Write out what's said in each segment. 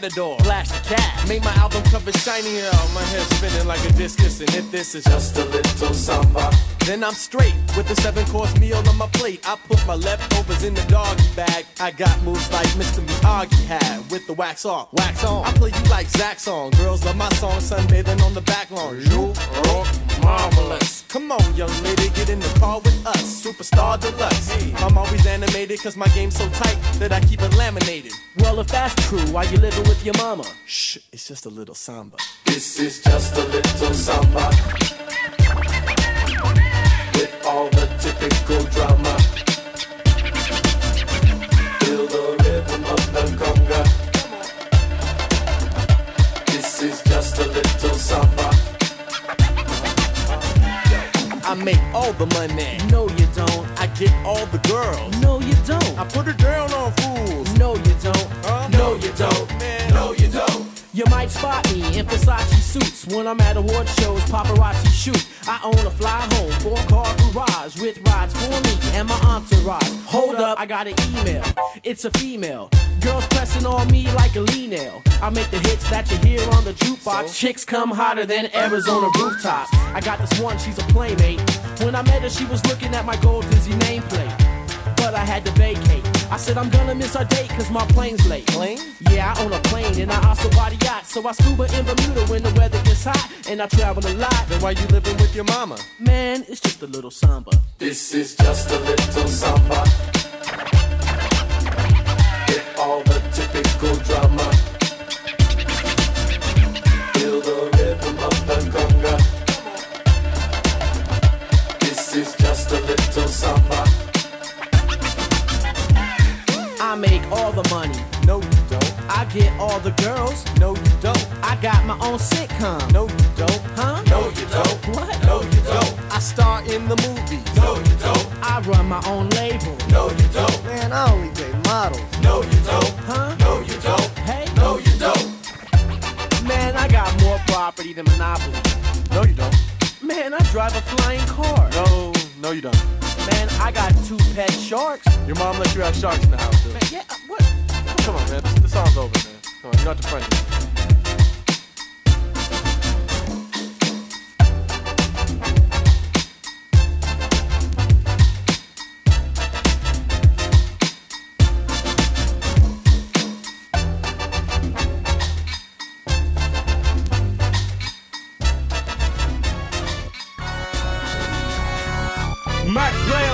Matador. Flash the cat. Make my album cover shiny. Oh, my head spinning like a discus. And if this is Just a little samba. Then I'm straight with the seven course meal on my plate. I put my leftovers in the doggy bag. I got moves like Mr. Miyagi had with the wax off, wax on. I play you like Zach song. Girls love my song, sunbathing on the back lawn. You are marvelous. Come on, young lady, get in the car with us. Superstar deluxe. I'm always animated cause my game's so tight that I keep it laminated. Well, if that's true, why you living with your mama? Shh, it's just a little samba. This is just a little samba No, you don't. Huh? No, you don't. Man, No, you might spot me in Versace suits when I'm at award shows, paparazzi shoot. I own a fly home, four car garage with rides for me and my entourage. Hold up, I got an email. It's a female. Girls pressing on me like a lean nail. I make the hits that you hear on the jukebox. Chicks come hotter than Arizona rooftops. I got this one, she's a playmate. When I met her, she was looking at my gold Dizzy nameplate. But I had to vacate. I said I'm gonna miss our date cause my plane's late. Plane? Yeah, I own a plane and I also a yacht. So I scuba in Bermuda when the weather gets hot and I travel a lot. Then why you living with your mama? Man, it's just a little samba. This is just a little samba with all the typical drama. Feel the rhythm of the conga. This is just a little samba. I make all the money. No, you don't. I get all the girls. No, you don't. I got my own sitcom. No, you don't. Huh? No, you don't. What? No, you don't. I star in the movies. No, you don't. I run my own label. No, you don't. Man, I only date models. No, you don't. Huh? No, you don't. Hey? No, you don't. Man, I got more property than Monopoly. No, you don't. Man, I drive a flying car. No, no, you don't. Man, I got two pet sharks. Your mom let you have sharks in the house, too. Man, yeah, what? Come on, man. The song's over, man. Come on, you're not the friend.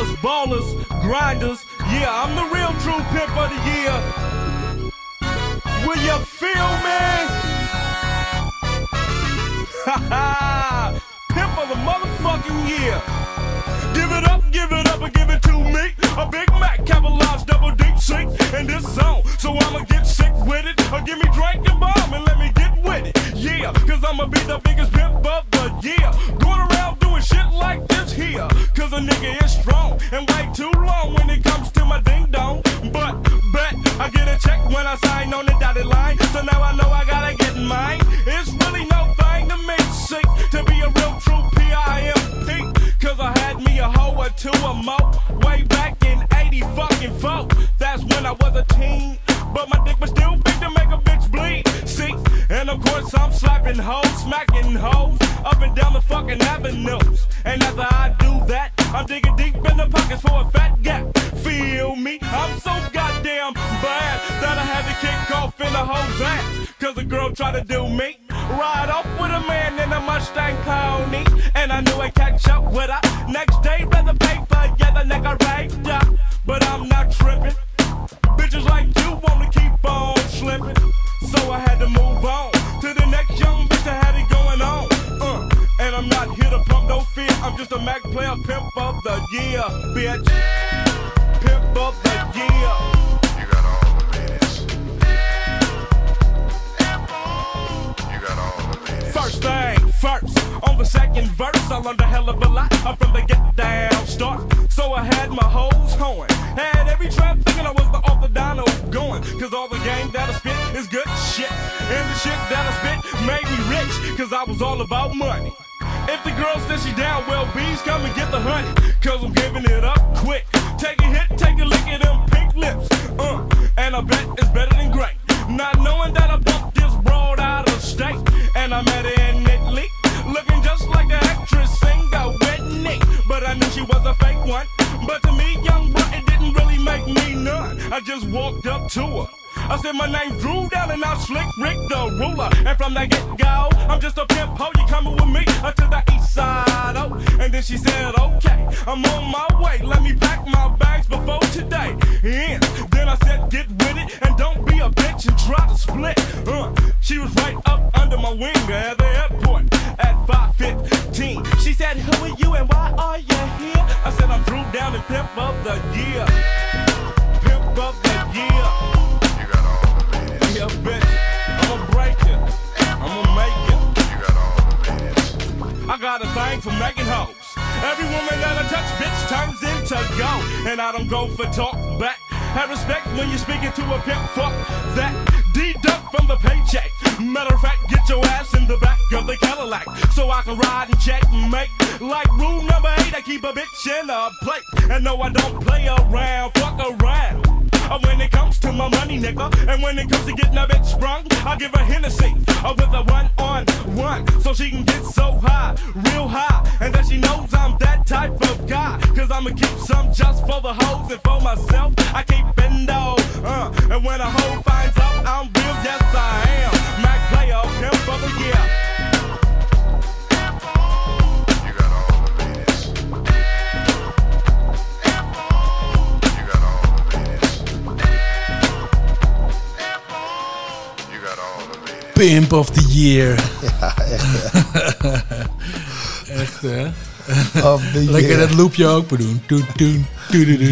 Players, ballers, grinders. Yeah, I'm the real true pimp of the year. Will you feel me? Ha ha! Pimp of the motherfucking year. Give it up, and give it to me. A Big Mac, Cavalage, double deep sink in this zone. So I'ma get sick with it. Or give me drink and bomb and let me get with it. Yeah, cause I'ma be the biggest pimp of the year. Going around doing shit like this here. Cause a nigga is strong and way too long when it comes to my ding dong. But bet I get a check when I sign on the dotted line. So now I know I gotta get mine. It's really no thing to me, sick to be a real true P-I-M-P. Cause I had me a hoe or two or more way back in 80 fucking four. That's when I was a teen. But my dick was still big to make a bitch bleed. See? And of course I'm slapping hoes, smacking hoes up and down the fucking avenues. And after I do that, I'm digging deep in the pockets for a fat gap. Feel me? I'm so goddamn bad that I had to kick off in a hoe's ass. Cause a girl tried to do me. Ride off with a man in a Mustang pony, And I knew I'd catch up with her. Next day, read the paper, yeah, the nigga raped right, her. But I'm not tripping. Bitches like you wanna keep on slipping. So I had to move on to the next young bitch that had it going on. Uh, and I'm not here to pump no fear. I'm just a Mac player, pimp of the year, bitch. Pimp of the year. The second verse, I learned a hell of a lot I'm from the get down start. So I had my hoes hoeing. Had every trap thinking I was the the dino going. Cause all the game that I spit is good shit. And the shit that I spit made me rich. Cause I was all about money. If the girl says she down, well, bees come and get the honey. Cause I'm giving it up quick. Take a hit, take a lick at them pink lips. Uh, and I bet it's better than great. Not knowing that I bumped this broad out of state. And I met her in Italy. Looking just like the actress singer Whitney. But I knew she was a fake one. But to me, young boy, it didn't really make me none. I just walked up to her. I said my name Dru Down and I'm Slick Rick the ruler. And from that get go, I'm just a pimp ho. You coming with me to the east side? Oh, and then she said, okay, I'm on my way. Let me pack my bags before today. And then I said, get with it and don't be a bitch and try to split. Uh, she was right up under my wing at the airport at 5:15. She said, who are you and why are you here? I said, I'm Dru Down and pimp of the year. Pimp of the year. Ladies. Yeah, bitch. I'ma break it. I'ma make it. You got all the. I got a thing for making hoes. Every woman that I touch, bitch, turns into gold. And I don't go for talk back. Have respect when you're speaking to a pimp. Fuck that. Deduct from the paycheck. Matter of fact, get your ass in the back of the Cadillac. So I can ride and check and make. Like rule number eight, I keep a bitch in a plate. And no, I don't play around. Fuck around. Uh, When it comes to my money, nigga, and when it comes to getting a bitch sprung, I give her Hennessy uh, with a one on one, so she can get so high, real high, and that she knows I'm that type of guy. Cause I'ma keep some just for the hoes and for myself. I keep endo, uh, and when a hoe finds out I'm real, yes I am. Mac player, pimp of the year. Pimp of the year. echt, hè? Of the Lekker dat loopje ook bedoen. Doen.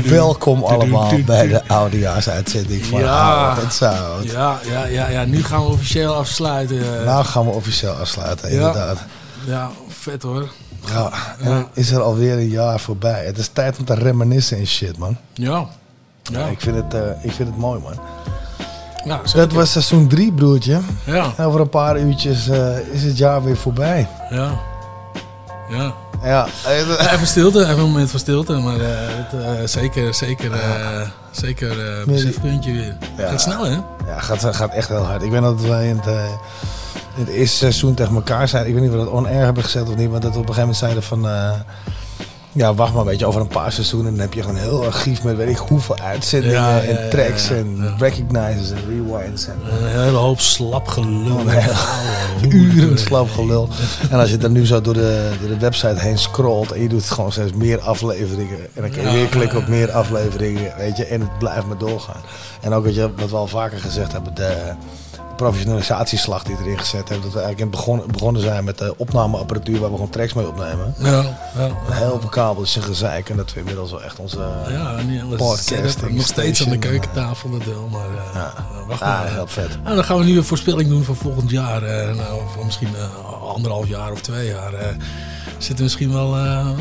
Welkom allemaal bij de oudejaarsuitzending van Ja. En Zout. Ja, ja, ja, ja, nu gaan we officieel afsluiten. Nou gaan we officieel afsluiten, Ja. inderdaad. Ja, vet hoor. Ja, en is er alweer een jaar voorbij. Het is tijd om te reminiscen en shit, man. Ja. Ja, Ik, vind het, eh, ik vind het mooi, man. Ja, Dat was seizoen 3, broertje. Ja, Over een paar uurtjes eh, is het jaar weer voorbij. ja. Ja. Ja, Even stilte, even een moment van stilte. Maar eh, het, eh, zeker, zeker, zeker besefpuntje weer. Ja. Gaat snel, hè? ja gaat, gaat echt heel hard. Ik weet dat wij in het, in het eerste seizoen tegen elkaar zeiden. Ik weet niet of we dat on-air hebben gezet of niet. Maar dat we op een gegeven moment zeiden van... ja, wacht maar een beetje over een paar seizoenen. Dan heb je gewoon een heel archief met weet ik hoeveel uitzendingen Ja, ja, en tracks ja, en recognizers en rewinds. En, Een hele hoop slap gelul. uren slap gelul. En als je dan nu zo door de, door de website heen scrolt en je doet gewoon steeds meer afleveringen. En dan kun je weer klikken op meer afleveringen, weet je. En het blijft maar doorgaan. En ook wat, je, wat we al vaker gezegd hebben, de professionalisatieslag die erin gezet hebben. Dat we eigenlijk in het begon, begonnen zijn met de opnameapparatuur waar we gewoon tracks mee opnemen. Ja, ja. Heel veel kabels en gezeik. En dat we inmiddels wel echt onze... Ja. Podcasting Nog steeds aan de keukentafel dat wel, maar eh, Ja. nou, wacht Ah, maar. heel vet. Nou, dan gaan we nu een voorspelling doen voor volgend jaar. eh, nou, voor misschien eh, anderhalf jaar of twee jaar. eh zitten misschien wel eh, nou,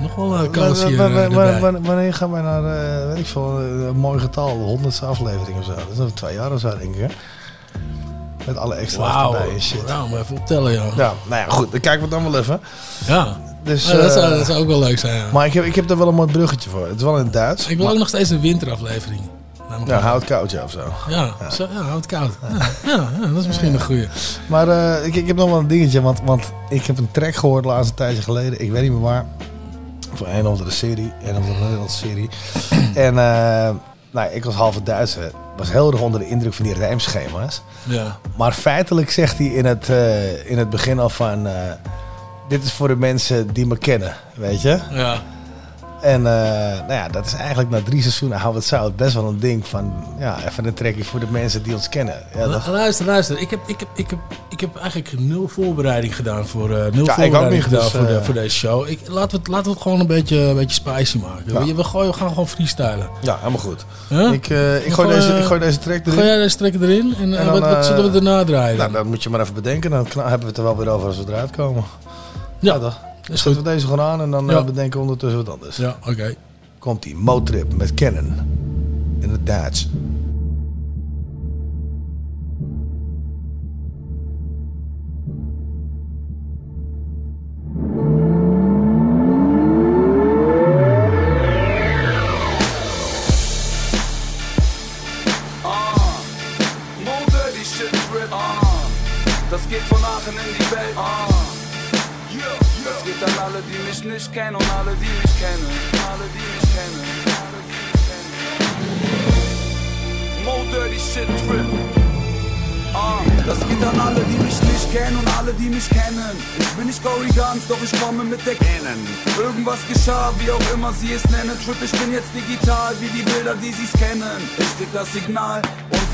nog wel een kans hier Wanneer- eh, gaan wij naar, eh, weet ik veel, eh, een mooi getal, de honderdste aflevering of zo. Dat is over twee jaar of zo, denk ik. Hè? Met alle extra's erbij en shit. nou, maar even optellen, ja. Ja, nou ja, goed, dan kijken we dan wel even. Ja, Dus, Ja, dat, zou, eh, dat zou ook wel leuk zijn. ja. maar ik heb, ik heb er wel een mooi bruggetje voor. Het is wel in het Duits. ik wil maar- ook nog steeds een winteraflevering. Namelijk- Ja, houd koud ja, of zo. ja, zo, ja, houd het koud. Ja, ja, ja, dat is misschien een goeie. Maar eh, ik, ik heb nog wel een dingetje, want, want ik heb een track gehoord laatst een tijdje geleden. Ik weet niet meer waar. Voor een of andere serie, een of andere Nederlandse serie. en eh, nou, ik was halve Duitser. Was heel erg onder de indruk van die rijmschema's. Ja, Maar feitelijk zegt hij in het, eh, in het begin al van... eh, dit is voor de mensen die me kennen, weet je? ja. En eh, nou ja, dat is eigenlijk na drie seizoenen Hou het Zout best wel een ding van... Ja, even een trekje voor de mensen die ons kennen. Ja, dat, Luister, luister. Ik heb, ik, heb, ik, heb, ik heb eigenlijk nul voorbereiding gedaan voor, eh, nul voorbereiding niet, gedaan dus, voor, de, eh, voor deze show. Ik, laten, we het, laten we het gewoon een beetje, een beetje spicy maken. Ja. We, we, gooien, we gaan gewoon freestylen. ja, helemaal goed. Huh? Ik, ik, gooi deze, ik gooi deze track erin. Ga jij deze trekken erin en, En dan, wat, wat zullen we erna draaien? Nou, dat moet je maar even bedenken. Dan hebben we het er wel weer over als we eruit komen. ja, Ja, toch? Goed. we deze gewoon aan en dan Ja. eh, bedenken we ondertussen wat anders. Ja, oké. Komt die Motrip met Canon. In het Duits. Geschah, wie auch immer sie es nennen. Trip, ich bin jetzt digital, wie die Bilder, die sie's kennen. Ich krieg das Signal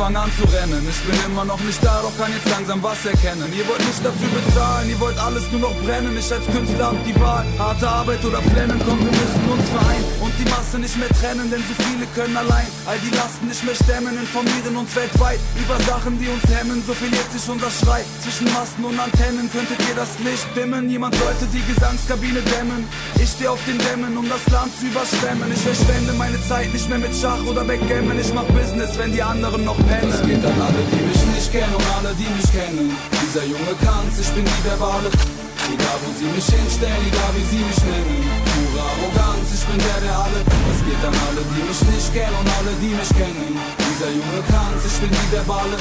fang an zu rennen. Ich bin immer noch nicht da, doch kann jetzt langsam was erkennen. Ihr wollt nicht dafür bezahlen, ihr wollt alles nur noch brennen. Ich als Künstler hab die Wahl, harte Arbeit oder flennen. Komm, wir müssen uns vereinen und die Masse nicht mehr trennen, denn so viele können allein all die Lasten nicht mehr stemmen. Informieren uns weltweit über Sachen, die uns hemmen. So verliert sich unser Schrei zwischen Masten und Antennen. Könntet ihr das Licht dimmen? Jemand sollte die Gesangskabine dämmen. Ich steh auf den Dämmen, um das Land zu überschwemmen. Ich verschwende meine Zeit nicht mehr mit Schach oder Backgammon. Ich mach Business, wenn die anderen noch Es geht an alle, die mich nicht kennen und alle, die mich kennen. Dieser Junge kann's, ich bin die Verbale. Egal wo sie mich hinstellen, egal wie sie mich nennen. Pure Arroganz, ich bin der, der alle. Es geht an alle, die mich nicht kennen und alle, die mich kennen. Dieser Junge kann's, ich bin die Verbale.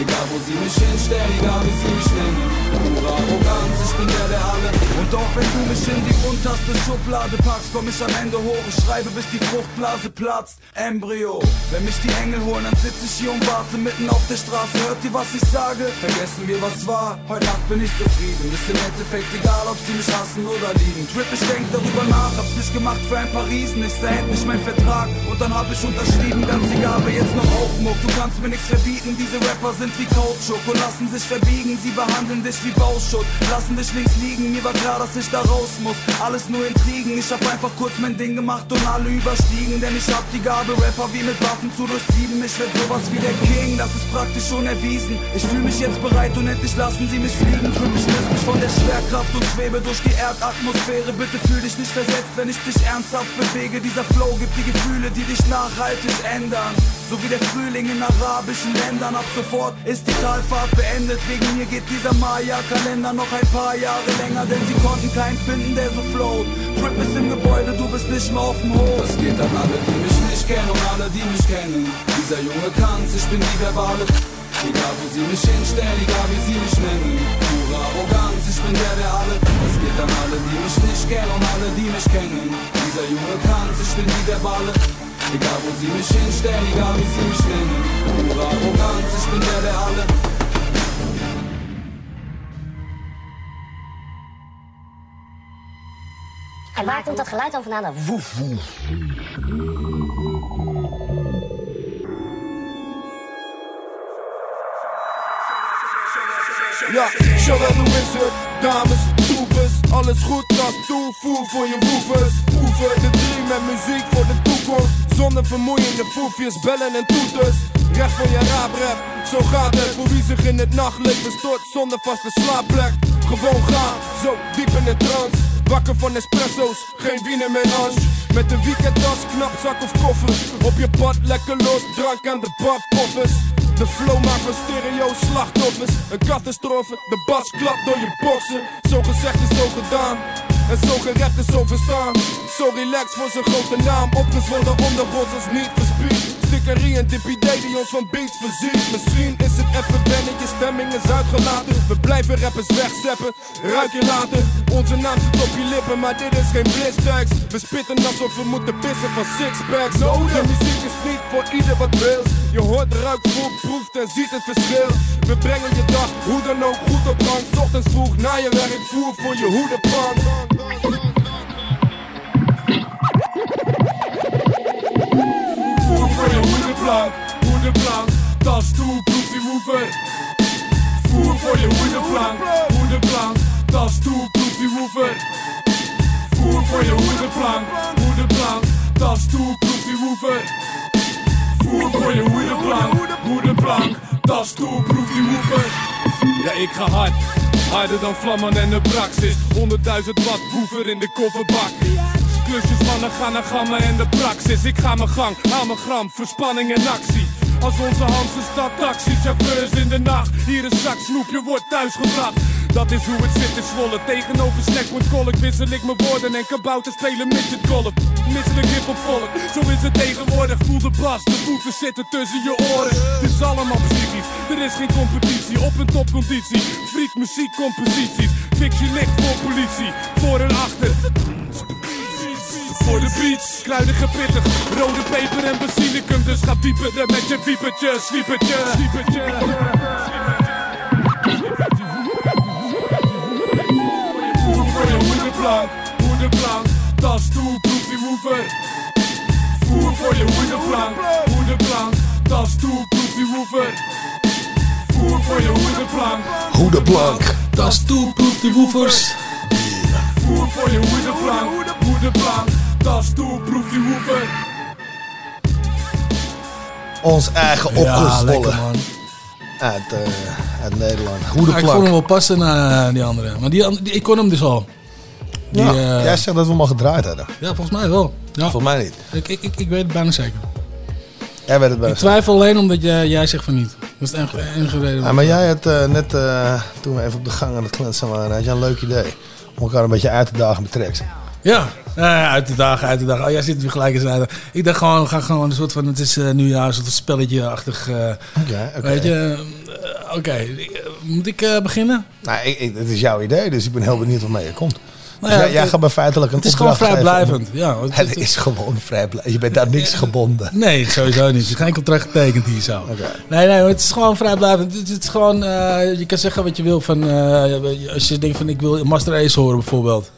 Egal wo sie mich hinstellen, egal wie sie mich nennen. Pure Arroganz, ich bin der, der alle. Und auch wenn du mich in die unterste Schublade packst, komm ich am Ende hoch. Ich schreibe, bis die Fruchtblase platzt. Embryo. Wenn mich die Engel holen, dann sitz ich hier und warte mitten auf der Straße. Hört ihr, was ich sage? Vergessen wir, was war. Heute Nacht bin ich zufrieden. Ist im Endeffekt egal, ob sie mich hassen oder lieben. Trip, ich denk darüber nach. Hab's nicht gemacht für ein paar Riesen. Ich sah endlich mein Vertrag. Und dann hab ich unterschrieben. Ganz egal, wer jetzt noch aufmuckt. Du kannst mir nichts verbieten. Diese Rapper sind wie Kautschuk und lassen sich verbiegen. Sie behandeln dich wie Bauschutt. Lassen dich links liegen. Mir war klar, dass ich da raus muss. Alles nur Intrigen. Ich hab einfach kurz mein Ding gemacht und alle überstiegen. Denn ich hab die Gabe, Rapper wie mit Waffen zu durchsieben. Ich werd sowas wie der King, das ist praktisch schon erwiesen. Ich fühl mich jetzt bereit und endlich lassen sie mich fliegen. Trip, ich löse mich von der Schwerkraft und schwebe durch die Erdatmosphäre. Bitte fühl dich nicht versetzt, wenn ich dich ernsthaft bewege. Dieser Flow gibt die Gefühle, die dich nachhaltig ändern. So wie der Frühling in arabischen Ländern. Ab sofort ist die Talfahrt beendet. Wegen mir geht dieser Maya-Kalender noch ein paar Jahre länger. Denn sie konnten keinen finden, der so float. Trip ist im Gebäude, du bist nicht mehr auf dem Hof. Es geht an alle, die mich nicht kennen und alle, die mich kennen. Dieser Junge kann's, ich bin die Verbale. Egal wo sie mich hinstellen, egal wie sie mich nennen. Pure Arroganz, ich bin der, der alle. Es geht an alle, die mich nicht kennen und alle, die mich kennen. Dieser Junge kann's, ich bin die Verbale. Egal wo sie mich hinstellen, egal wie sie mich nennen. Pure Arroganz, ich bin der, der alle. En waar komt dat geluid dan vandaan? Dat woef, woef. Ja, is het? Dames, toepers, alles goed als toevoer voor je woevers. Oefen de drie met muziek voor de toekomst. Zonder vermoeiende foefjes, bellen en toeters. Recht voor je raaprep, zo gaat het. Voor wie zich in het nachtleven stort zonder vaste slaapplek. Gewoon gaan, zo diep in de trance. Wakker van espresso's, geen wiener meer hans. Met een weekendtas, knap zak of koffer. Op je pad lekker los, drank aan de badpoffers. De flow maakt van stereo slachtoffers. Een catastrofe, de bas klapt door je boksen. Zo gezegd is zo gedaan. En zo gerept is zo verstaan. Zo relaxed voor zijn grote naam. Opgezwollen ondergronds als niet verspied. Stickerie en DPD die ons van beats voorziet. Misschien is het even wennen, je stemming is uitgelaten. We blijven rappers wegzeppen, ruik je later. Onze naam zit op je lippen, maar dit is geen blitztags. We spitten alsof we moeten pissen van sixpacks. De muziek is niet voor ieder wat wil. Je hoort, ruikt, voelt, proeft en ziet het verschil. We brengen je dag, hoe dan ook, goed op gang. Ochtends vroeg na je werk, voer voor je hoedenpan. Hoedenplank, hoedenplank. Tas toe, proef die woever. Voer voor je hoedenplank, hoedenplank. Tas toe, proef die woever. Voer voor je hoedenplank, hoedenplank. Tas toe, proef die woever. Voer voor je hoedenplank, hoedenplank. Tas toe, proef die woever. Ja, ik ga hard. Harder dan vlammen en de praxis. 100.000 watt woever in de kofferbak. Klusjes mannen gaan naar gammen en de praxis. Ik ga mijn gang, haal mijn gram, verspanning en actie. Als onze Hamse stad taxi, chauffeurs in de nacht. Hier een zak snoepje wordt thuisgebracht. Dat is hoe het zit in Zwolle. Tegenover Snackwood wissel ik mijn woorden en kabouter spelen midget golf. Misselijk hip op volk, zo is het tegenwoordig. Voel de bas, de voeten zitten tussen je oren. Het is allemaal psychisch, er is geen competitie. Op een topconditie, freak muziek, composities. Fix je licht voor politie, voor en achter. Voor de beats, kruidige pittig, rode peper en basilicum. Dus ga pieperen met je piepertje, sliepertje, sliepertje. Voer voor je hoedenplank, hoedenplank. Tas toe, proef die woever. Voer voor je hoedenplank, hoedenplank. Tas toe, proef die woever. Voer voor je hoedenplank, Hoedenplank. Tas toe, proef die woefers. voer voor je hoedenplank, hoedenplank. Tas toe, proef die woever. Ons eigen opgezwollen uit, eh, uit Nederland. Ja, ik vond hem wel passen naar die andere. Maar die, ik kon hem dus al. Die, Ja, eh, jij zegt dat we hem al gedraaid hadden. ja, volgens mij wel. Ja, Volgens mij niet. ik, ik, ik, ik weet het bijna zeker. Jij weet het Ik twijfel alleen omdat jij, jij zegt van niet. Dat is de enige, enige reden. Ja, maar jij had eh, net, eh, toen we even op de gang aan het kletsen waren, had je een leuk idee. Om elkaar een beetje uit te dagen met tracks. Ja, uit de dagen, uit de dagen. Oh, jij zit weer gelijk eens uit. Ik dacht gewoon, we gaan gewoon een soort van, het is eh nieuwjaar, een soort spelletje-achtig. eh, Oké. Weet je, eh, oké. Moet ik beginnen? Nou, ik, ik, het is jouw idee, dus ik ben heel benieuwd waarmee je komt. Nou Dus ja, jij, jij het- gaat me feitelijk een Het is gewoon vrijblijvend. Ja, het- Het het- is gewoon vrijblijvend. Je bent daar niks gebonden. Nee, sowieso niet. Er is geen contract getekend hier zo. Oké. Nee, nee, het is gewoon vrijblijvend. Het, is gewoon, je kan zeggen wat je wil van, als je denkt van ik wil Master Ace horen bijvoorbeeld.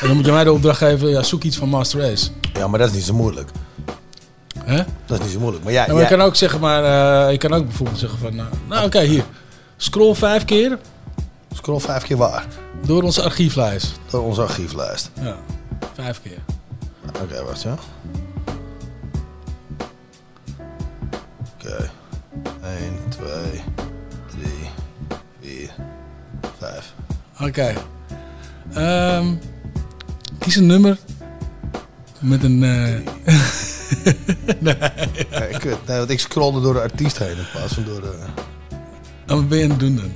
En dan moet je mij de opdracht geven, ja, zoek iets van Master Ace. Ja, maar dat is niet zo moeilijk. Hè? Dat is niet zo moeilijk. Maar ja, Ja, maar jij- je kan ook zeggen, maar eh, je kan ook bijvoorbeeld zeggen van, eh, nou oké, hier. Scroll vijf keer scroll vijf keer waar. door onze archieflijst. Door onze archieflijst. Ja, vijf keer. Oké, wacht ja. Oké. 1, 2, 3, 4, 5. Oké. Ehm, kies een nummer met een... eh, Nee, kut. Nee, want ik scrollde door de artiest heen in plaats van door de... oh, wat ben je aan het doen dan?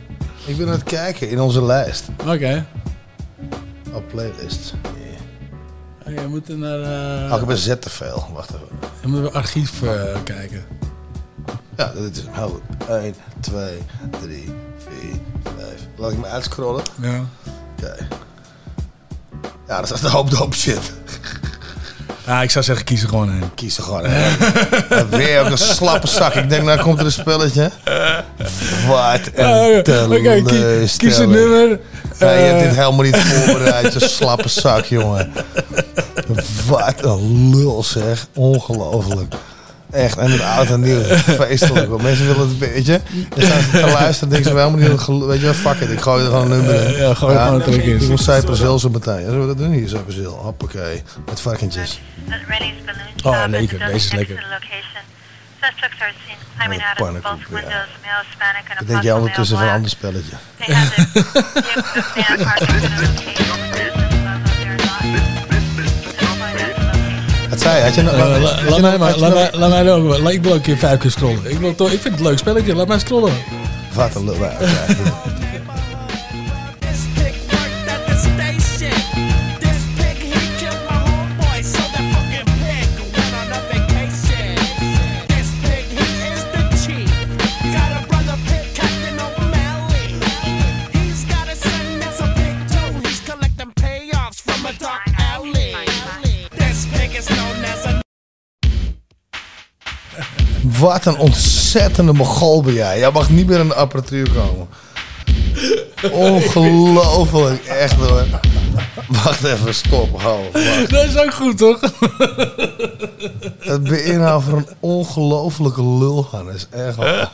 Ik ben aan het kijken in onze lijst. Oké. Op playlist. Oh, je moet naar... eh Oh, ik heb een Z te veel. Wacht even. je moet naar archief eh, kijken. Ja, dit is goed. 1, 2, 3, 4, 5. Laat ik me uitscrollen. Ja. Oké. Ja, dat is een hoop dope shit. ja, ik zou zeggen, kies er gewoon een. Kies er gewoon een. Weer ook een slappe zak. Ik denk, nou komt er een spelletje. Wat een Oké, kies, kies een nummer. Nee, je hebt Eh, dit helemaal niet voorbereid. Je slappe zak, jongen. Wat een lul zeg. Ongelooflijk. Echt, en het oud en nieuw. Feestelijk. Want mensen willen het, weet je. Dan staan ze te luisteren en denken ze, wel helemaal niet, weet je wat, fuck it. Ik gooi er gewoon een nummer in. Eh, ja, gooi er gewoon een track in. Ik moet Cypress zo meteen. Ja, zullen we dat doen hier, Cypress Hill? Hoppakee. Met varkentjes. Oh, lekker. Deze is lekker. Suspects are seen climbing out of both windows, male Hispanic and a possible ondertussen male van een black. ander spelletje. They have the vehicle van parked in a location. Wat zei? Had je Laat mij nog- Ik wil ook een keer vijf keer scrollen. Ik, wil toch, ik vind het een leuk spelletje. Laat mij scrollen. Wat een lul. Wat een ontzettende mogol ben jij. Jij mag niet meer in de apparatuur komen. Ongelooflijk, echt hoor. Wacht even, stop. Hou. wacht. Dat is ook goed, toch? Het beïnhoudt voor een ongelofelijke lul, Hannes. Echt waar.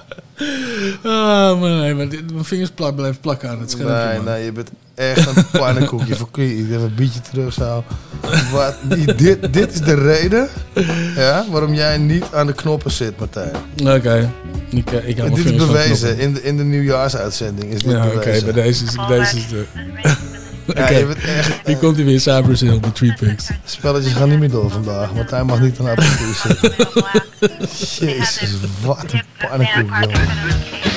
Ah, maar nee, maar dit- mijn vingers plak, blijven plakken aan het schermpje, Nee, man. nee, je bent echt een pannenkoekje. Voor kun je even een beetje terug. Wat, dit, dit is de reden ja, waarom jij niet aan de knoppen zit, Martijn. Oké. Ik, eh, ik dit is van bewezen. In de, in de nieuwjaarsuitzending is dit Ja, oké, bewezen. bij deze is, bij deze is de... Oké, Ja, je bent echt... hier komt hij weer, Cypress Hill, de Tree Picks. Spelletjes gaan niet meer door vandaag. Martijn mag niet aan de apparatuur zitten. Jezus, wat een pannenkoek, jongen.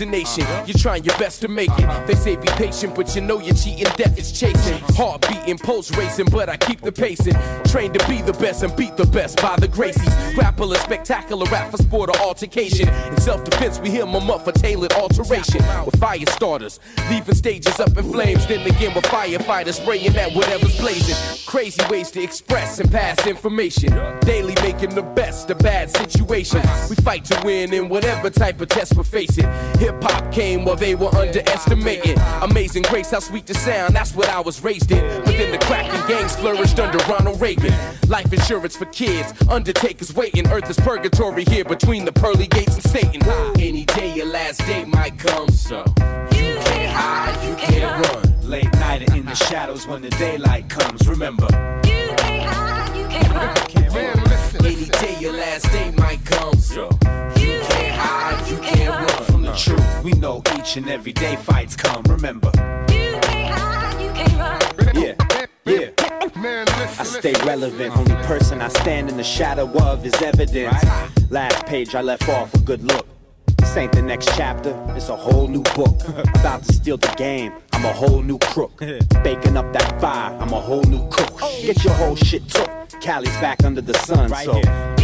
Destination. You're trying your best to make it. They say be patient, but you know you're cheating. Death is chasing. Heart beating, pulse racing, but I keep the pacing. Trained to be the best and beat the best by the Gracies. Grapple a spectacular rap for sport or altercation. In self defense, we hear them up for tailored alteration. Fire starters, leaving stages up in flames. Then again, with firefighters spraying at whatever's blazing. Crazy ways to express and pass information. Daily making the best of bad situations. We fight to win in whatever type of test we're facing. Hip hop came while they were underestimating. Amazing grace, how sweet the sound, that's what I was raised in. But then the cracking gangs flourished under Ronald Reagan. Life insurance for kids, undertakers waiting. Earth is purgatory here between the pearly gates and Satan. Any day your last day might come, so you can't hide, you can't run. late night and in the shadows when the daylight comes. Remember, You can't hide, you can't run. Any day your last day might come, so you can't hide, you can't run. from the truth, we know each and every day fights come. Remember, stay relevant. Only person I stand in the shadow of is evidence. Last page I left off a good look. This ain't the next chapter, it's a whole new book. About to steal the game, I'm a whole new crook. Baking up that fire, I'm a whole new cook. Get your whole shit took. Cali's back under the sun, so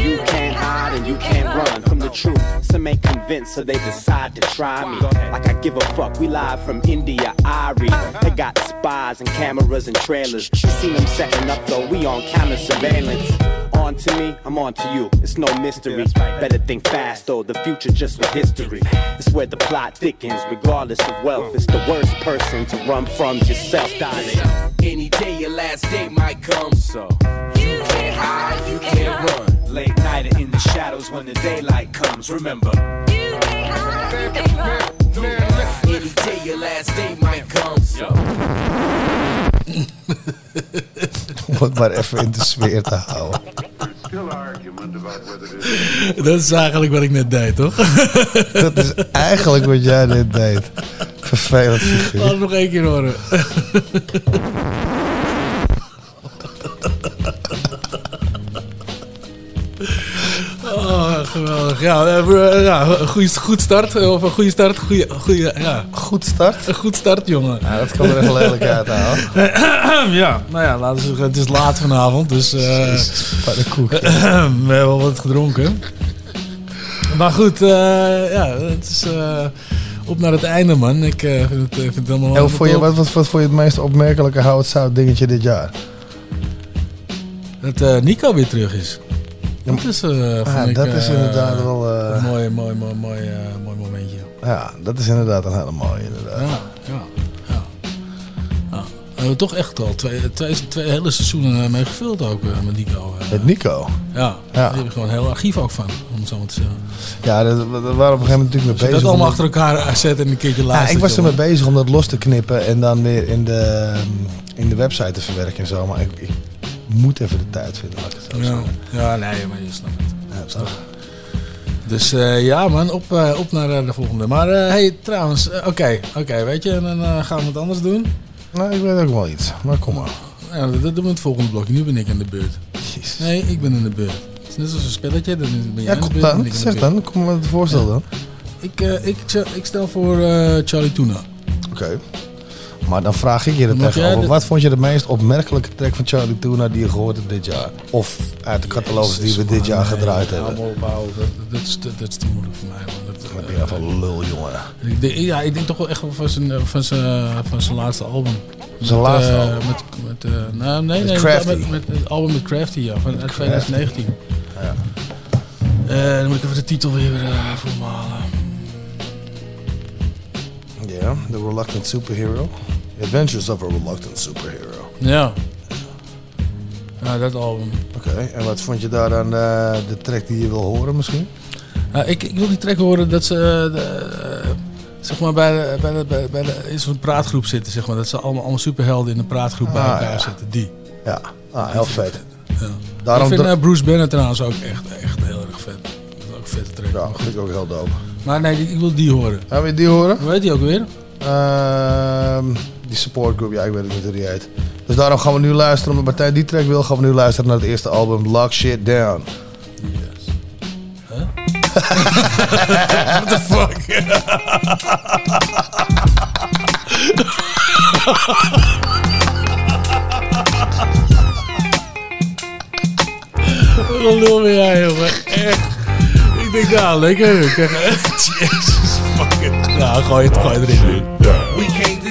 you can't hide and you can't run from the truth. Some ain't convinced, so they decide to try me. Like I give a fuck, we live from India, Irie. They got spies and cameras and trailers. You seen them setting up though, we on camera surveillance. On to me, I'm on to you. It's no mystery. Better think fast though, the future just was history. It's where the plot thickens, regardless of wealth. It's the worst person to run from yourself, darling. Any day your last day might come, so you can't hide, you can't run. Late night and in the shadows when the daylight comes. Remember, you can't hide, you can't run. Any day your last day might come, so Om het maar even in de sfeer te houden. Dat is eigenlijk wat ik net deed, toch? Dat is eigenlijk wat jij net deed. Vervelend Laat figuur. het nog één keer horen. Oh, geweldig. Ja, eh, ja een goede, goed start. Of een goede start. Goede, goede, ja. Goed start? Een goed start, jongen. Ja, dat kan er echt lelijk uit halen. ja, nou ja, laten we het is laat vanavond. Dus eh, de koek. we hebben wel wat gedronken. Maar goed, eh, ja, het is eh, op naar het einde, man. Ik eh, vind, het, eh, vind het allemaal... Vond je, wat, wat, wat vond je het meest opmerkelijke hout zout dingetje dit jaar? Dat eh, Nico weer terug is. Dat is, eh, Ah, ik, dat is eh, inderdaad wel... eh, een mooi, mooi, mooi, mooi, eh, mooi momentje. ja, dat is inderdaad een hele mooie. Inderdaad. Ja, ja, ja. ja. We hebben toch echt al twee, twee, twee hele seizoenen eh, mee gevuld ook eh, met Nico. eh. Met Nico? Ja, Ja. daar heb je gewoon een heel archief ook van, om het zo maar te zeggen. Ja, daar waren we op een gegeven moment natuurlijk mee bezig. dat allemaal achter elkaar zet en een keertje Ja, luistert. ik was er mee bezig om dat los te knippen en dan weer in de, in de website te verwerken en zo. Maar ik, ik moet even de tijd vinden, laat ik het zo Ja, zeggen. ja nee, maar je snapt het. Ja, het. Dus eh, ja man, op, eh, op naar eh, de volgende. Maar hey, trouwens, oké, oké, weet je, en dan gaan we wat anders doen. Nou, ik weet ook wel iets, maar kom maar. Ja, dat, doen we in het volgende blokje. Nu ben ik in de beurt. Nee, ik ben in de beurt. Het is net zoals een spelletje, dan ben jij Ja, in de kom dan. Zeg dan. Kom maar het voorstel dan. Ik, ik, ik stel voor Charlie Tuna. Oké. Maar dan vraag ik je er tegenover. Wat vond je de meest opmerkelijke track van Charlie Tuna die je gehoord hebt dit jaar? Of uit de catalogus die we dit jaar gedraaid hebben? Dat, is te, dat is te moeilijk voor mij. Dat, Wat ben jij van lul, jongen? Ik ja, ik denk toch wel echt van zijn, eh, van zijn, van zijn laatste album. Zijn laatste eh, album? Met, met, eh, nou, nee, Met nee. Met, met het album met Crafty, ja, van uit 2019. Ja. Eh, dan moet ik even de titel weer uh, voor me halen. Ja, The Reluctant Superhero. Adventures of a Reluctant Superhero. Ja. Ja, dat album. Oké, en wat vond je daar aan de, de track die je wil horen misschien? Ik, ik wil die track horen dat ze eh, de, eh, zeg maar bij, de, bij, de, bij, bij de, in zo'n praatgroep zitten. Zeg maar. Dat ze allemaal, allemaal superhelden in een praatgroep bij Ah, elkaar ja. zitten. Die. Ja, ah, heel vet. Ja. Daarom ik vind eh, Bruce Banner trouwens ook echt, echt heel erg vet. Dat is ook een vette track. Ja, vind ik ook heel dope. Maar nee, ik wil die horen. Gaan we die horen? Hoe heet die ook weer? Ehm, die support group, ja, ik weet het niet hoe die heet. Dus daarom gaan we nu luisteren, omdat Martijn die track wil, gaan we nu luisteren naar het eerste album, Lock Shit Down. What the fuck? Wat een lul ben jij, jongen. Echt. Ik denk, nou, lekker. Jezus fucking. Nou, gooi het, gooi het erin.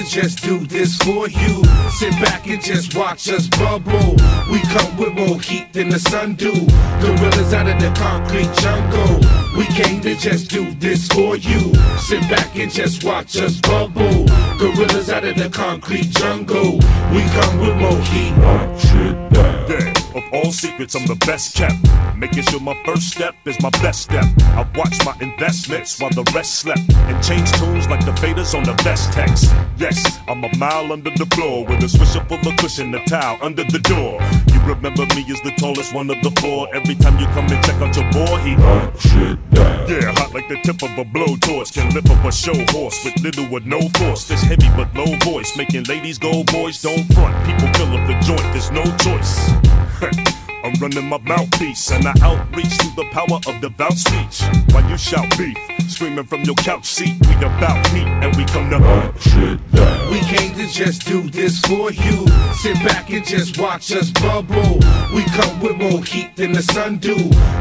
Just do this for you. Sit back and just watch us bubble. We come with more heat than the sun do. Gorillas out of the concrete jungle. We came to just do this for you. Sit back and just watch us bubble. Gorillas out of the concrete jungle. We come with more heat. Shit Yeah, of all secrets, I'm the best kept. Making sure my first step is my best step. I watch my investments while the rest slept. And change tunes like the faders on the best text. Yes, I'm a mile under the floor with a swisher full of cushion, a towel under the door. You remember me as the tallest one of the four. Every time you come and check out your boy, he shit down. Yeah, hot like the tip of a blowtorch. Can lift up a show horse with little or no force. This heavy but low voice, making ladies go, boys don't front. People fill up the joint, there's no choice. I'm running my mouthpiece and I outreach to the power of devout speech. While you shout beef, screaming from your couch seat, we about heat, and we come to hunt shit down. We came to just do this for you. Sit back and just watch us bubble. We come with more heat than the sun do.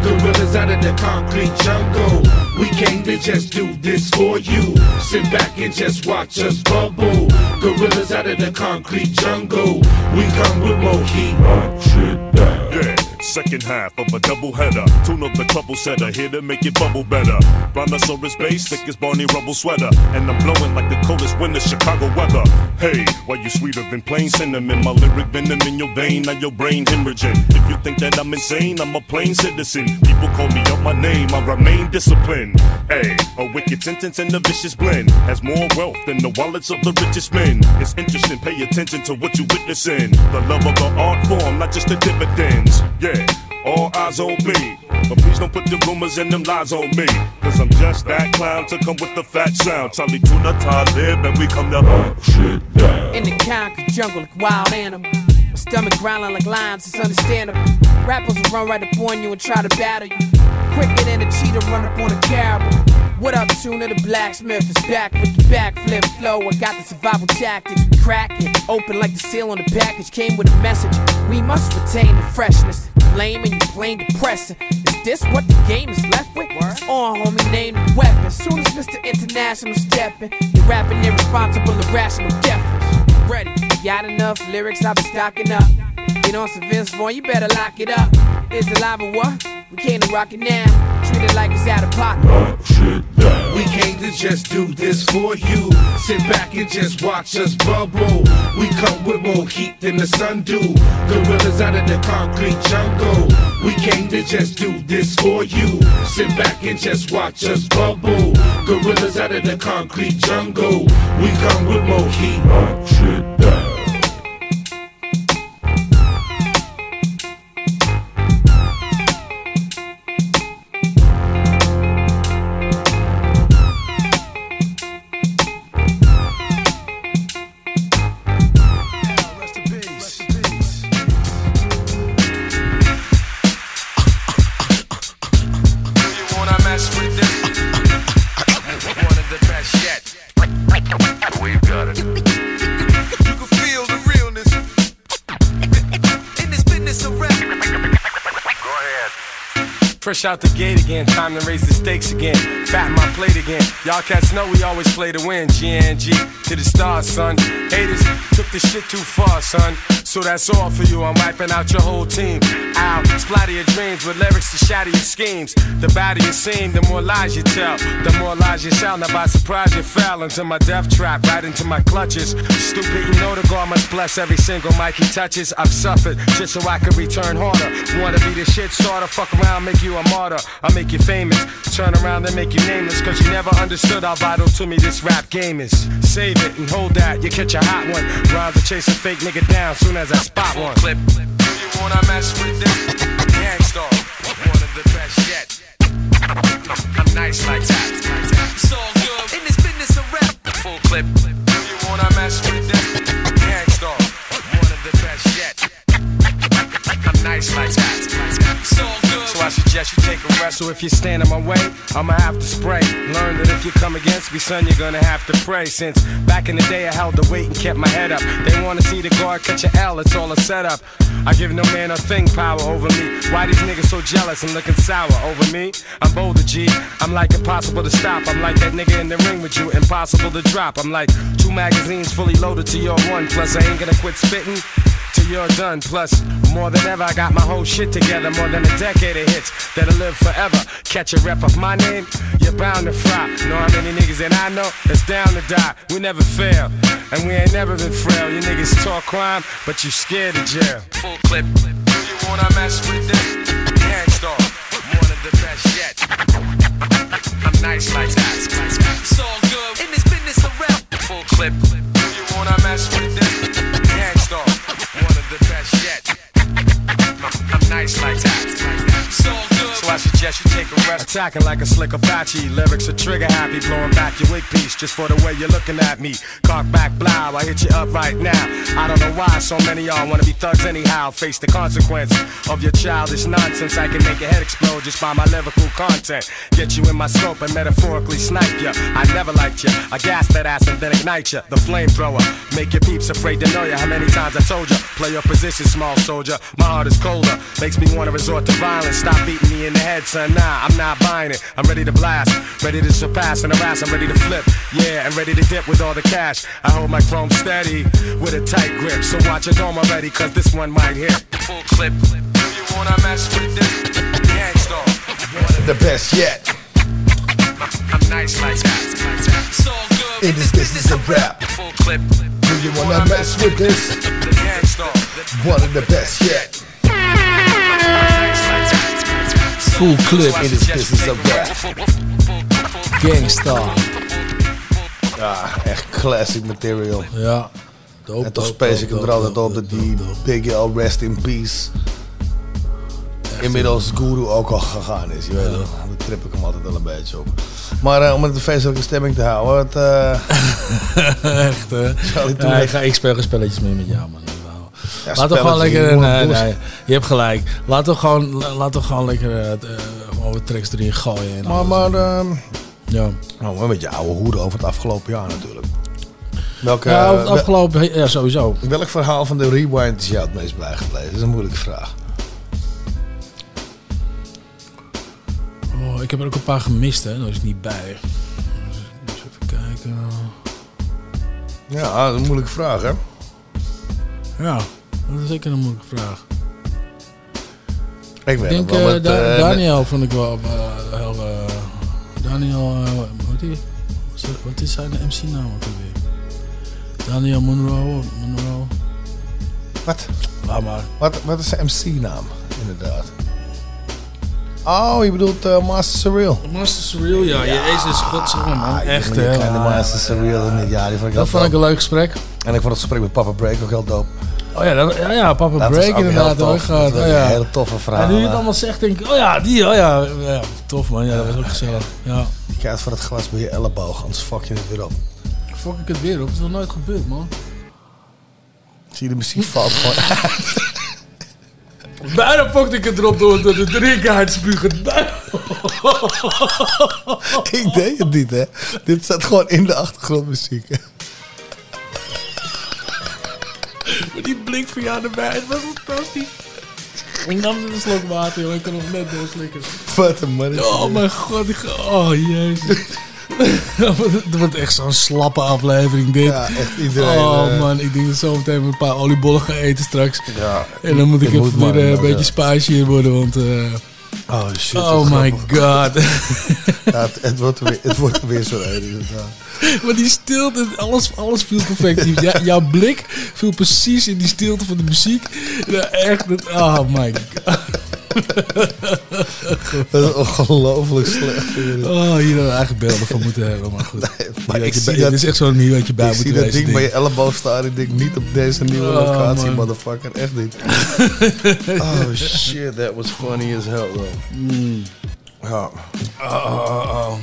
Gorillas out of the concrete jungle. We came to just do this for you. Sit back and just watch us bubble. Gorillas out of the concrete jungle. We come with more heat. Shit down. Yeah, second half of a double header. Tune up the trouble setter, here to make it bubble better. Brontosaurus bass, thick as Barney Rubble sweater. And I'm blowing like the coldest winter Chicago weather. Hey, why you sweeter than plain cinnamon? My lyric venom in your vein, now your brain hemorrhaging. If you think that I'm insane, I'm a plain citizen. People call me up my name, I remain disciplined. Hey, a wicked sentence and a vicious blend has more wealth than the wallets of the richest men. It's interesting, pay attention to what you witnessing. The love of the art form, not just the dividends. Yeah, all eyes on me. But please don't put the rumors and them lies on me. Cause I'm just that clown to come with the fat sound. Chali 2na, Talib, and we come to hunt shit down. In the concrete jungle like wild animal. My stomach growling like lions, it's understandable. Rappers will run right up on you and try to battle you. Quicker than a cheetah run up on a caribou. What up, 2na? The blacksmith is back with the backflip flow. I got the survival tactics. We crack it open like the seal on the package. Came with a message. We must retain the freshness. Lame and you plain depressing. Is this what the game is left with? It's on, homie, name the weapon. Soon as Mr. International stepping, you're rapping irresponsible, irrational, deafness. Ready? You got enough lyrics? I've been stocking up. Get on some Vince Vaughn, you better lock it up. Is it live or what? We came to rock it now. Treat it like it's out of pocket. We came to just do this for you. Sit back and just watch us bubble. We come with more heat than the sun do. Gorillas out of the concrete jungle. We came to just do this for you. Sit back and just watch us bubble. Gorillas out of the concrete jungle. We come with more heat. Out the gate again, time to raise the stakes again. Fat my plate again. Y'all cats know we always play to win. GNG to the stars, son. Haters took the shit too far, son. So that's all for you. I'm wiping out your whole team. Ow, splatter your dreams with lyrics to shatter your schemes. The badder you seem, the more lies you tell. The more lies you shout. Now by surprise you fell into my death trap, right into my clutches. Stupid, you know the God must bless every single mic he touches. I've suffered just so I can return harder. Wanna be the shit starter? Fuck around, make you a martyr. I'll make you famous. Turn around and make you nameless. Cause you never understood how vital to me this rap game is. Save it and hold that, you catch a hot one. Rhymes chase a fake nigga down soon as I spot one. Clip. You wanna mess with this? Gang Starr. One of the best yet. I'm nice like that. It's all good in this business of rap. Full clip. You wanna mess with this? Nice like that. So I suggest you take a rest. So if you stand in my way, I'ma have to spray. Learn that if you come against me, son, you're gonna have to pray. Since back in the day, I held the weight and kept my head up. They wanna see the guard catch an L, it's all a setup. I give no man a thing power over me. Why these niggas so jealous and looking sour over me? I'm bolder, G. I'm like impossible to stop. I'm like that nigga in the ring with you, impossible to drop. I'm like two magazines fully loaded to your one. Plus, I ain't gonna quit spitting till you're done. Plus, more than ever, I got my whole shit together. More than a decade of hits that'll live forever. Catch a rep of my name, you're bound to fry. Know how many niggas that I know that's down to die. We never fail, and we ain't never been frail. You niggas talk crime, but you scared of jail. Full clip. You wanna mess with this? Gang Starr. One of the best yet. I'm nice like that. It's all good in this business rap. Full clip. You wanna mess with this? One of the best yet. I'm nice like that. So I suggest you take a rest. Attacking like a slick Apache. Lyrics are trigger happy, blowing back your wig piece just for the way you're looking at me. Cock back, blow, I hit you up right now. I don't know why so many y'all wanna be thugs anyhow. Face the consequence of your childish nonsense. I can make your head explode just by my lyrical content. Get you in my scope and metaphorically snipe ya. I never liked ya. I gas that ass and then ignite ya. The flamethrower. Make your peeps afraid to know ya. How many times I told ya? Play your position, small soldier. My heart is colder. Makes me wanna resort to violence. Stop beating me in the head, son. Nah, I'm not buying it. I'm ready to blast. Ready to surpass and harass. I'm ready to flip. Yeah, and ready to dip with all the cash. I hold my chrome steady with a tight grip. So watch your dome already, cause this one might hit. Full clip. Do you wanna mess with this? Gang Starr. The best yet. I'm nice like that. It's all good. In this business of rap. Full clip. Do you wanna mess with this? Gangsta. One of the best yet. Full clip. In this business of rap. Gangstar. Ja, echt classic material. Ja. Dope, en toch space ik hem er altijd op dat die Biggie al rest in peace. Inmiddels Guru ook al gegaan is. Je weet. Daar trip ik hem altijd wel een beetje op. Maar eh, om het een feestelijke stemming te houden. Het, eh, Echt, hè? Ja, ik, ga, ik speel geen spelletjes meer met jou, man. Ja, laat toch gewoon lekker... je Nee, boosten. nee, je hebt gelijk. Laat toch gewoon, laat toch gewoon lekker eh, eh, gewoon tracks erin gooien. En Maar, maar ehm, ja. nou, een beetje oude hoeden over het afgelopen jaar natuurlijk. Welke, ja, over het wel- afgelopen... Ja, sowieso. welk verhaal van de rewind is jou het meest bijgebleven? Dat is een moeilijke vraag. Oh, ik heb er ook een paar gemist, hè. Daar is niet bij. Dus even kijken. Ja, dat is een moeilijke vraag, hè? Ja, dat is zeker een moeilijke vraag. Ik Ik weet denk nog wel eh, met, Da- eh, Daniel vond ik wel eh, heel... Daniel... Wat is- Wat is zijn MC-naam ook alweer? Daniel Monroe. Monroe. Wat? Laat maar. Wat, wat is de MC-naam, inderdaad? Oh, je bedoelt eh, Master Surreal. Master Surreal, ja. Jezus, godsnaam, man. Echt, hè? kleine Ah, Master Surreal in dit jaar. Die vond ik Dat heel vond ik een leuk gesprek. En ik vond het gesprek met Papa Break ook heel dope. Oh ja, dat, ja, ja Papa Dat Break inderdaad. tof. Gehad. Dat was Oh, een ja. hele toffe verhaal, En nu je het allemaal zegt, denk ik, oh ja, die, oh ja. ja tof man, ja, dat was ook gezellig. Ja. Kijk uit voor het glas bij je elleboog, anders fuck je het weer op. Fuck ik het weer op, het is nog nooit gebeurd, man. Zie je de muziek valt gewoon uit. Bijna pakte ik het erop door, door de drinken uitspugen. Bijna. ik deed het niet, hè. Dit staat gewoon in de achtergrondmuziek. Maar die blik van jou erbij, het was fantastisch. Ik nam een slok water, joh. Ik kan nog net doorslikken. Wat een man. Oh mijn god, ik, oh jezus. Het wordt echt zo'n slappe aflevering dit. Ja, echt iedereen, Oh eh, man, ik denk dat zo meteen een paar oliebollen ga eten straks. Ja, En dan moet ik even weer eh, een maar, beetje ja. spicy hier worden, want... eh, Oh shit. oh my grappig. god. Ja, het, het wordt er weer, het wordt er weer zo inderdaad. maar die stilte, alles, alles viel perfect. Ja, jouw blik viel precies in die stilte van de muziek. Ja, echt, het, oh my god. Dat is ongelooflijk slecht. Oh, hier hadden we eigenlijk beelden van moeten hebben, maar goed. maar ik zie bij- dat- dit is echt zo'n nieuw wat je bij ik moet zie dat ding bij je elleboog staan. Ik denk niet op deze nieuwe Oh, locatie, man. motherfucker. Echt niet. oh shit, that was funny as hell, though. Mm. Ja. Oh, oh, oh.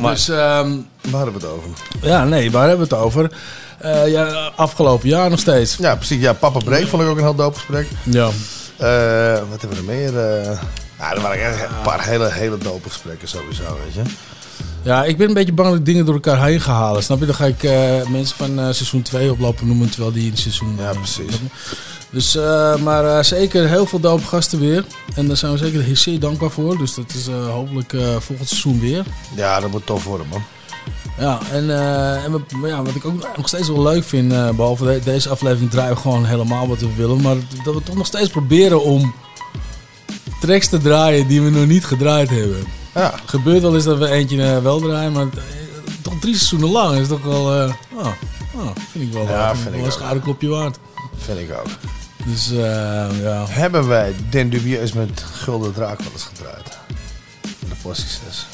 Maar- Dus, ehm, Waar hebben we het over? ja, nee, waar hebben we het over? Eh, ja, afgelopen jaar nog steeds. Ja, precies. Ja, Papa Break vond ik ook een heel dope gesprek. Ja. Eh, wat hebben we er meer? Eh ja, er waren echt een paar hele, hele dope gesprekken sowieso, weet je. Ja, ik ben een beetje bang dat ik dingen door elkaar heen ga halen. Snap je? Dan ga ik eh, mensen van seizoen 2 oplopen noemen, terwijl die in seizoen... Ja, precies. Dus, maar zeker heel veel dope gasten weer. En daar zijn we zeker zeer dankbaar voor. Dus dat is hopelijk volgend seizoen weer. Ja, dat moet tof worden, man. Ja, en, eh, en we- ja, wat ik ook nog steeds wel leuk vind, eh, behalve de- deze aflevering draaien we gewoon helemaal wat we willen. Maar dat we toch nog steeds proberen om tracks te draaien die we nog niet gedraaid hebben. Ja. Gebeurt wel eens dat we eentje eh, wel draaien, maar toch drie seizoenen lang is toch wel, ah, ah, vind ik wel, Ja, vind wel ik een ook. schouderklopje waard. Vind ik ook. Dus ja. Hebben wij Den Dubieus met Gulden Draak wel eens gedraaid? De Possie 6.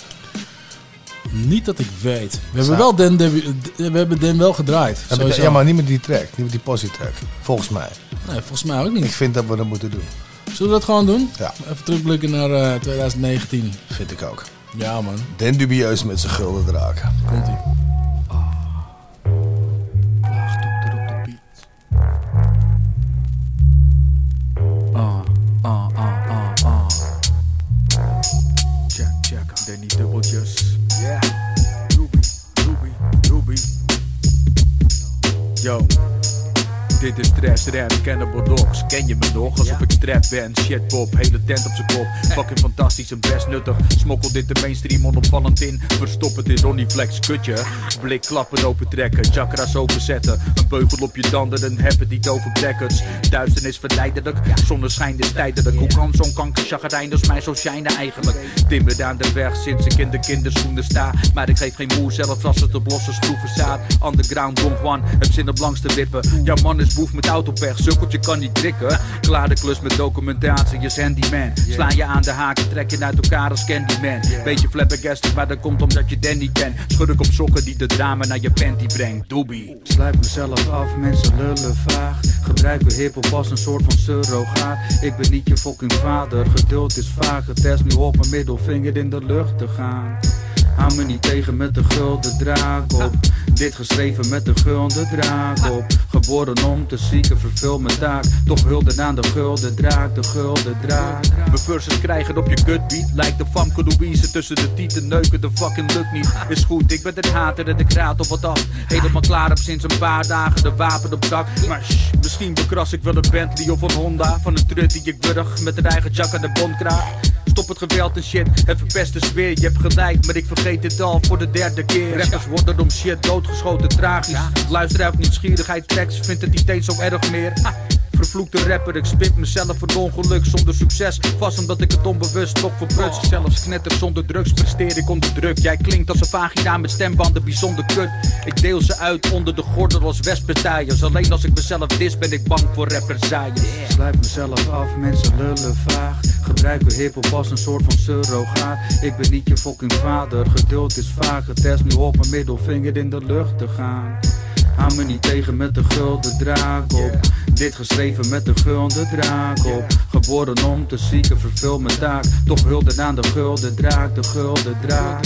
Niet dat ik weet. We hebben wel Den, de, we hebben Den wel gedraaid. Ja, maar niet met die track. Niet met die Possie track. Volgens mij. Nee, volgens mij ook niet. Ik vind dat we dat moeten doen. Zullen we dat gewoon doen? Ja. Even terugblikken naar eh, 2019. Vind ik ook. Ja, man. Den dubieus met zijn gulden draken. Komt-ie. Ah, ah, ah, ah. Yo. Dit is Stress Rap, Cannibal Dogs. Ken je me nog? Alsof ik trap ben. Shit pop, hele tent op z'n kop. Fucking fantastisch en best nuttig. Smokkel dit de mainstream onopvallend in. Verstop het in Ronnie Flex, kutje. Blik klappen opentrekken, chakras openzetten. Een beugel op je tanden, een heb het niet over brekkers. Duisternis verleidelijk, zonneschijn is tijdelijk. Hoe kan zo'n kankerchagrijn als mij zo shinen eigenlijk? Timmer aan de weg sinds ik in de kinderschoenen sta. Maar ik geef geen moe, zelfs als het op losse schroeven staat. Underground Don Juan, heb zin om langs te wippen. Jouw man is boef met autopech, sukkeltje kan niet drikken. Klaar de klus met documentatie, je handyman. Sla je aan de haken, trek je uit elkaar als Candyman. Beetje flabbergasted, maar dat komt omdat je Danny. Schud ik op sokken die de drama naar je panty brengt. Doobie. Sluit mezelf af, mensen lullen vaag. Gebruiken hiphop als een soort van surrogaat. Ik ben niet je fucking vader, geduld is vaag. Test nu op mijn middelvinger in de lucht te gaan. Hou me niet tegen met de gulden draak op. Dit geschreven met de gulden draak op. Geboren om te zieken, vervul mijn taak. Toch hulde aan de gulden draak, de gulden draak. Mijn verses krijgen op je kutbeat. Lijkt de Famke Louise tussen de tieten neuken. De fucking lukt niet. Is goed, ik ben het hater en ik raad op wat af. Helemaal klaar heb sinds een paar dagen de wapen op dak. Maar shh, misschien bekras ik wel een Bentley of een Honda. Van een trut die ik burg met een eigen jack aan de bondkraag. Stop het geweld en shit, het verpest de sfeer. Je hebt gelijk, maar ik vergeet dit al voor de derde keer. Rappers worden om shit doodgeschoten, tragisch. Luister uit nieuwsgierigheid, tracks, vindt het niet eens zo erg meer. Ah, Vervloekte rapper, ik spit mezelf voor ongeluk zonder succes. Vast omdat ik het onbewust toch verbruts. Zelfs knetter zonder drugs presteer ik onder druk. Jij klinkt als een vagina met stembanden bijzonder kut. Ik deel ze uit onder de gordel als westpartijen. Alleen als ik mezelf dis ben ik bang voor represailles. Sluit mezelf af, mensen lullen vaag. Gebruiken hiphop als een soort van surrogaat. Ik ben niet je fucking vader, geduld is vaag. Test nu op mijn middelvinger in de lucht te gaan. Hou me niet tegen met de gulden draak op. Dit geschreven met de gulden draak op. Geboren om te zieken, vervul mijn taak. Toch hulde aan de gulden draak, de gulden draak.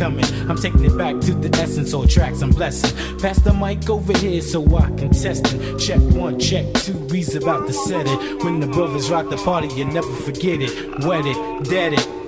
Coming. I'm taking it back to the essence, all tracks I'm blessing. Pass the mic over here so I can test it. Check one, check two, we's about to set it. When the brothers rock the party, you never forget it. Wet it, dead it.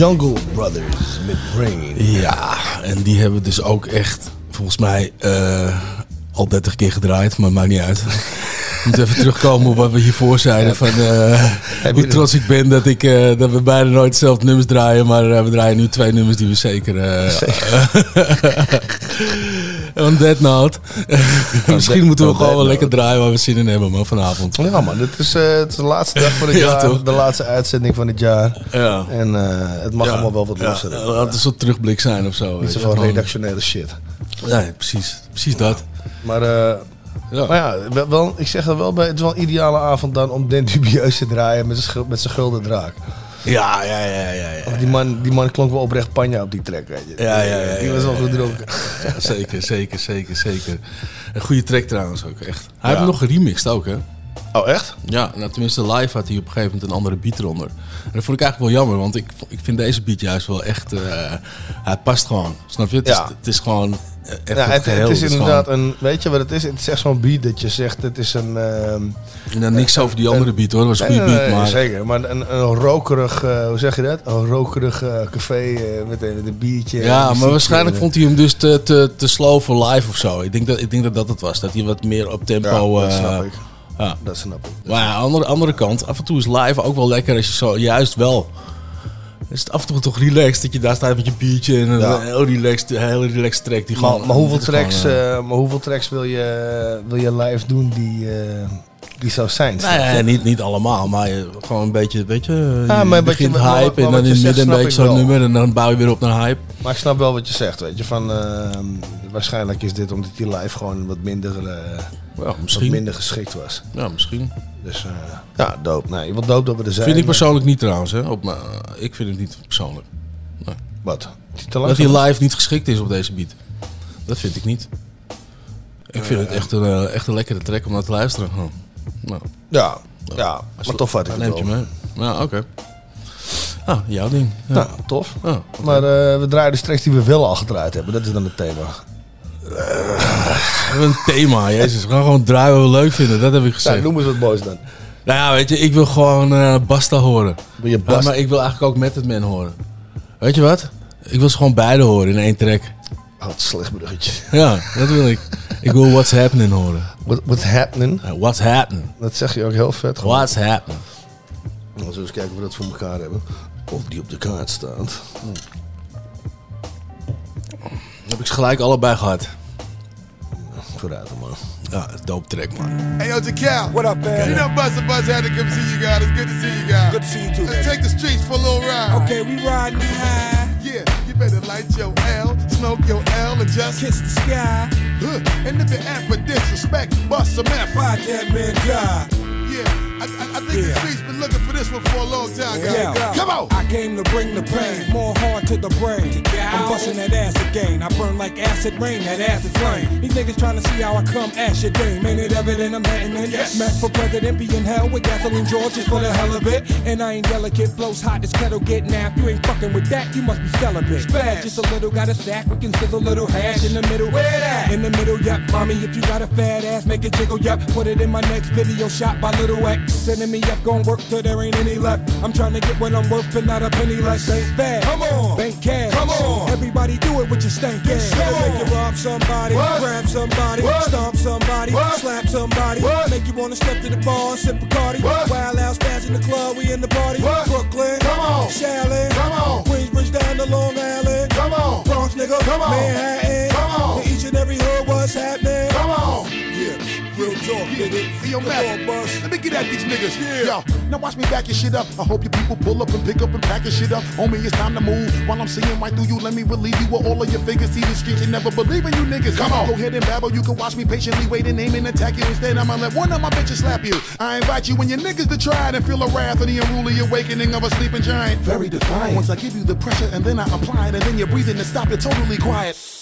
Jungle Brothers met Brain. Ja, en die hebben dus ook echt, volgens mij, eh, al 30 keer gedraaid, maar maakt niet uit. Ik moet even terugkomen op wat we hiervoor zeiden. Van, eh, hoe trots ik ben dat, ik, eh, dat we bijna nooit hetzelfde nummers draaien. Maar we draaien nu twee nummers die we zeker... eh on that note. Misschien moeten we on gewoon wel lekker draaien waar we zin in hebben man, vanavond. Ja man, dit is, eh, het is de laatste dag van het Ja, jaar. toch? De laatste uitzending van het jaar. Ja. En eh, het mag Ja. allemaal wel wat Ja, losser. Laat het een soort terugblik zijn of zo. Niet zoveel redactionele shit. Nee, precies. Precies dat. Maar, eh, maar ja, wel- ik zeg er wel bij, het is wel een ideale avond dan om Den Dubieus te draaien met zijn gulden draak. Ja, ja, ja, ja. ja. Die, man, die man klonk wel oprecht panja op die track, weet je. Ja, ja, ja. Die ja, was wel ja, goed ja. dronken. Ja, zeker, zeker, zeker, zeker. Een goede track trouwens ook, echt. Hij Ja. heeft nog geremixed ook, hè? Oh, echt? Ja, nou, tenminste live had hij op een gegeven moment een andere beat eronder. En dat vond ik eigenlijk wel jammer, want ik, ik vind deze beat juist wel echt... eh, hij past gewoon, snap je? Het, Ja. is, het is gewoon echt Ja, het, is inderdaad een, weet je wat het is? Het is echt zo'n beat dat je zegt, het is een... ehm, Nou, niks over die andere beat hoor, dat was een goede beat, maar... Zeker, maar een, een rokerig, eh, hoe zeg je dat? Een rokerig eh, café eh, met, een, met een biertje. Ja, en maar waarschijnlijk en- vond hij hem dus te, te, te slow voor live of zo. Ik denk dat, ik denk dat dat het was. Dat hij wat meer op tempo... Ja, dat snap ik. Ja. Dat snap ik. Maar ja, andere, andere kant, af en toe is live ook wel lekker als je zo, juist wel. Is het af en toe toch relaxed dat je daar staat met je biertje en een Ja. heel relaxed, relaxed track die Maar, gewoon. maar, hoeveel gewoon, tracks, eh, eh, maar hoeveel tracks wil je, wil je live doen die, eh, die zou zijn? Nee, nee, niet, niet allemaal, maar gewoon een beetje, weet je, Ja, maar begint je- maar- maar- hype maar en dan in het midden een beetje zo'n nummer en dan bouw je weer op naar hype. Maar ik snap wel wat je zegt, weet je. Van, eh, waarschijnlijk is dit omdat die live gewoon wat minder, eh, misschien. minder geschikt was. Ja, misschien. Dus eh, ja, doop. Nee, wat doop dat we er zijn. Vind ik maar- persoonlijk niet trouwens, hè. Op, ik vind het niet persoonlijk. Nee. Wat? Dat hij is? live niet geschikt is op deze beat. Dat vind ik niet. Ik vind het echt een, eh, echt een lekkere track om naar te luisteren. Nou. Ja, ja, Als maar toch vat ik het neemt je wel. mee. Ja, oké. Ah, jouw ding. Ja. Nou, tof. Ah, Maar eh, we draaien de tracks die we wel al gedraaid hebben. Dat is dan het thema. We hebben een thema, jezus. We gaan gewoon draaien wat we leuk vinden. Dat heb ik Ja, gezegd. noem eens wat moois dan. Nou ja, weet je, ik wil gewoon eh, Basta horen. Je Ja, maar ik wil eigenlijk ook Method Man horen. Weet je wat? Ik wil ze gewoon beide horen in één track. Oh, slecht bruggetje. Ja, dat wil ik. Ik wil What's Happening horen. What, what's happening? What's Happening. Dat zeg je ook heel vet. gewoon. What's Happening. Nou, zullen we eens kijken of we dat voor elkaar hebben. Of die op de kaart staat. heb ik ze gelijk allebei gehad. Vooruit man. Ja, dope track, man. Hey, yo, Jacal. What up, man? You know Buzz and Buzz had to come see you guys. It's good to see you guys. Good to see you too. Let's take the streets for a little ride. Okay, we riding high. Yeah, you better light your L, smoke your L, and just kiss the sky. Huh. And if you act for disrespect, bust some F. Fight that man die. Yeah, I, I, I think the streets been looking for this one for a long time, guys. Yeah. Come on. I came to bring the pain, more hard to the brain. I'm busting that ass again. I burn like acid rain, that acid flame. These niggas trying to see how I come ash your game. Ain't it evident I'm hitting in? Yes. Meth for president, be in hell with gasoline George just for the hell of it. And I ain't delicate, flows hot this kettle get napped. You ain't fucking with that, you must be celibate. Bad, just a little, got a sack, we can sizzle a little hash in the middle. Where that? In the middle, yup. Mommy, if you got a fat ass, make it jiggle, yup. Put it in my next video shot by Little X. Sending me up, gon' work till there ain't any left. I'm trying to get what I'm worth and not a penny less. Ain't bad. Come on. Bank cash. Come on. Everybody do it with your stank ass. Make you rob somebody, What? grab somebody, What? stomp somebody, What? slap somebody. What? Make you wanna step to the bar and sip Bacardi. What? Wild out, spaz in the club, we in the party. What? Brooklyn. Come on. Shaolin. Come on. Queensbridge down to Long Island. Come on. Bronx, nigga. Come on. Manhattan. Come on. To each and every hood, what's happening? Nigga. Yo, Come Matt, on, let me get at these niggas. Yo, now watch me back your shit up. I hope you people pull up and pick up and pack your shit up. Homie, it's time to move. While I'm seeing right through you, let me relieve you with all of your figures. See the streets and never believe in you niggas. Come on, go ahead and babble. You can watch me patiently wait and aim and attack you. Instead, I'ma let one of my bitches slap you. I invite you and your niggas to try it and feel the wrath of the unruly awakening of a sleeping giant. Very defiant. Once I give you the pressure and then I apply it and then you're breathing and stop, you're totally quiet.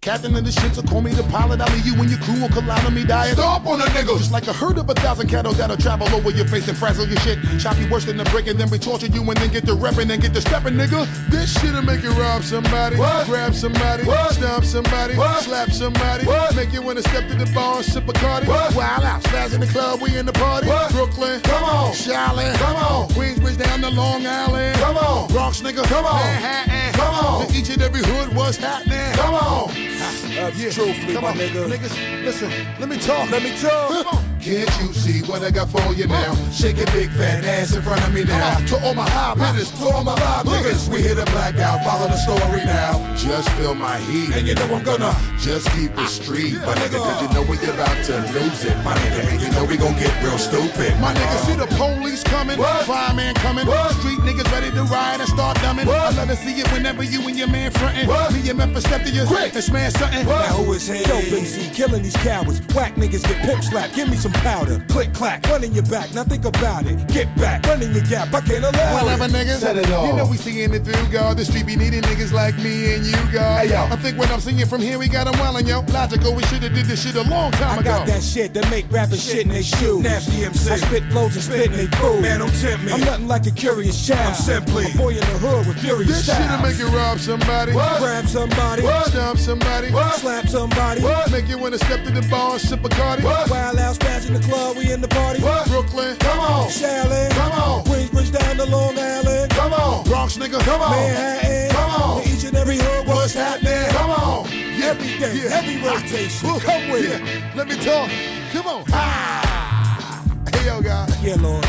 Captain of the ship, so call me the pilot. I'll leave you and your crew will collide on me diet. Stop on the niggas! Just like a herd of a thousand cattle that'll travel over your face and frazzle your shit. Chop you worse than a brick and then we torture you and then get to repping and get to stepping, nigga. This shit'll make you rob somebody, grab somebody, stomp somebody, slap somebody, make you wanna step to the bar and sip a cardi. Wild out, spaz in the club, we in the party. Brooklyn, come on, Shaolin, come on, Queensbridge down to Long Island, come on, Bronx nigga, come on, Manhattan, come on, to each and every hood, what's happening? Come on. That's truthfully, Come my on, nigga. Niggas, listen, let me talk. Let me talk. Can't you see what I got for you now? Shake your big fat ass in front of me now. To all my high hitters, to all my live niggas, we hit a blackout. Follow the story now. Just feel my heat, and you know I'm gonna just keep it ah, street, my nigga. Cause you know we about to lose it, my nigga. And you know we gon' get real stupid, my nigga. Uh-huh. See the police coming, fireman coming, street niggas ready to ride and start dumbing. I love to see it whenever you and your man frontin'. Me and Memphis step to you and smash something. Now who is he? Dope MC, killing these cowards. Whack niggas get pimp slapped. Give me some powder. Click clack, run in your back. Now think about it. Get back, run in your gap. I can't allow Whatever, it. niggas. Set it off. You know we seeing it through, God. The street be needing niggas like me and you, God. Hey, yo. I think when I'm singing from here, we got them wildin', yo. Logical, we shoulda did this shit a long time I ago. I got that shit that make rappers shit in they shoes. Nasty MC. I spit flows and spit in they food. Man, don't tempt me. I'm nothing like a curious child. I'm simply a boy in the hood with furious This shit'll make you rob somebody, Grab somebody, stomp somebody, slap somebody, make you wanna step to the bar and sip a cardi. Wild out, spaz in the club, we in the party. Brooklyn, come on, Shaolin, come on, Queensbridge down to Long Island, come on, Bronx nigga, come on, Manhattan, come on, to each and every hood, what's happening? come on, Every day, Yeah. heavy rotation. Woo. Come with yeah. it. Let me talk. Come on. Ah. Hey yo, guys. Yeah, Lord.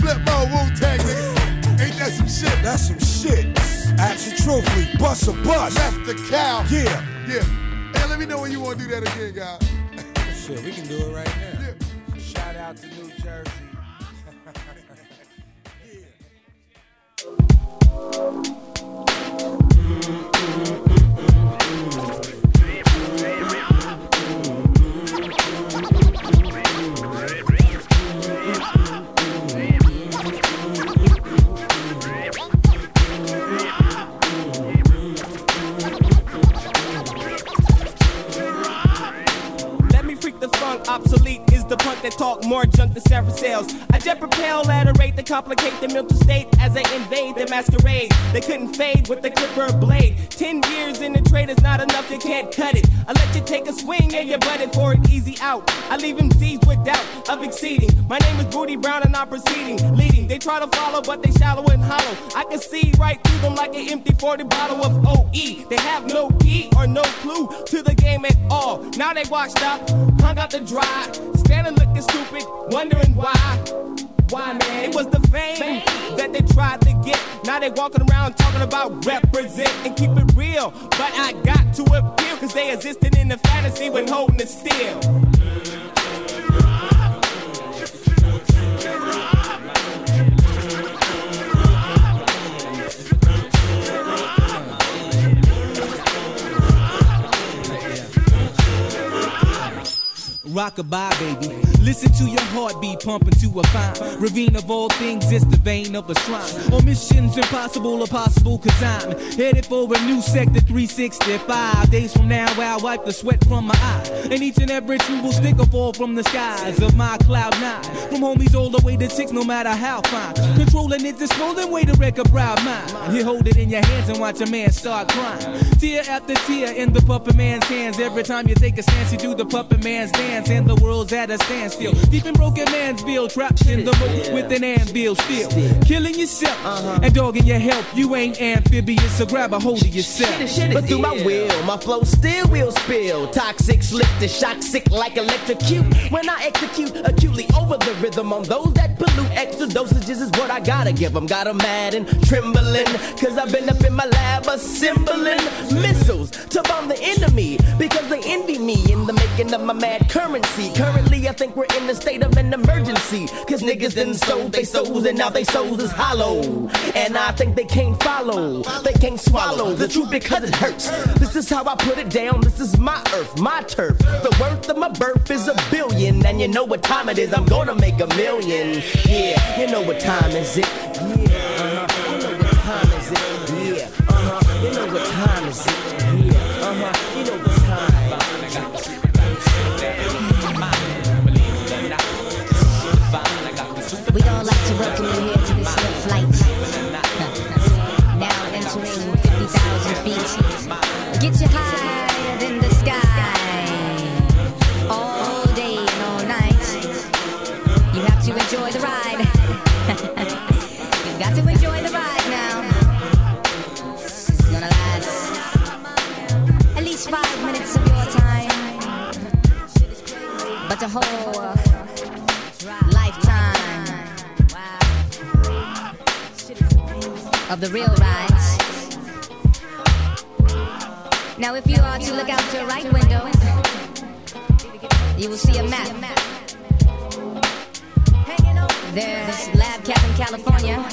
Flip my Wu Tang, nigga. Ain't that some shit? That's some shit. Absolutely, bust a bust. Left the cow. Yeah. Yeah. Hey, let me know when you want to do that again, guys. Shit, we can do it right now. Out to New Jersey. Let make that talk more junk than several cells. I jet propel at a rate that complicate the mental state as I invade the masquerade. They couldn't fade with the clipper blade. Ten years in the trade is not enough, you can't cut it. I let you take a swing and you butted for an easy out. I leave them Z's with doubt of exceeding. My name is Booty Brown and I'm proceeding, leading. They try to follow, but they shallow and hollow. I can see right through them like an empty 40 bottle of OE. They have no key or no clue to the game at all. Now they washed up, hung out the dry, standing looking stupid, wondering why. Why, man? It was the fame, that they tried to get. Now they walking around talking about represent and keep it real. But I got to appeal, cause they existed in the fantasy when holding it still. Rockabye, baby. Listen to your heartbeat pumping to a fine ravine of all things. It's the vein of a shrine. On missions impossible or possible, cause I'm headed for a new sector 365. Days from now, I'll wipe the sweat from my eye. And each and every tree will stick or fall from the skies of my cloud nine. From homies all the way to six, no matter how fine. Controlling it, this rolling way to wreck a proud mind. You hold it in your hands and watch a man start crying. Tear after tear in the puppet man's hands. Every time you take a stance, you do the puppet man's dance. And the world's at a standstill. Deep in broken man's bill, trapped in the moat with an anvil still. Killing yourself and dogging your health. You ain't amphibious, so grab a hold of yourself. But through my will, my flow still will spill. Toxic, slick to shock, sick like electrocute. When I execute acutely over the rhythm on those that pollute, extra dosages is what I gotta give them. Got 'em mad and trembling, cause I've been up in my lab assembling missiles to bomb the enemy. Because they envy me in the making of my mad currency. Currently, I think we're in a state of an emergency. Cause niggas done sold they souls and now they souls is hollow. And I think they can't follow, they can't swallow the truth because it hurts. This is how I put it down. This is my earth, my turf. The worth of my birth is a billion. And you know what time it is, I'm gonna make a million. Yeah, you know what time is it? Yeah, uh-huh. You know what time is it? Yeah, uh-huh. You know what time is it? Yeah, uh-huh. You know what We don't like to welcome you here to this little flight. now entering 50,000 feet. Get you higher than the sky. All day and all night. You have to enjoy the ride. You've got to enjoy the ride now. Is gonna last at least five minutes of your time. But the whole of the real rides. Now, if you are to look out your right window, you will see a map. There's Lab Cabin California,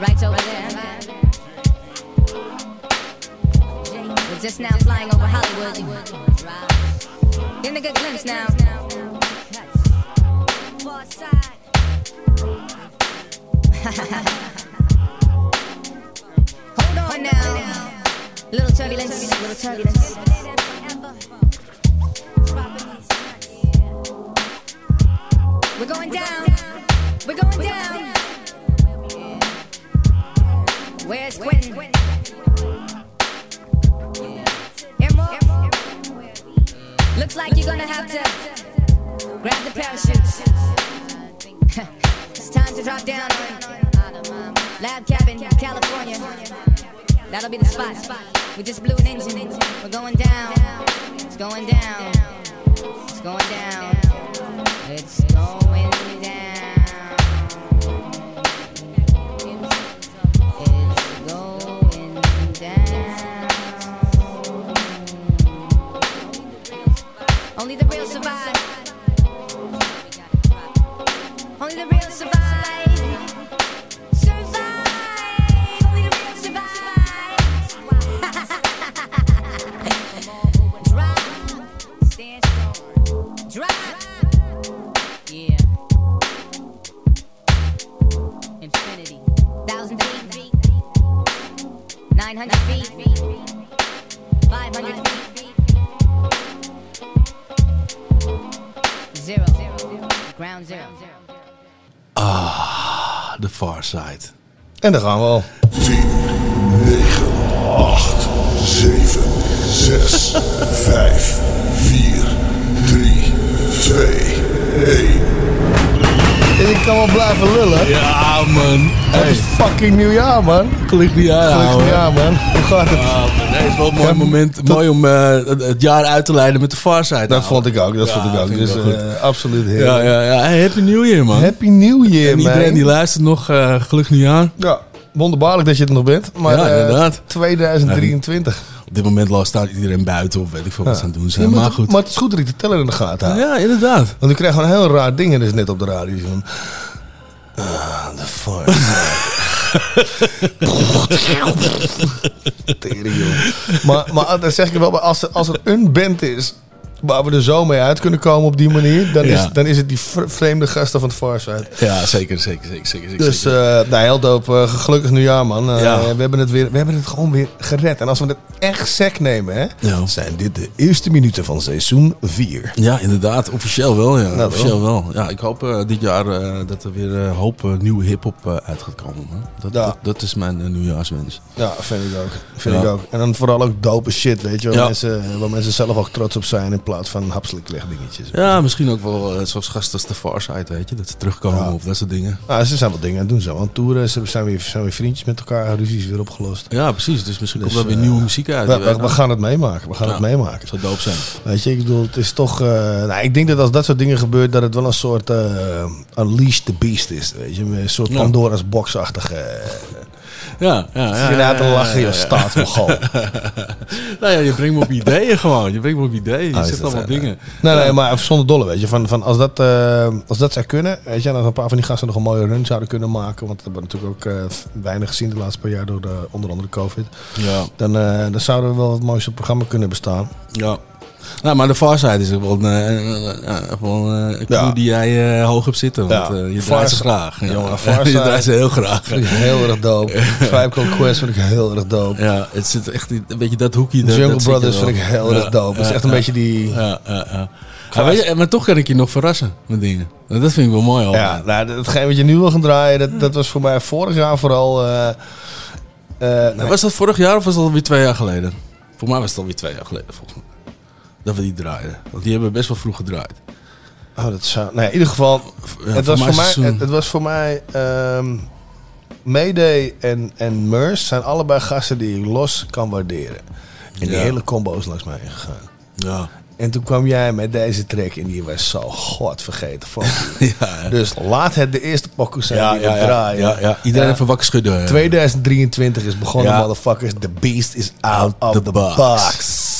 right over there. We're just now flying over Hollywood. Getting a good glimpse now. Hold on now. Little turbulence, little turbulence. We're going down. We're going down. Where's Quentin? Looks like you're gonna have to grab the parachutes. time to drop down Lab Cabin, California. That'll be the spot. We just blew an engine. We're going down. It's going down. It's going down. It's going down. Gaan we al. 8, 7, 6, 5, 4, 3, 2, 1. En ik kan wel blijven lullen. Ja, man. Het is fucking nieuwjaar, man. Gelukkig nieuwjaar, Gelukkig ouwe. nieuwjaar, man. Hoe gaat het? Ja, man, nee, het is wel een mooi moment. Mooi om eh, het, jaar uit te leiden met de Far Side. Dat vond ik ook, dat Ja, vond ik ook. ik Dus eh, absoluut heerlijk. Ja, ja, ja. Hey, Happy New Year, man. Happy New Year, En iedereen man. die luistert nog, eh gelukkig nieuwjaar. Ja, wonderbaarlijk dat je er nog bent. Maar Ja, eh, inderdaad. 2023. Op dit moment staat iedereen buiten of weet ik veel wat ze aan het doen zijn. Maar goed. Maar het is goed dat ik de teller in de gaten hou. Ja, inderdaad. Want ik krijg gewoon heel raar dingen dus net op de radio. Van, Ah, de fuck. Tering, joh. maar, maar dan zeg ik wel als er, als er een band is waar we er zo mee uit kunnen komen op die manier, dan, Ja. is, dan is het die vre- vreemde gasten van het Farside. Ja, zeker, zeker, zeker, zeker. Dus zeker. eh nou, heel dope. Eh, gelukkig nieuwjaar, man. Eh, Ja. we, hebben het weer, we hebben het gewoon weer gered. En als we het echt sec nemen, hè, Ja. zijn dit de eerste minuten van seizoen 4. Ja, inderdaad. Officieel wel, ja. Nou, Officieel wel. Ja, ik hoop dit jaar dat er weer een hoop nieuwe hip-hop uit gaat komen. Dat, dat, dat is mijn nieuwjaarswens. Ja, vind ik ook. Vind ik ook. En dan vooral ook dope shit, weet je. Waar, mensen, waar mensen zelf ook trots op zijn in plaats van hapselijk dingetjes. Ja, misschien ook wel eh, zoals gasten als de Farside, weet je. Dat ze terugkomen of dat soort dingen. Nou, ze zijn wel dingen aan het doen. Zo. Want toeren, ze zijn weer, zijn weer vriendjes met elkaar, ruzies weer opgelost. Ja, precies. Dus misschien Dus, komt er weer eh, nieuwe muziek uit. We, nou. gaan het meemaken. We gaan Ja. het meemaken. Zou doop zijn. Weet je, ik bedoel, het is toch... eh, nou, ik denk dat als dat soort dingen gebeurt, dat het wel een soort eh Unleash the Beast is. Weet je, een soort Ja. Pandora's boxachtige... Ja, ja, ja. je nou te ja, lachen, ja, ja. staatsmogol. nou ja, je brengt me op ideeën gewoon. Je brengt me op ideeën. Je Ah, zegt allemaal dingen. Nee, nee, Ja. maar zonder dolle, weet je. Van, van als, dat, eh, als dat zou kunnen, weet je, als een paar van die gasten nog een mooie run zouden kunnen maken, want dat hebben we natuurlijk ook eh, weinig gezien de laatste paar jaar door de, onder andere COVID, Ja. dan, eh, dan zouden we wel het mooiste programma kunnen bestaan. Ja. Nou, maar de Farside is wel een, eh, eh, een crew die jij eh, hoog hebt zitten. Want eh, je draait ze graag. Jongen, je Farside draait ze heel graag. Vind ik heel erg dope. Tribe Quest vind ik heel erg dope. Ja, het zit echt een beetje dat hoekje. Jungle er Brothers vind ik heel erg dope. Het is echt een beetje die- Ja, ja, ja. Ja, weet je, maar toch kan ik je nog verrassen met dingen. Dat vind ik wel mooi al. Ja, nou, hetgeen wat je nu wil gaan draaien, dat, dat was voor mij vorig jaar vooral... eh, eh, nee. Was dat vorig jaar of was dat alweer twee jaar geleden? Voor mij was het alweer twee jaar geleden, volgens mij. Dat we die draaiden. Want die hebben best wel vroeg gedraaid. Oh, dat zou... Nee, in ieder geval... Ja, het, was voor mij, seizoen. het, het was voor mij... Mayday en, en Murs zijn allebei gasten die ik los kan waarderen. En die Ja. hele combo is langs mij gegaan. Ja. En toen kwam jij met deze track en die was zo godvergeten van. ja. Dus laat het de eerste pokus zijn Ja, die ja, we ja. draaien. Iedereen even wakker schudden. 2023 is begonnen, motherfuckers. The beast is out, of the the, box. box.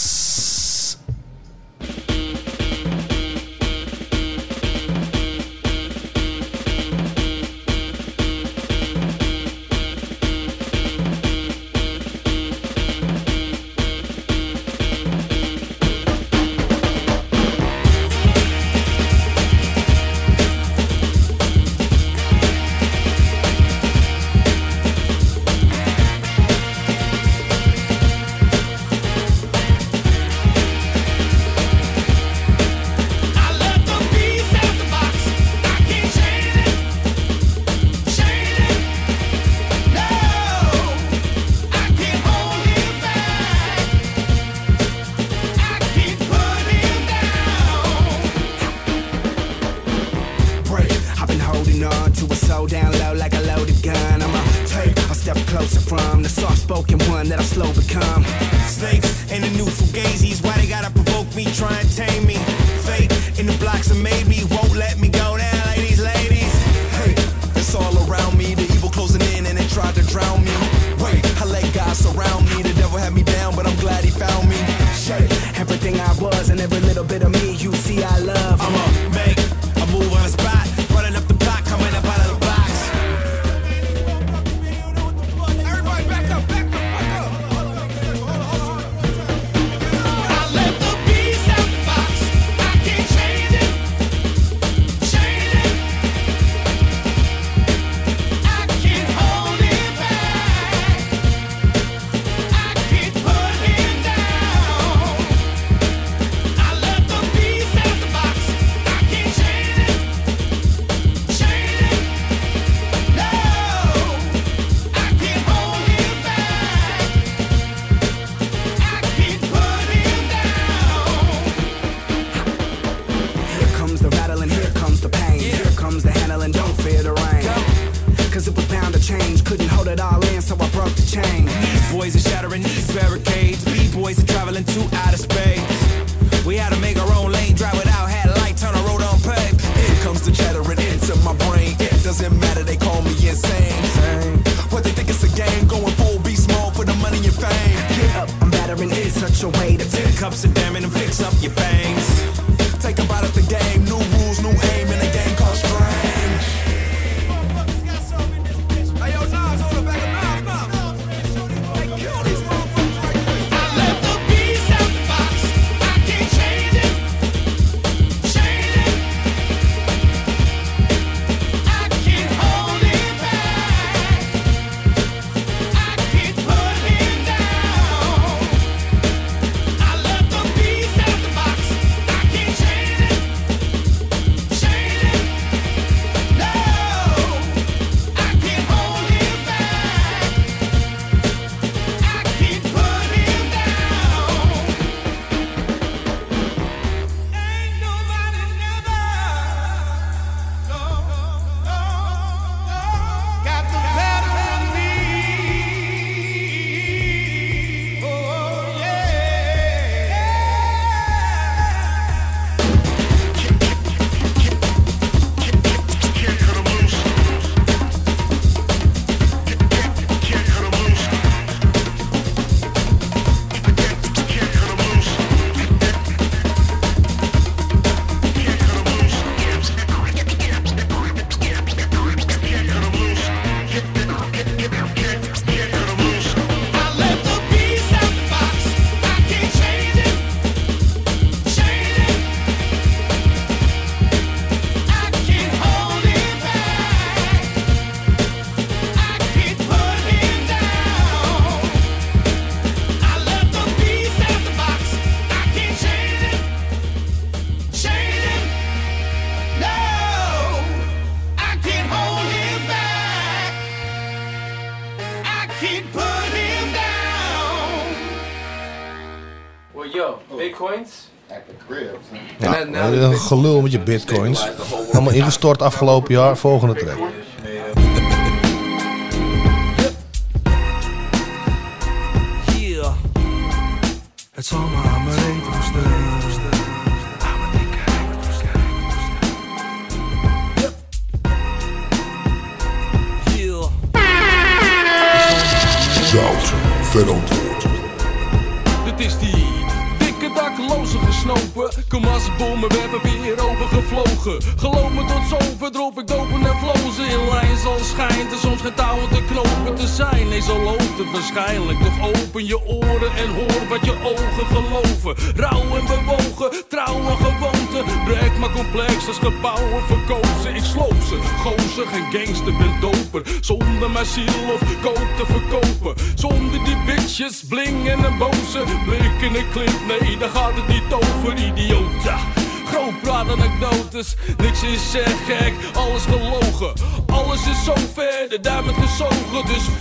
Gelul met je bitcoins. Allemaal ingestort afgelopen jaar, volgende track.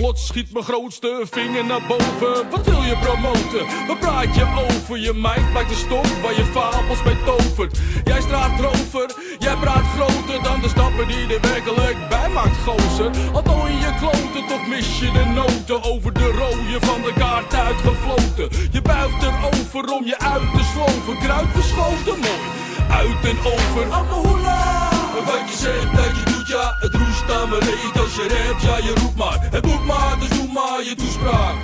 Plots schiet mijn grootste vinger naar boven. Wat wil je promoten? Wat praat je over? Je mind maakt de stof waar je fabels mee tovert. Jij straat rover, jij praat groter dan de stappen die er werkelijk bij maakt, gozer. Al toon je kloten, toch mis je de noten. Over de rode van de kaart uitgefloten. Je buigt erover om je uit te sloven. Kruid verschoten, mooi. Uit en over. Amahula. Wat je zegt dat je aan mijn reet. Als je redt, ja, je roept maar. Het moet maar, dus doe maar je toespraak.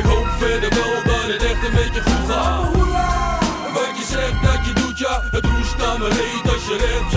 Ik hoop verder wel dat het echt een beetje goed gaat. Wat je zegt dat je doet, ja, het roest aan mijn reet. Als je redt,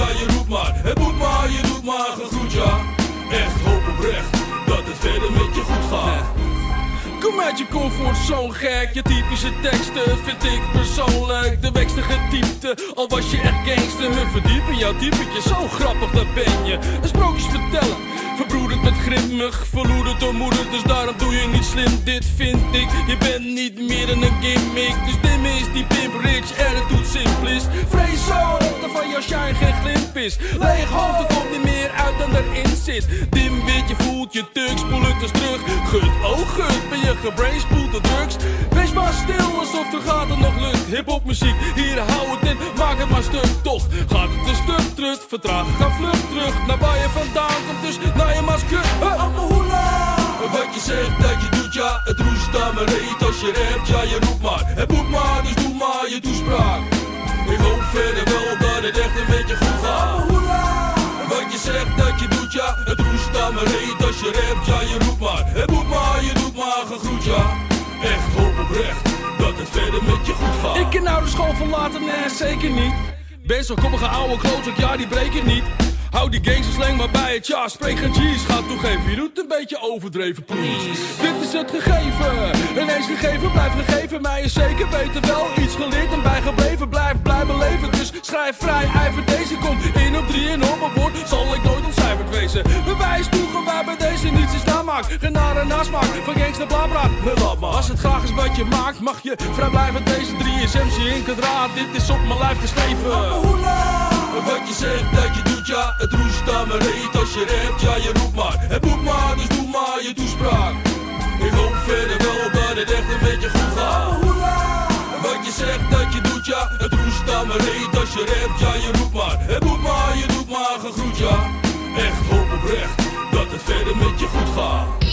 comfortzone gek, je typische teksten vind ik persoonlijk de wekstige diepte. Al was je echt gangster, me verdiepen jouw typetje, zo grappig dat ben je. Een sprookjes vertellen, verbroederd met grimmig, verloederd door moeder, dus daarom doe je niet slim. Dit vind ik, je bent niet meer dan een gimmick, dus dim is die pimp rich en het doet simplist. Vrees zo van jouw shine geen glimp is. Leeg hoofd, er komt niet meer uit dan erin zit. Dim wit, je voelt je tuk, spoel het terug. Gut, oh gut, ben je gebrainspoeld door drugs? Wees maar stil, alsof er gaat nog lucht. Hip-hop muziek, hier hou het in, maak het maar stuk. Toch gaat het een stuk terug, vertraag, ga vlug terug. Naar waar je vandaan komt, dus naar je masker. Huh? Wat je zegt dat je doet, ja, het roest aan maar heet als je rapt, maar heet als je rapt, ja je roept maar. Het maar, je doet maar gegroet, ja. Echt hoop oprecht dat het verder met je goed gaat. Ik kan nou de school verlaten, nee zeker niet. Best wel koppige oude klootzak, ja die breken niet Hou die gangsterslang maar bij het, ja spreek geen G's Ga toegeven, je doet een beetje overdreven please. Dit is het gegeven, ineens gegeven blijft gegeven. Mij is zeker beter wel iets geleerd en bijgebleven. Blijf blijven leven, dus schrijf vrij ijver Deze. Komt in op drie en op een woord. Zal ik nooit ontcijferd wezen. Bewijs toegen waar bij deze niets is namaakt Genade nasmaak van gangster blabraad Als het graag is wat je maakt Mag je vrij blijven. Deze drie is MC in kwadraat. Dit is op mijn lijf geschreven Wat je zegt dat je doet, ja, het roest aan mijn reet als je rapt, ja, je roept maar. Het moet maar, dus doe maar je toespraak. Ik hoop verder wel dat het echt een beetje goed gaat. Wat je zegt dat je doet, ja, het roest aan mijn reet als je rapt, ja, je roept maar. Het moet maar, je doet maar gegroet, ja. Echt hoop oprecht dat het verder met je goed gaat.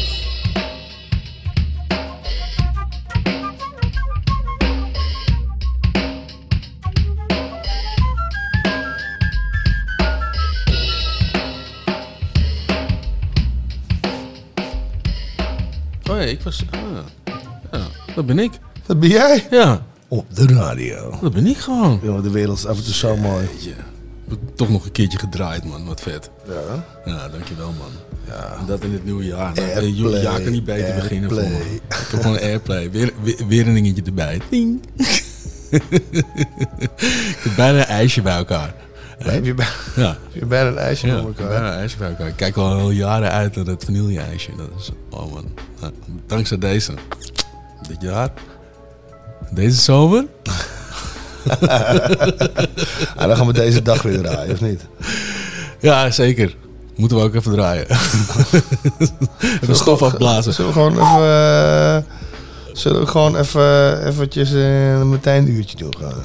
Oh ja, ik was... Ah. Ja, dat ben ik. Dat ben jij? Ja. Op de radio. Dat ben ik gewoon. Ja, de wereld is af en toe zo mooi. Toch nog een keertje gedraaid, man. Wat vet. Ja. Ja, dankjewel, man. Ja. En dat in het nieuwe jaar. Nou, Airplay, het nieuwe jaar kan niet beter beginnen voor me. airplay. Ik heb gewoon airplay. Weer, weer, weer een dingetje erbij. Ding. ik heb bijna een ijsje bij elkaar. Heb je, bij- Ja. je bijna een ijsje Ja, bij elkaar? bijna een ijsje bij elkaar. Ik kijk al jaren uit naar het vanille-ijsje. Dat is, oh man. Nou, dankzij deze. Dit jaar. Deze zomer. Ah, dan gaan we deze dag weer draaien, of niet? Ja, zeker. Moeten we ook even draaien. even stof afblazen. Zullen we gewoon even... eh, zullen we gewoon even eventjes eh, een Martijn uurtje?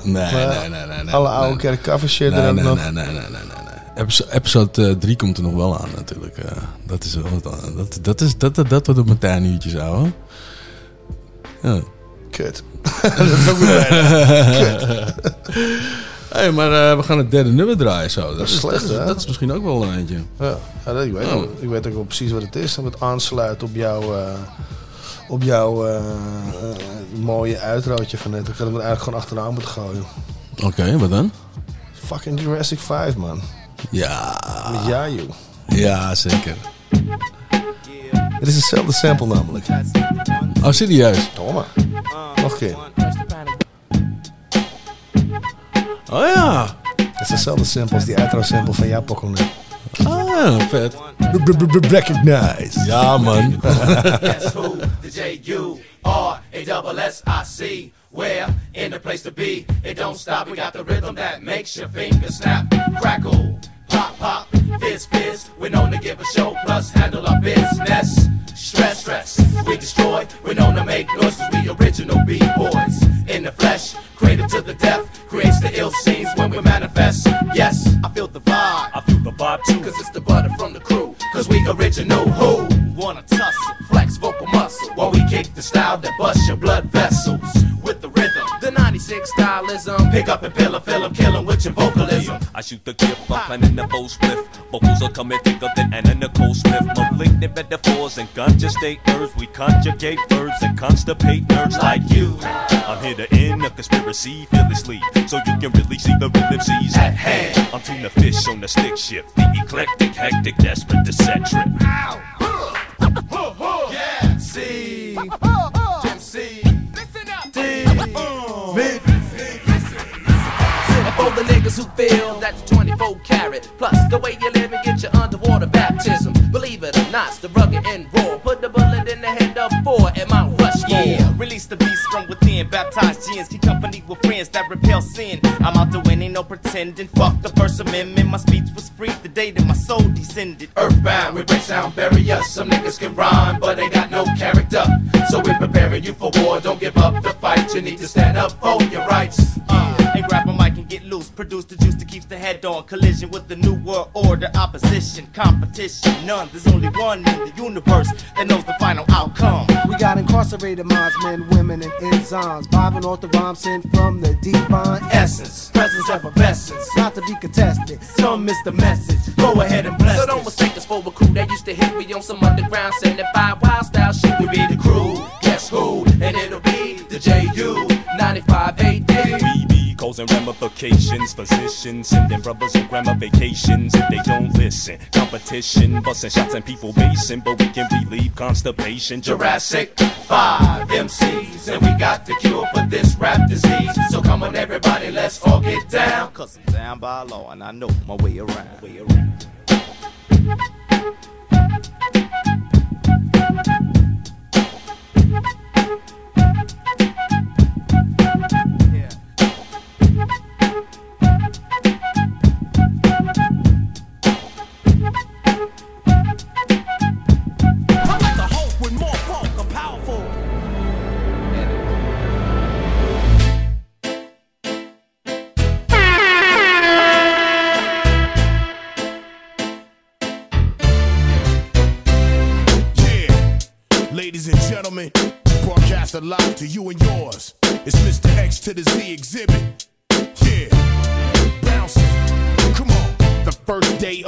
Nee, Maar nee, nee, nee, nee. Alle oude nee. kerk shit Nee, er ook nee, nog. nee, nee, nee, nee, nee. Episode, episode 3 komt er nog wel aan natuurlijk. eh. dat is wel wat. Dat, dat, is, dat, dat, dat wordt op mijn tuinuurtjes houden. Ja. Kut. dat is ook weer. Kut. hey, maar eh, we gaan het derde nummer draaien zo. Dat, is is, slecht, dat, dat is misschien ook wel een eentje. Ja, ja dat, ik, weet, Oh. ik weet ook wel precies wat het is. Dat het aansluit op jouw, eh, op jouw eh, eh, mooie uitrootje van net. Ik had hem er eigenlijk gewoon achteraan moeten gooien. Oké, wat dan? Fucking Jurassic 5, man. Ja. Met ja, joh. Ja, zeker. Het is hetzelfde sample namelijk. Oh, serieus? Maar. Nog een keer. Oh ja. Het is hetzelfde sample als die outro sample van jouw net. Ah, vet. Recognize. Ja, man. Guess who? The double S-I-C. Where? In the place to be. It don't stop. We got the rhythm that makes your fingers snap. Crackle. Pop, pop. Fizz, fizz. We're known to give a show plus handle our business. Stress, stress. We destroy. We're known to make noises. We original B-boys. In the flesh. Created to the death. Creates the ill scenes when we manifest. Yes, I feel the vibe. I feel the vibe too. Cause it's the butter from the crew. Cause we original who? Wanna tussle, flex vocal muscle. While we kick the style that busts your blood vessels. With the. 96 stylism. Pick up and fill 'em, fill 'em, kill 'em with your vocalism. I shoot the gift, I'm planning the full split. Vocals are coming thicker than Anna Nicole Smith. Malignant metaphors and ganja state nerves. We conjugate verbs and constipate nerves like you. I'm here to end a conspiracy fearlessly. So you can really see the rhythm C's at hand. I'm tuna fish on the stick shift. The eclectic, hectic, desperate to set trip. Yeah, C. Jim C. Me. For the niggas who feel that's 24 karat. Plus, the way you live and get your underwater baptism. Believe it or not, it's the rugged and raw. Put the bullet in the head of four at Mount. Yeah, release the beast from within. Baptized gins, keep company with friends that repel sin. I'm out to win, ain't no pretending. Fuck the First Amendment. My speech was free the day that my soul descended. Earthbound, we break sound, bury us. Some niggas can rhyme, but they got no character. So we're preparing you for war. Don't give up the fight. You need to stand up for your rights. Uh, and grab a mic and get loose. Produce the juice that keeps the head on collision with the new world order. Opposition, competition, none. There's only one in the universe that knows the final outcome. We got incarcerated minds, men, women, and enzymes. Vibing off the rhyme sent from the divine essence. Presence effervescence. Not to be contested. Some miss the message. Go ahead and bless So don't mistake us for a crew that used to hit me on some underground 75 wild style shit. We be the crew. Guess who? And it'll be the JU. 95 AD. We be causing ramifications. Physicians sending brothers on grandma vacations if they don't listen. Competition, busting shots and people basing, but we can relieve constipation. Jurassic 5 MCs. And we got the cure for this rap disease. So come on, everybody, let's all get down. Cause I'm down by law and I know my way around. Way around. To you and yours. It's Mr. X to the Z Xzibit.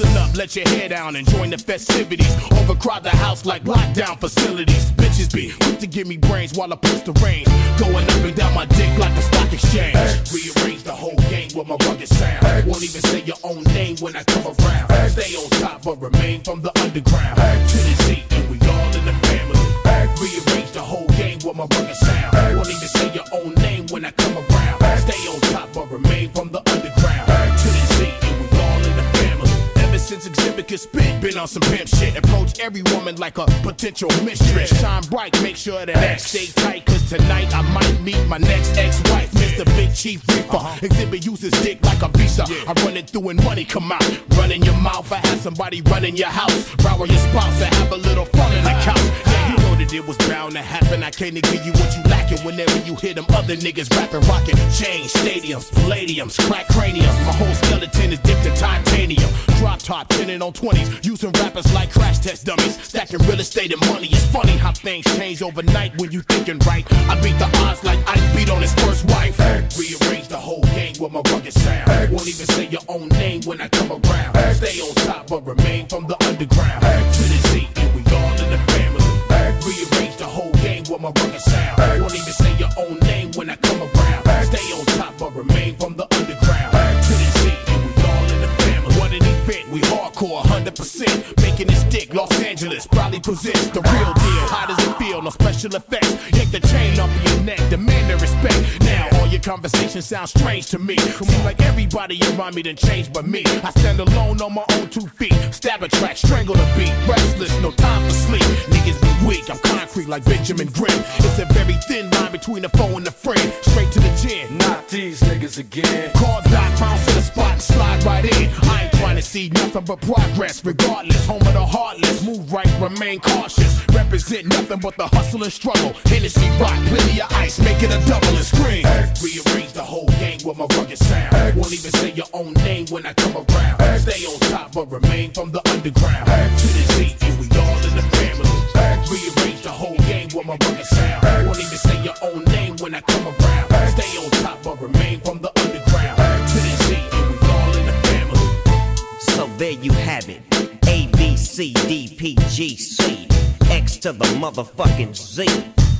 Loosen up, let your hair down and join the festivities. Overcrowd the house like lockdown facilities. Bitches be quick to give me brains while I push the rain. Going up and down my dick like the stock exchange. Rearrange the whole game with my rugged sound. Won't even say your own name when I come around. Stay on top but remain from the underground. The Z and we all in the family. Rearrange the whole game with my rugged sound. Won't even say your own name when I come around. Stay on top Xzibit could spit, been on some pimp shit. Approach every woman like a potential mistress. Shine bright, make sure that X stay tight. Cause tonight I might meet my next ex-wife, Mr. Big Chief Reaper. Uh-huh. Xzibit uses dick like a visa. I run it through and money come out. Run in your mouth, I have somebody run in your house. Rower your spouse and have a little fun in the couch. Yeah, you know that it was bound to happen. I can't give you what you lacking whenever you hear them other niggas rapping, rocking. Change stadiums, palladiums, crack craniums. My whole skeleton is dipped in titanium. Drop top, tinted on 20s, using rappers like crash test dummies. Stacking real estate and money. It's funny how things change overnight when you thinking right. I beat the odds like Ike beat on his first wife. Rearrange the whole game with my rugged sound. Won't even say your own name when I come around. Stay on top but remain from the underground. To the Z and we all in the family. Rearrange the whole game with my rugged sound. Won't even say 100%. Making this dick Los Angeles probably possess the real deal. How does it feel? No special effects. Yank the chain off of your neck, demand the respect. Now your conversation sounds strange to me. Seems like everybody around me done changed but me. I stand alone on my own two feet. Stab a track, strangle the beat. Restless, no time for sleep. Niggas be weak, I'm concrete like Benjamin Grimm. It's a very thin line between the foe and the friend. Straight to the chin. Not these niggas again. Call Doc, bounce to the spot and slide right in. I ain't trying to see nothing but progress. Regardless, home of the heartless. Move right, remain cautious. Represent nothing but the hustle and struggle. Hennessy rock, plenty of ice, make it a double and scream. Rearrange the whole game with my rugged sound. Won't even say your own name when I come around. Stay on top but remain from the underground. To the Z and we all in the family. Rearrange the whole game with my rugged sound. Won't even say your own name when I come around. Stay on top but remain from the underground. To the Z and we all in the family. So there you have it. A, B, C, D, P, G, C. X to the motherfucking Z.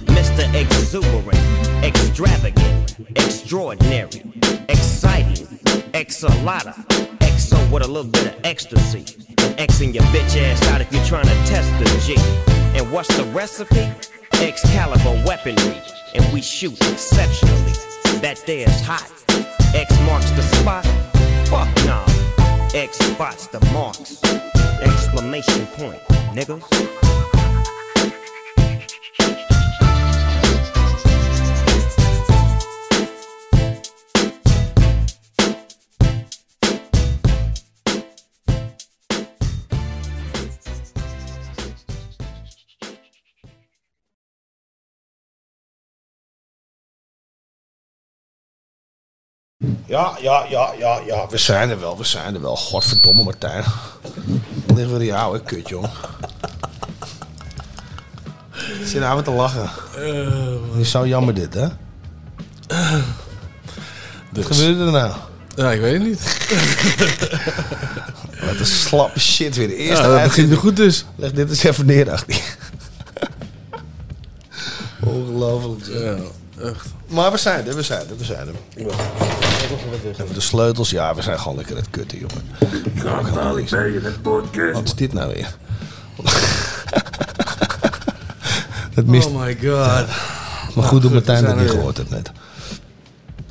Mr. Exuberant, extravagant, extraordinary, exciting, exalata, exo with a little bit of ecstasy. Xing your bitch ass out if you're trying to test the G. And what's the recipe? Excalibur weaponry, and we shoot exceptionally. That there's hot. X marks the spot. Fuck nah, X spots the marks. Exclamation point, niggas. Ja, ja, ja, ja, ja. We zijn er wel, we zijn er wel. Godverdomme, Martijn. Dan liggen we die oude kut, jong. Zit nou met te lachen. Het is zo jammer dit, hè? Wat gebeurde er nou? Ja, ik weet het niet. Wat een slappe shit weer. De eerste Ja, dat begint weer goed dus. Leg dit eens even neer, achter je. Ongelooflijk. Ja, echt. Maar we zijn er, we zijn er, we zijn er. Even de sleutels. Ja, we zijn gewoon lekker het kutten, jongen. Wat is dit nou weer? Dat mist. Oh my god. Maar goed dat Nou, Martijn dat niet gehoord heeft net.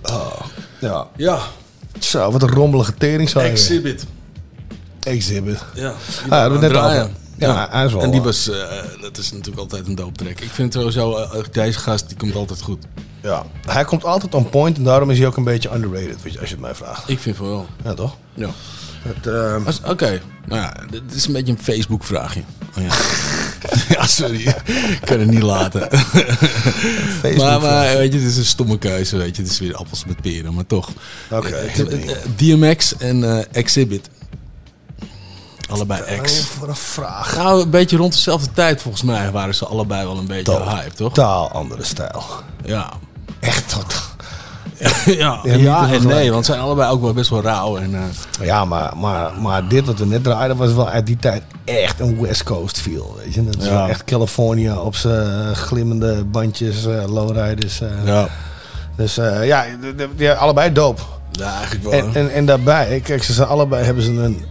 Oh, ja. Ja. Zo, wat een rommelige tering zou je. Exhibit. Exhibit. Ja, Ah, we net draaien. over. Ja, hij is wel. En die was, eh, dat is natuurlijk altijd een dope track. Ik vind sowieso, eh, deze gast, die komt altijd goed. Ja, hij komt altijd on point en daarom is hij ook een beetje underrated, weet je, als je het mij vraagt. Ik vind van wel. Ja, toch? Ja. Ehm, Oké, nou ja, dit is een beetje een Facebook vraagje. Oh, ja. ja, sorry. Ik kan het niet laten. maar, maar weet je, het is een stomme keuze, weet je. Het is weer appels met peren, maar toch. Oké. Eh, eh, DMX en eh, Exhibit. Allebei X. voor een vraag. Nou, een beetje rond dezelfde tijd volgens mij waren ze allebei wel een beetje hype, toch? Totaal andere stijl. Ja. Echt tot. ja, ja en nee, want ze zijn allebei ook wel best wel rauw. En, eh, Ja, maar, maar, maar dit wat we net draaiden was wel uit die tijd echt een West Coast feel, weet je. Dat is Ja. wel echt California op zijn glimmende bandjes, eh, lowriders. eh. Ja. Dus eh, ja, allebei dope. ja, eigenlijk wel. En, en, en daarbij, kijk, ze zijn allebei hebben ze een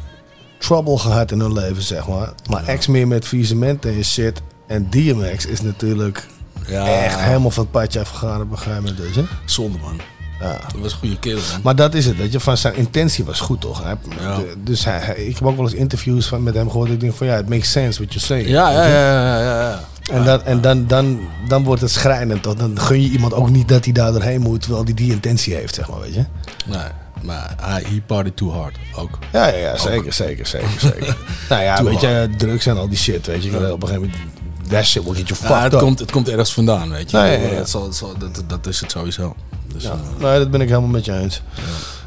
trouble gehad in hun leven, zeg maar. Maar X meer met visementen en shit. En DMX is natuurlijk Ja. echt helemaal van het padje afgegaan op een gegeven moment, weet je. Zonde, man. Ja. Dat was een goede kerel, man. Maar dat is het, weet je. Van zijn intentie was goed, toch? Hij, Ja. de- dus hij, hij- ik heb ook wel eens interviews van, met hem gehoord. Ik denk van, ja, it makes sense what you're saying. Ja, ja, ja, ja, ja, ja. En, dan, en dan, dan, dan wordt het schrijnend, toch? Dan gun je iemand ook niet dat hij daar doorheen moet, terwijl hij die intentie heeft, zeg maar, weet je. Nee, maar hij he partied too hard ook. Ja, ja, ja zeker, zeker, zeker, zeker. nou ja, weet je, drugs en al die shit, weet je. Op een gegeven moment, that shit will get you fucked Ja, het, up. komt, het komt ergens vandaan, weet je. Ja, ja. Het zal, dat, dat is het sowieso. Dus, Ja, eh, nee, dat ben ik helemaal met je eens.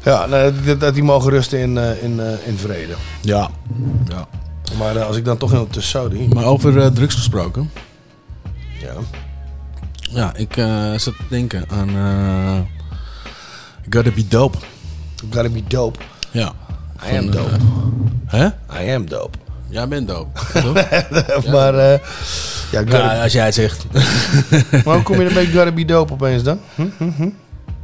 Ja, nee, dat, dat die mogen rusten in, eh, in, eh, in vrede. ja. ja. Maar als ik dan toch in de Saudi... Maar over drugs gesproken. Ja. Ja, ik zat te denken aan Gotta Be Dope. Gotta be dope. Ja. I am dope. eh, hè? I am dope. Jij bent dope. maar, eh ja, Ja, als jij het zegt. maar hoe kom je er bij Gotta be dope opeens dan? Hm, hm, hm.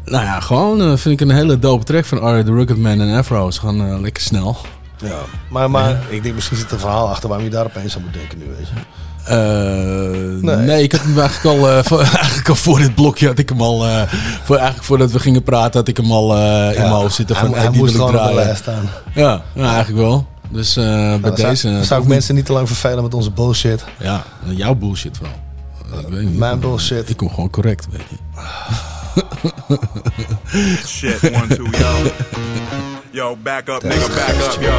Nou ja, gewoon eh, vind ik een hele dope track van Ari the Rugged Man en Afro. Ze gaan lekker snel. Ja, maar, maar ik denk misschien zit er een verhaal achter waarom je daar opeens aan moet denken nu, weet je. Eh, nee. ik had hem eigenlijk al, eh, voor, eigenlijk al voor dit blokje had ik hem al, eh, voor, eigenlijk voordat we gingen praten had ik hem al eh, in mijn hoofd zitten hij, van hij die moest wil ik gewoon op de draaien. lijst staan. Ja, ja, eigenlijk wel. Dus eh, bij Nou, zou- deze. zou ik ook mensen niet te lang vervelen met onze bullshit. Ja, jouw bullshit vooral. Ik weet niet. Mijn bullshit. Ik kom gewoon correct, weet je. Shit, one, two, yo. Yo, back up, nigga, back up, yo.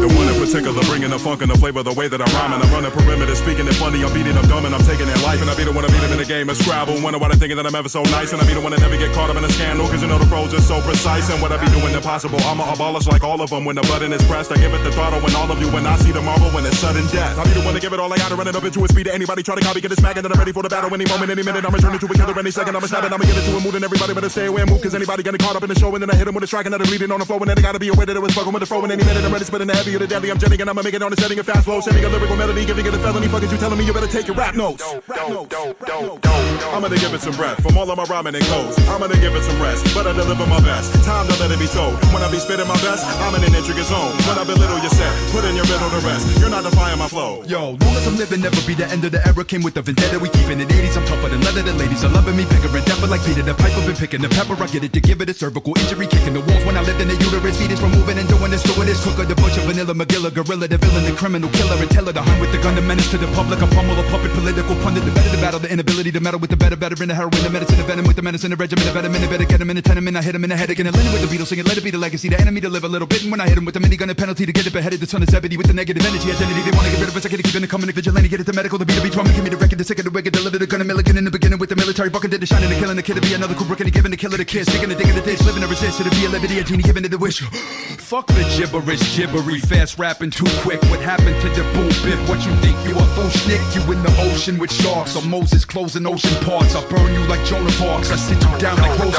The one in particular, bringing the funk and the flavor, the way that I'm rhyming. I'm running perimeter, speaking it funny. I'm beating them dumb and I'm taking their life. And I be the one to beat them in the game of Scrabble. Wonder why they thinking that I'm ever so nice. And I be the one that never get caught up in a scandal. Cause you know the pros are so precise. And what I be doing impossible. I'ma abolish like all of them. When the button is pressed, I give it the throttle. When all of you, when I see the marble, when it's sudden death. I be the one to give it all I got to run it up into a speed to anybody. Try to copy, get it smacking. And then I'm ready for the battle any moment, any minute. I'm returning to a killer any second. I'm a it, I'ma get it to a mood and everybody better stay away and move. Cause anybody getting caught up in the show. And then I hit him with a strike and then I'm bleeding on the floor. And then I gotta be aware that it was fucking with the flow. And any minute I'm ready spitting the heavy or the deadly. I'm jetting and I'ma make it on the setting of fast flow. Sending a lyrical melody, giving it a felony. Fucking you telling me you better take your rap notes. I'm gonna give it some breath from all of my rhyming and codes. I'm gonna give it some rest, but I deliver my best. Time to let it be told. When I be spitting my best, I'm in an intricate zone. When I belittle your set, put in your riddle to rest. You're not defying my flow. Yo, long as I'm living, never be the end of the era. Came with the vendetta, we keeping it 80s. I'm tougher than leather, the ladies are loving me. Bigger and dapper like Peter the Piper. Been picking the pepper, I get it to give it a cervical injury, kicking the walls when I lived in the uterus. Fetus removing and doing this, doing this. Cooker, the butcher, vanilla, Magilla, gorilla, the villain, the criminal killer, and teller, the hunt with the gun, the menace to the public, a pummel, a puppet, political pundit, the better, the battle, the inability to meddle with the better, better in the heroin, the medicine, the venom with the medicine, the regimen, the better, the better, get him in the tenement. I hit him in the head again, Lennon with the Beatles singing, let it be the legacy, the enemy to live a little bit. And when I hit him with the minigun, a penalty to get it beheaded, the son of Zebedee with the negative energy, identity. They wanna get rid of us, I gotta keep in the coming, vigilante, get it to medical, the beat, the beat, drum, give me the record, the sick of the wicked, deliver the gun, a milligan in the beginning with the military bucket, did the shining, the killing, the kid to be another Kubrick, and the giving the killer the kiss, digging the digging the ditch, living to resist, to be a liberty, a genie, giving it the wish. Fuck the gibberish, gibbery, fast rapping too quick. What happened to the bull bit? What you think you a full schnick? You in the ocean with sharks, or Moses closing ocean parts. I burn you like Jonah Parks. I sit you down like Rosa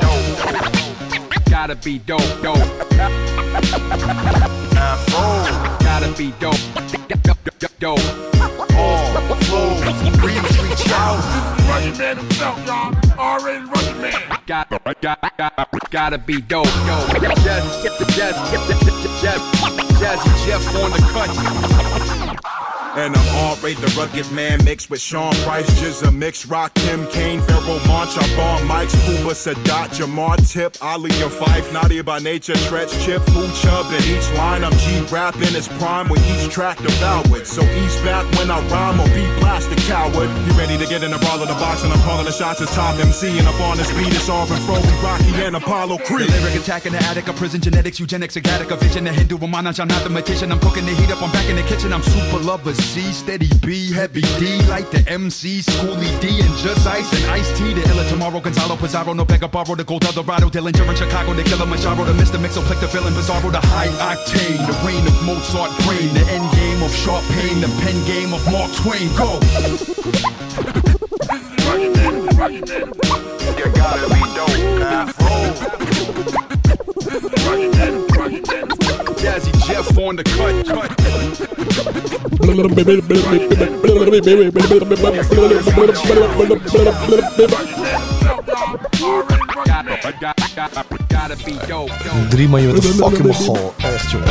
Parks. Gotta be dope, dope. Gotta be dope, dope, dope. All flows, reach, reach out. Running man himself, y'all. Already running man. Got, got, got, gotta be dope, dope. Jazz, jazz, on the cut. And I'm already the rugged man mixed with Sean Price, Jizza Mix, Rock, Kim Kane, Pharoahe Monch, Bon Mike's, Kuba, Sadat, Jamar Tip, Ali and Phife, Naughty by nature, Treach, Chip, Food Chub, in each line I'm G rapping its prime with each track devoured. So each back when I rhyme or be plastic coward. You ready to get in the brawl of the box and I'm calling the shots as top MC and up on this beat it's all Fro, Rocky and Apollo Creed. The lyric attack in the attic, a prison genetics, eugenics, a a vision, a Hindu, a I'm not the magician. I'm cooking the heat up, I'm back in the kitchen, I'm super lover Z, steady B, heavy D, like the MC, Schooly D, and just ice and Ice-T. The illa tomorrow, Gonzalo Pizarro, no Pega Barro, the Gold Eldorado, Dillinger in Chicago, the Killer Machado, the Mr. Mixo, Plick the villain, Bizarro, the high octane, the reign of Mozart brain, the end game of sharp pain, the pen game of Mark Twain. Go! You gotta be dope, Afro. Jazzy Jeff on the cut, cut. Drie man, je bent een fucking mogol. Echt, jongen.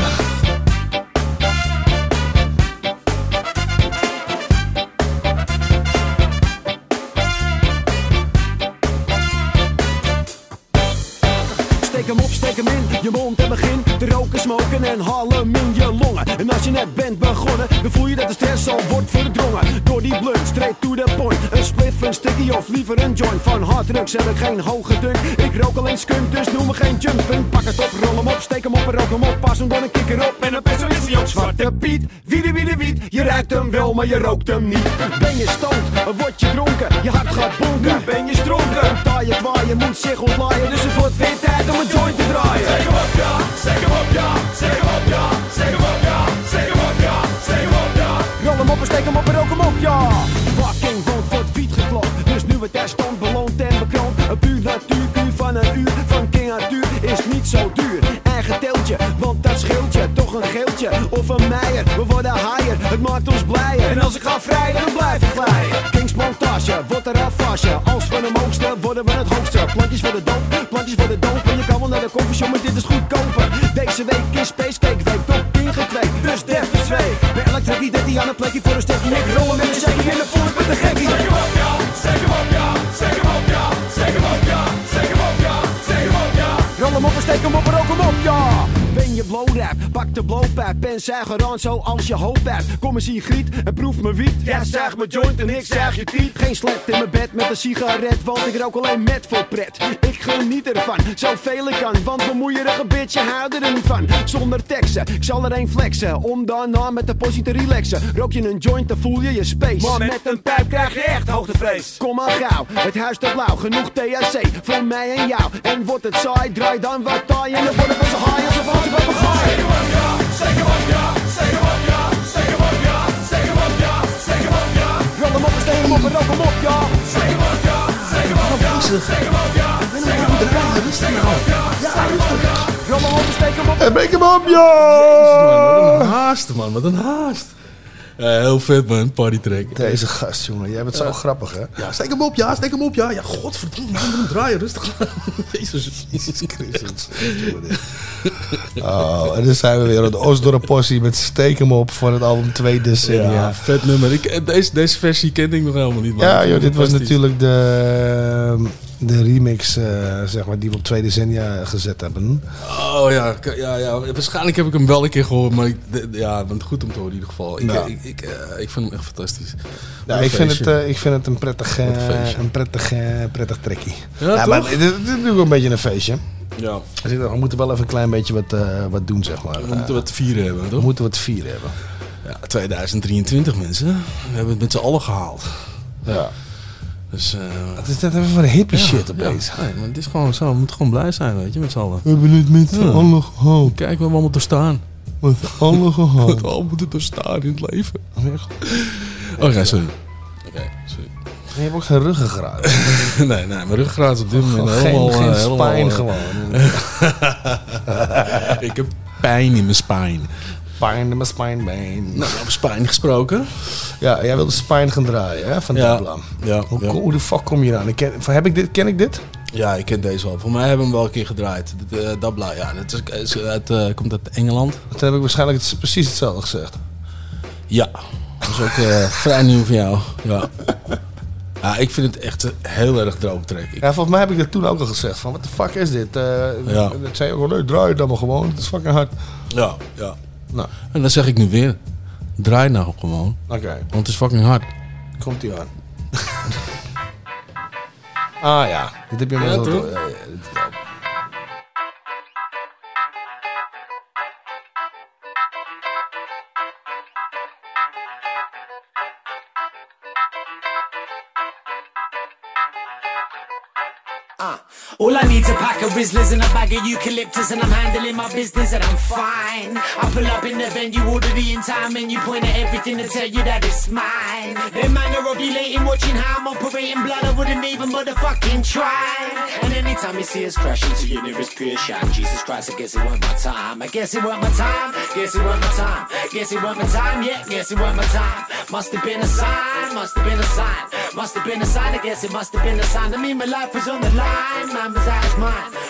Steek hem op, steek hem in, je mond en begin te roken, smoken en halen in je longen. En als je net bent begonnen, dan voel je dat de stress al wordt verdrongen. Door die blunt, straight to the point. Een spliff, een sticky of liever een joint. Van harddrugs heb ik geen hoge dunk. Ik rook alleen skunk, dus noem me geen jumping. Pak het op, rol hem op, steek hem op en rook hem op. Pas hem dan een kikker op en een peso is hij op. Zwarte Piet, wie wie wiet. Je ruikt hem wel, maar je rookt hem niet. Ben je stoned, word je dronken. Je hart gaat bonken, ben je stronken. Taai je kwaai, je moet zich ontlaaien. Dus het wordt weer tijd om een joint te draaien. Rol hem op en steek hem op en rook hem op, ja! Fucking world wordt fiet geklopt, dus nu we testen, beloond en bekloopt. Een buur, natuurlijk, buur van een uur van King Artur is niet zo duur. Eigen deeltje, want dat is niet een geeltje of een meijer. We worden higher, het maakt ons blijer. En als ik ga vrijen, dan blijf ik glijden. Kings montage, wordt er afwasje. Als we hem hoogste, worden we het hoogste. Plantjes voor de doop, plantjes voor de doop. En je kan wel naar de koffieshop, maar dit is goedkoper. Deze week is Spacecake week, top 10 gekweekt. Dus def de twee. Bij elk trekkie dat hij aan het plekje voor een stukje. Ik rol hem met je zekkie in de voet met de gekkie. Steek hem op, ja. Steek hem op, ja. Steek hem op, ja. Steek hem op, ja. Steek hem op, ja. Steek hem op, ja. Rol hem op en steek hem op en rook hem op, ja. Je pak de blowpijp en zuig eraan zoals je hoop hebt. Kom eens hier griet en proef me wiet. Jij zuigt mijn joint en ik zuig je tiet. Geen slet in mijn bed met een sigaret, want ik rook alleen met voor pret. Ik geniet ervan, zoveel ik kan, want bemoeierige bitch, je houdt er niet van. Zonder teksten, ik zal er een flexen, om daarna met de possie te relaxen. Rook je een joint, dan voel je je space. Maar met een pijp krijg je echt hoogtevrees. Kom maar gauw, het huis staat blauw, genoeg THC voor mij en jou. En wordt het saai, draai dan wat taai en dan worden we zo high als een en breek hem op, ja! Jezus man, wat een haast, man. Wat een haast. Ja, heel vet, man. Partytrack. Deze gast, jongen. Jij bent zo grappig, hè? Ja, steek hem op, ja. Steek hem op, ja. Ja, godverdomme, man. Hem draaien. Rustig. Jezus. Jezus Christus. Oh, en dan zijn we weer aan de Possie met Steek hem op van het album 2 decennia. Ja, vet nummer. Ik, eh, deze, deze versie kende ik nog helemaal niet, man. Ja, joh, dit was natuurlijk de, De remix, eh, zeg maar, die we op twee decennia gezet hebben. Oh ja, ja, ja, waarschijnlijk heb ik hem wel een keer gehoord, maar ik, ja, want goed om te horen in ieder geval. Ik, ik, ik, eh, ik vind hem echt fantastisch. Ik vind, het, eh, ik vind het een prettig, een prettig, prettig trekkie. Ja, maar dit, is natuurlijk wel een beetje een feestje. Ja. Dus dacht, we moeten wel even een klein beetje wat, wat doen, zeg maar. We moeten wat vieren hebben, We toch? moeten wat vieren hebben. Ja, 2023 mensen. We hebben het met z'n allen gehaald. Ja. Dus, eh Het is net even van de hippie ja, shit ja. opeens. Nee, maar het is gewoon zo. We moeten gewoon blij zijn, weet je, met z'n allen. We hebben het met z'n Ja. allen gehaald. Kijk waar we allemaal door staan. Met z'n allen gehaald. We allemaal moeten door staan in het leven. Oké, sorry. Oké, sorry. Je hebt ook geen ruggengraat. nee, nee, mijn ruggengraat is op dit moment Geen- helemaal... geen eh, helemaal, spijn eh, gewoon. ik heb pijn in mijn spijn. In mijn spijnbeen. Nou, over spijn gesproken. Ja, jij wilde spijn gaan draaien, hè, van Ja, Dabla. ja, Hoe, ja. hoe de fuck kom je aan? Ik ken, heb ik dit, ken ik dit? Ja, ik ken deze wel. Voor mij hebben we hem wel een keer gedraaid. Dit, eh, Dabla, ja. Dat is, is uit, eh, komt uit Engeland. Toen heb ik waarschijnlijk het, precies hetzelfde gezegd. Ja. Dat is ook eh, vrij nieuw van jou. Ja. ja, ik vind het echt een heel erg droog trek. Ik- Ja, volgens mij heb ik dat toen ook al gezegd. Van, wat de fuck is dit? Eh Ja. Dat zei je ook wel, nee, draai het dan maar gewoon. Het is fucking hard. Ja, ja. Nou, En dat zeg ik nu weer. Draai nou gewoon. oké. Want het is fucking hard. Komt ie aan. ah ja, dit heb je Ja, wel zo toch? door. Ja, all I need's a pack of Rizlas and a bag of eucalyptus, and I'm handling my business and I'm fine. I pull up in the venue, order the entire menu, point at everything to tell you that it's mine. The manner of you lating, watching how I'm operating blood, I wouldn't even motherfucking try. And anytime you see us crash into your nearest pure shack, Jesus Christ, I guess it weren't my time. I guess it weren't my time. Guess it weren't my time. Guess it weren't my time. Yeah, guess it weren't my time. Must have been a sign. Must have been a sign. Must have been a sign. I guess it must have been a sign. I mean, my life was on the line. Man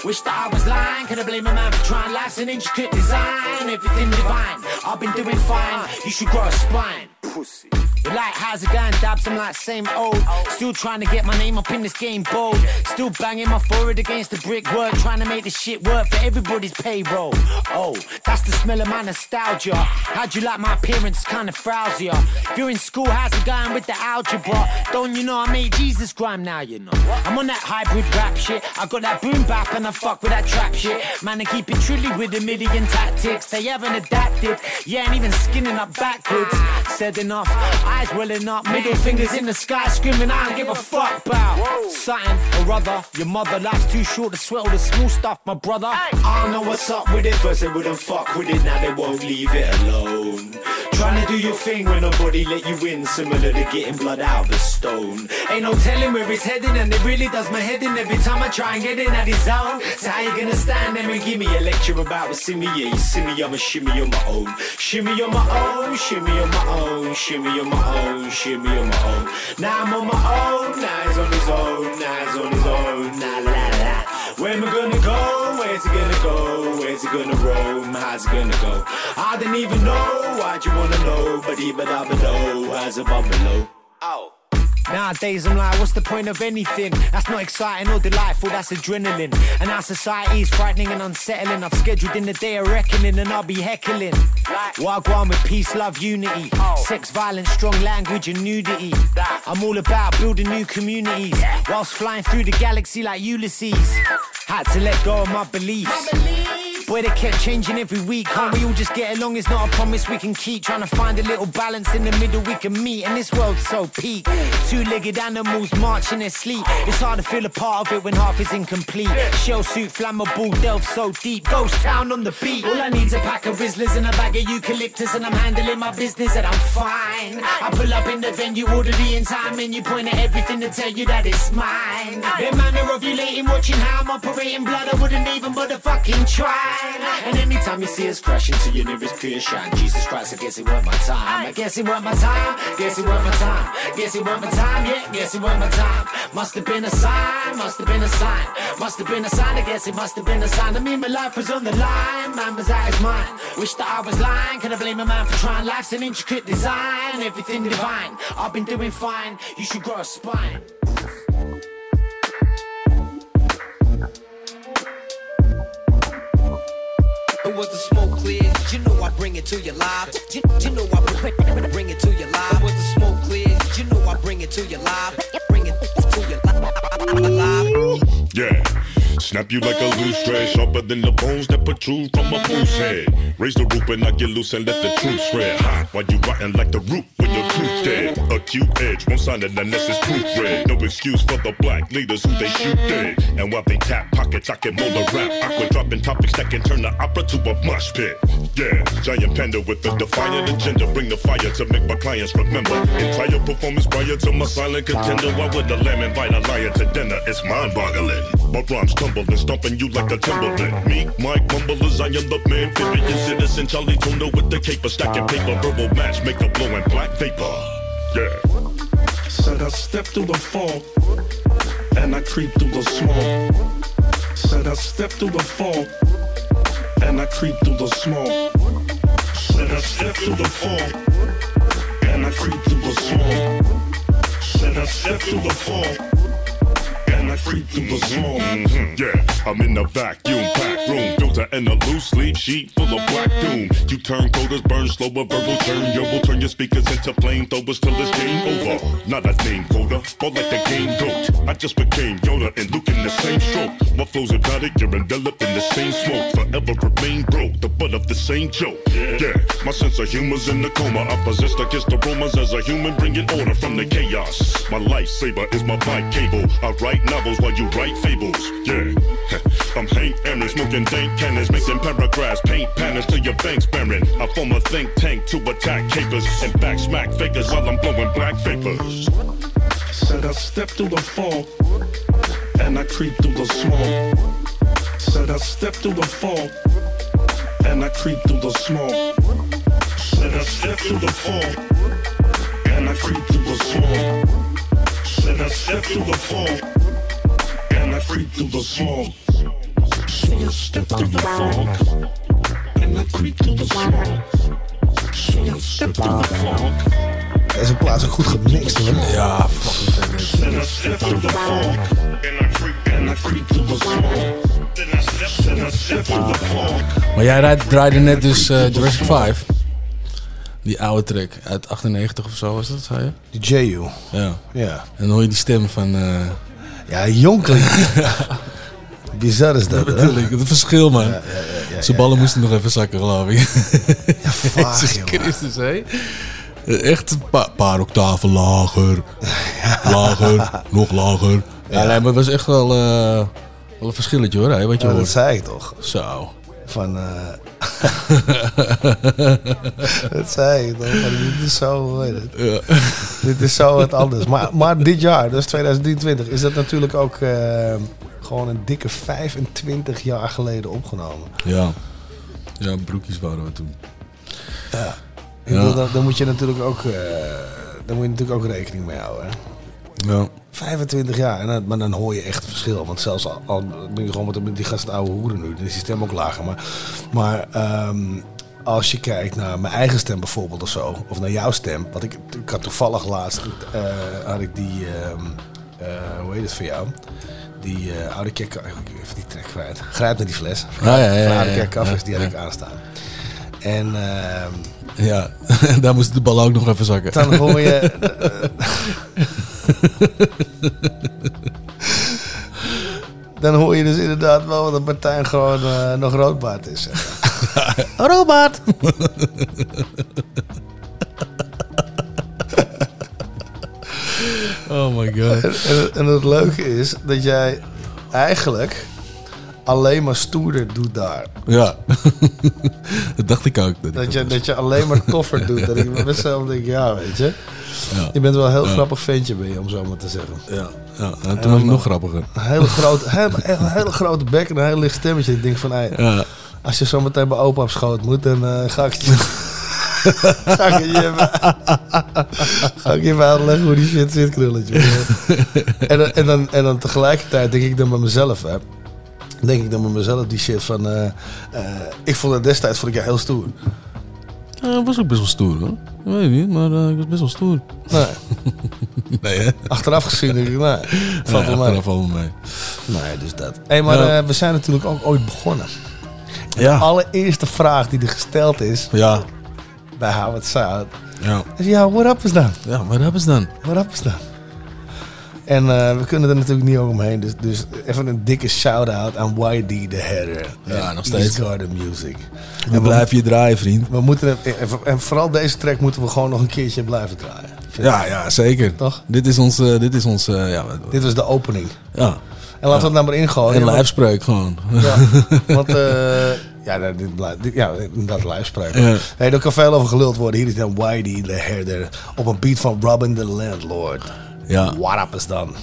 Wish that I was lying. Can I blame a man for trying? Life's an intricate design. Everything divine. I've been doing fine. You should grow a spine. Pussy. You're like, how's it going, Dabs? I'm like, same old. Still trying to get my name up in this game bold. Still banging my forehead against the brick work. Trying to make this shit work for everybody's payroll. Oh, that's the smell of my nostalgia. How'd you like my appearance? Kinda frowsy. If you're in school, how's it going with the algebra? Don't you know I made Jesus grime now, you know? I'm on that hybrid rap shit. I got that boom bap and I fuck with that trap shit. Man, I keep it trilly with a million tactics. They haven't adapted. Yeah, ain't even skinning up backwards. Said enough. Eyes welling up, middle fingers in the sky, screaming, I don't give a fuck about something or other. Your mother, life's too short to sweat all the small stuff, my brother. I don't know what's up with it, first they wouldn't fuck with it, now they won't leave it alone. Trying to do your thing when nobody let you in, similar to getting blood out of a stone. Ain't no telling where he's heading, and it really does my head in every time I try and get in at his zone. So how you gonna stand there and give me a lecture about what's in me? Yeah, you see me, I'm a shimmy on my own. Shimmy on my own, shimmy on my own, shimmy on my own, shimmy on my own. Now I'm on my own, now he's on his own, now he's on his own, nah gonna roam? How's it gonna go? I didn't even know, why'd you wanna know? But even I below, how's above below? Oh. Nowadays I'm like, what's the point of anything? That's not exciting or delightful, that's adrenaline. And our society is frightening and unsettling. I've scheduled in the day of reckoning and I'll be heckling. Wagwan with peace, love, unity. Sex, violence, strong language and nudity. I'm all about building new communities. Whilst flying through the galaxy like Ulysses. Had to let go of my beliefs. Boy, they kept changing every week. Can't we all just get along? It's not a promise we can keep. Trying to find a little balance in the middle we can meet. And this world's so peak. Two legged animals march in their sleep. It's hard to feel a part of it when half is incomplete. Shell suit, flammable, delve so deep. Ghost town on the beat. All I need's a pack of Rizlas and a bag of eucalyptus. And I'm handling my business and I'm fine. I pull up in the venue, order the entire menu, point at everything to tell you that it's mine. The manner of you lating, watching how I'm operating blood, I wouldn't even motherfucking try. And anytime you see us crash into your nearest pure shine, Jesus Christ, I guess it weren't my time. I guess it weren't my time. Guess it weren't my time. Guess it weren't my time time, yeah, guess it was my time. Must have been a sign, must have been a sign, must have been a sign. I guess it must have been a sign. I mean, my life was on the line, man was out his mind. Wish that I was lying, can I blame a man for trying? Life's an intricate design, everything divine. I've been doing fine, you should grow a spine. was the smoke clear? You know I bring it to your life. You, you know I bring it to your life you know I bring it to you live. Bring it to you live. Yeah. Snap you like a loose thread, sharper than the bones that protrude from a fool's head. Raise the roof and I get loose and let the truth spread. Hot while you rotten like the root when your tooth dead. Acute edge, one sign of unless it's proofread. No excuse for the black leaders who they shoot dead. And while they tap pockets, I can mold a rap. Aqua dropping topics that can turn the opera to a mosh pit. Yeah, giant panda with a defiant agenda. Bring the fire to make my clients remember. Entire performance prior to my silent contender. Why would the lamb invite a lion to dinner? It's mind boggling. My rhymes tumble and stomping you like a Timberland. Me, Mike Mumblers, I am the man. Vivian citizen, Chali 2na with the caper. Stacking paper, verbal match, make a blowing black vapor. Yeah. Said I step through the fog and I creep through the smoke. Said I step through the fog and I creep through the smoke. Said I step through the fog and I creep through the smoke. Said I step through the and I creep through the. Mhm, Yeah, I'm in the vacuum pack room, filter and a loose leaf sheet full of black doom. You turn coders, burn slower, verbal turn, yo will turn your speakers into flamethrowers till it's game over. Not a name coder, more like the game goat. I just became Yoda and Luke in the same stroke. My flow's hypnotic, you're enveloped in the same smoke. Forever remain broke, the butt of the same joke. Yeah, my sense of humor's in the coma. I possess against the rumors as a human, bringing order from the chaos. My lifesaver is my bike cable. I write novels while you write fables. Yeah, I'm Hank Aaron, smoking dank cannons, making paragraphs, paint patterns to your banks barren. I form a think tank to attack capers and back smack fakers while I'm blowing black vapors. Said I step through the fog and I creep through the smoke. Said I step through the fog and I creep through the smoke. Said I step through the fog and I creep through the smoke. Said I step through the I creep through the smoke. Said I step through the fog and I creep through the smoke. Said I step through the fog. Deze plaats is ook goed gemixt hoor. Ja, fucking. Maar jij rijdt- draaide net dus eh, Jurassic 5. Die oude track uit 98 of zo was dat, zei je? Die J.U. Ja. Ja. En dan hoor je die stem van... eh Ja, jonkeling. Bizar is dat, hè? Het verschil, man. Ja, ja, Zijn ballen moesten nog even zakken, geloof ik. Ja, vaag, Jezus. Christus, hé. Echt een pa- paar octaven lager. Lager, nog lager. Ja, nee, maar het was echt wel, eh, wel een verschilletje, hoor. Hè, wat je hoort. dat zei ik toch. Zo. Van, eh dat zei ik dit is zo? Dit is zo wat anders. Maar, maar dit jaar, dus 2023, is dat natuurlijk ook eh, gewoon een dikke 25 jaar geleden opgenomen. Ja. Ja, broekjes waren we toen. Ja. Ja. dan, dan moet je natuurlijk ook, eh, daar moet je natuurlijk ook rekening mee houden. Hè? Ja. 25 jaar, en dan, maar dan hoor je echt het verschil. Want zelfs al, al ben je gewoon met, met die gasten oude hoeren nu, dan is die stem ook lager. Maar, maar ehm, als je kijkt naar mijn eigen stem bijvoorbeeld of zo, of naar jouw stem. Wat ik, ik had toevallig laatst, eh, had ik die, ehm, eh, hoe heet het voor jou? Die eh, oude kerk, ik ben even die track kwijt. Grijp naar die fles. Ah, ja, ja, ja, oude ja. die had ik aanstaan. En ehm, Ja, daar moest de bal ook nog even zakken. dan hoor je. dan hoor je dus inderdaad wel dat Martijn gewoon eh, nog roodbaard is. roodbaard! Oh my god. En, en, en het leuke is dat jij eigenlijk alleen maar stoerder doet daar. Ja. dat dacht ik ook. Dat Dat je, dat je alleen maar toffer doet. Dat ik mezelf denk, ja, weet je. Ja. Je bent wel een heel Ja. grappig ventje, ben je, om zo maar te zeggen. Ja, ja. En toen was ik nog grappiger. Een hele grote, hele, een hele grote bek en een heel licht stemmetje. Ik denk van, hey, Ja. als je zo meteen bij opa op schoot moet, dan eh, ga ik je... ga ik je even, ga ik je even uitleggen hoe die shit zit, krulletje. en, dan- en, dan, en dan tegelijkertijd denk ik dan bij mezelf, hè. Denk ik dan bij mezelf die shit van... eh, eh, ik vond het destijds vond ik jou heel stoer. Ja, was ook best wel stoer hoor. Ik weet niet, maar eh, ik was best wel stoer. Nee. nee hè? Achteraf gezien denk ik, nee, valt wel mee. valt wel mee. Nee, dus dat. Hé, maar Ja. we zijn natuurlijk ook ooit begonnen. Ja. De allereerste vraag die er gesteld is Ja. bij Howard Sound Ja. is ja, what up is dan? Ja, what up is dan? What up is dan? En eh, we kunnen er natuurlijk niet omheen. Dus, dus even een dikke shout-out aan YD the Header. Ja, en nog steeds. East Garden Music. We blijven je draaien, vriend. We moeten het, en, en vooral deze track moeten we gewoon nog een keertje blijven draaien. Ja, ja, zeker. Toch? Dit is ons, eh, dit is ons, eh, ja. Dit was de opening. Ja. En laten we het nou maar ingooien. Een lijfspreuk gewoon. Ja, want eh, ja, dat- dit, blijft- dit- ja, dat. Ja. Hey, er kan veel over geluld worden. Hier is dan Whitey the Herder op een beat van Robin the Landlord. Ja. What up is dan?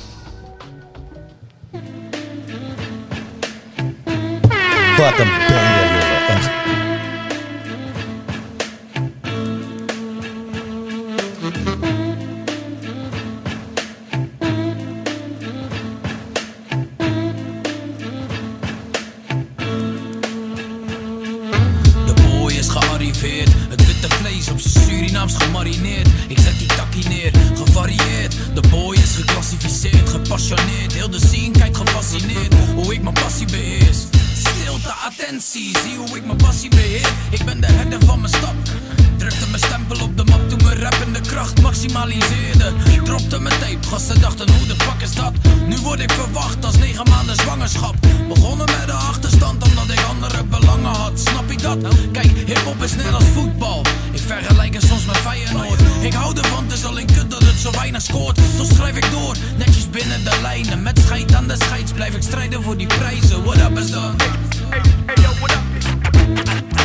Wat een strijden voor die prijzen. What up is dan?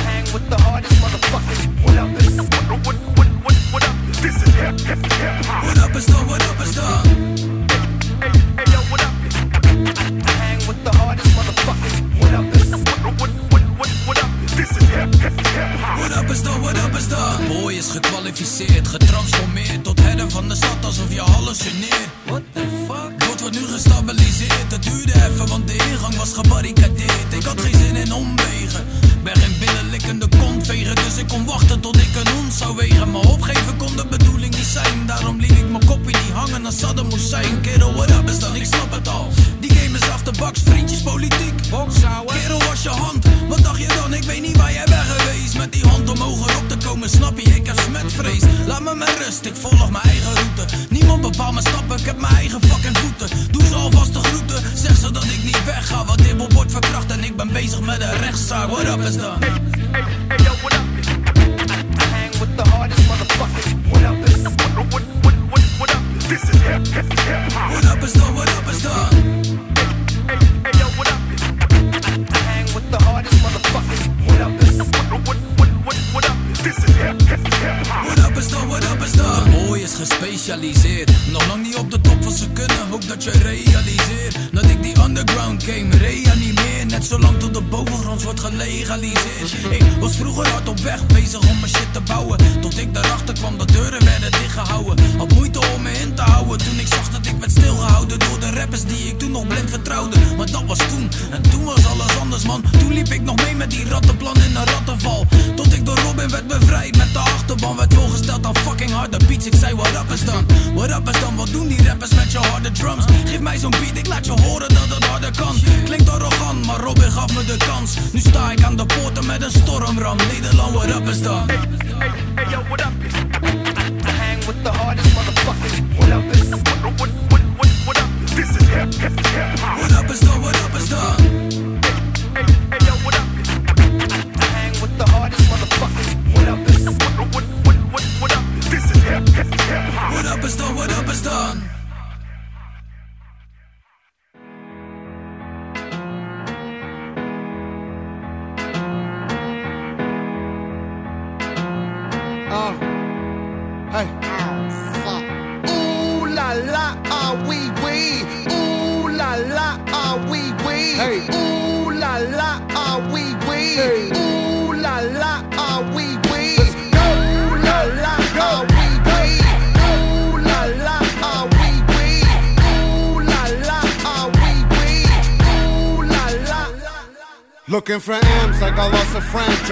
hang with the hardest motherfuckers. What up is what what what what what up is? This is hip hip hip hop. What up is dan? What up is dan? Hey yo, what up is? I hang with the hardest motherfuckers. What up is what what what what what up is? This is hip hip hip hop. What up is dan, what up is boy is gekwalificeerd, getransformeerd Tot herder van de stad alsof je hallucineert What the fuck? Wordt nu gestabiliseerd de ingang was gebarricadeerd. Ik had geen zin in omwegen. Ben geen binnenlikkende kontvegen Dus ik kon wachten tot ik een hond zou wegen. Maar opgeven kon de bedoeling niet zijn. Daarom liet ik mijn kopje niet hangen als Saddam Hussein. Kerel, what up is dan? Ik snap het al. Die game is achterbaks, vriendjes, politiek. Kerel, was je hand, wat dacht je dan? Ik weet niet waar jij bent geweest. Met die hand omhoog erop te komen, snap je? Ik heb smetvrees. Laat me met rust, ik volg mijn eigen route. Niemand bepaalt mijn stappen, ik heb mijn eigen met een rechtszaak What up is dan? Hey is? The hardest is the hardest is gespecialiseerd wordt gelegaliseerd. Ik was vroeger hard op weg Bezig om mijn shit te bouwen. Tot ik daarachter kwam dat deuren werden dichtgehouden. Had moeite om me in te houden Toen ik zag dat ik werd stilgehouden Door de rappers die ik toen nog blind vertrouwde. Maar dat was toen En toen was alles anders man. Toen liep ik nog mee met die rattenplan in een rattenval. Tot ik door Robin werd bevrijd Met de achterban. Werd voorgesteld aan fucking harde beats. Ik zei what up is dan, what up is dan? Wat doen die rappers met je harde drums? Geef mij zo'n beat, ik laat je horen dat het harder kan. Klinkt arrogant, maar Robin gaf me de kans Nu sta ik aan de poorten met een stormram Nederland, what up is dan Hey yo, what up is? I hang with the hardest motherfuckers. What up is what what what what up is? This is hip hip hip. What up is dan, what up is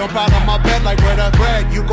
Jump out of my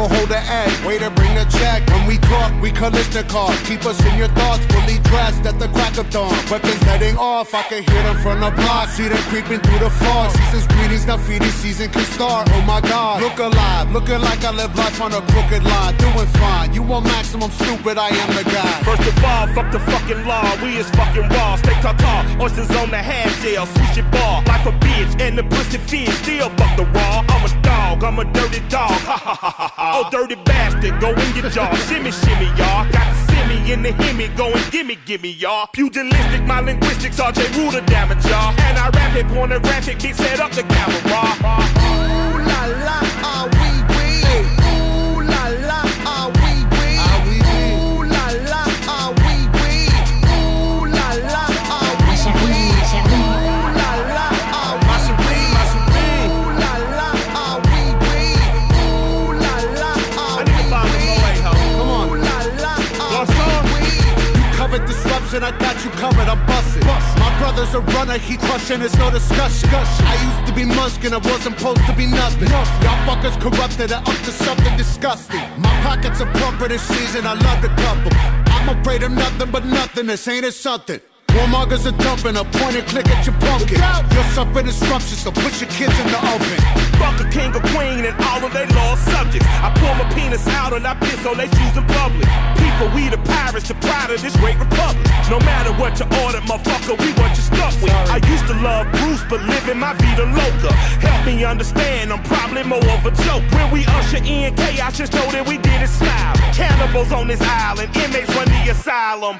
hold the egg. Waiter, bring the check. When we talk, we cars. Keep us in your thoughts, fully dressed at the crack of dawn. Weapons heading off. I can hear them from the block. See them creeping through the fog. Season's greetings, now feeding season can start. Oh my God. Look alive. Looking like I live life on a crooked line. Doing fine. You want maximum stupid? I am the guy. First of all, fuck the fucking law. We is fucking raw. Stay tartar. Oysters on the half shell. Sushi bar. Life a bitch. And the pussy fish. Still fuck the raw. I'm a dog. I'm a dirty dog. Ha ha ha ha ha. Oh, dirty bastard. Go in your jaw. shimmy, shimmy, y'all. Got the simmy in the hemi. Go gimme, gimme, y'all. Pugilistic. My linguistics. RJ Ruder damage, y'all. And I rap it pornographic. Big set up the camera. Ooh la la, disruption, I got you covered. I'm busting. My brother's a runner, he crushing, it's no discussion. I used to be Muskin, I wasn't supposed to be nothing. Y'all fuckers corrupted and up to something disgusting. My pockets are plumper this season, I love the couple. I'm afraid of nothing but nothing, this ain't it something. Warmongers are dumping, a point and click at your pumpkin. You're suffering disruption, so put your kids in the oven. Fuck a king or queen and all of their lost subjects. I pull my penis out and I piss on their shoes in public. People, we the pirates, the pride of this great republic. No matter what you order, motherfucker, we what you stuck with. I used to love Bruce, but living my vida loca. Help me understand, I'm probably more of a joke. When we usher in chaos, just know that we did it smile. Cannibals on this island, inmates run the asylum.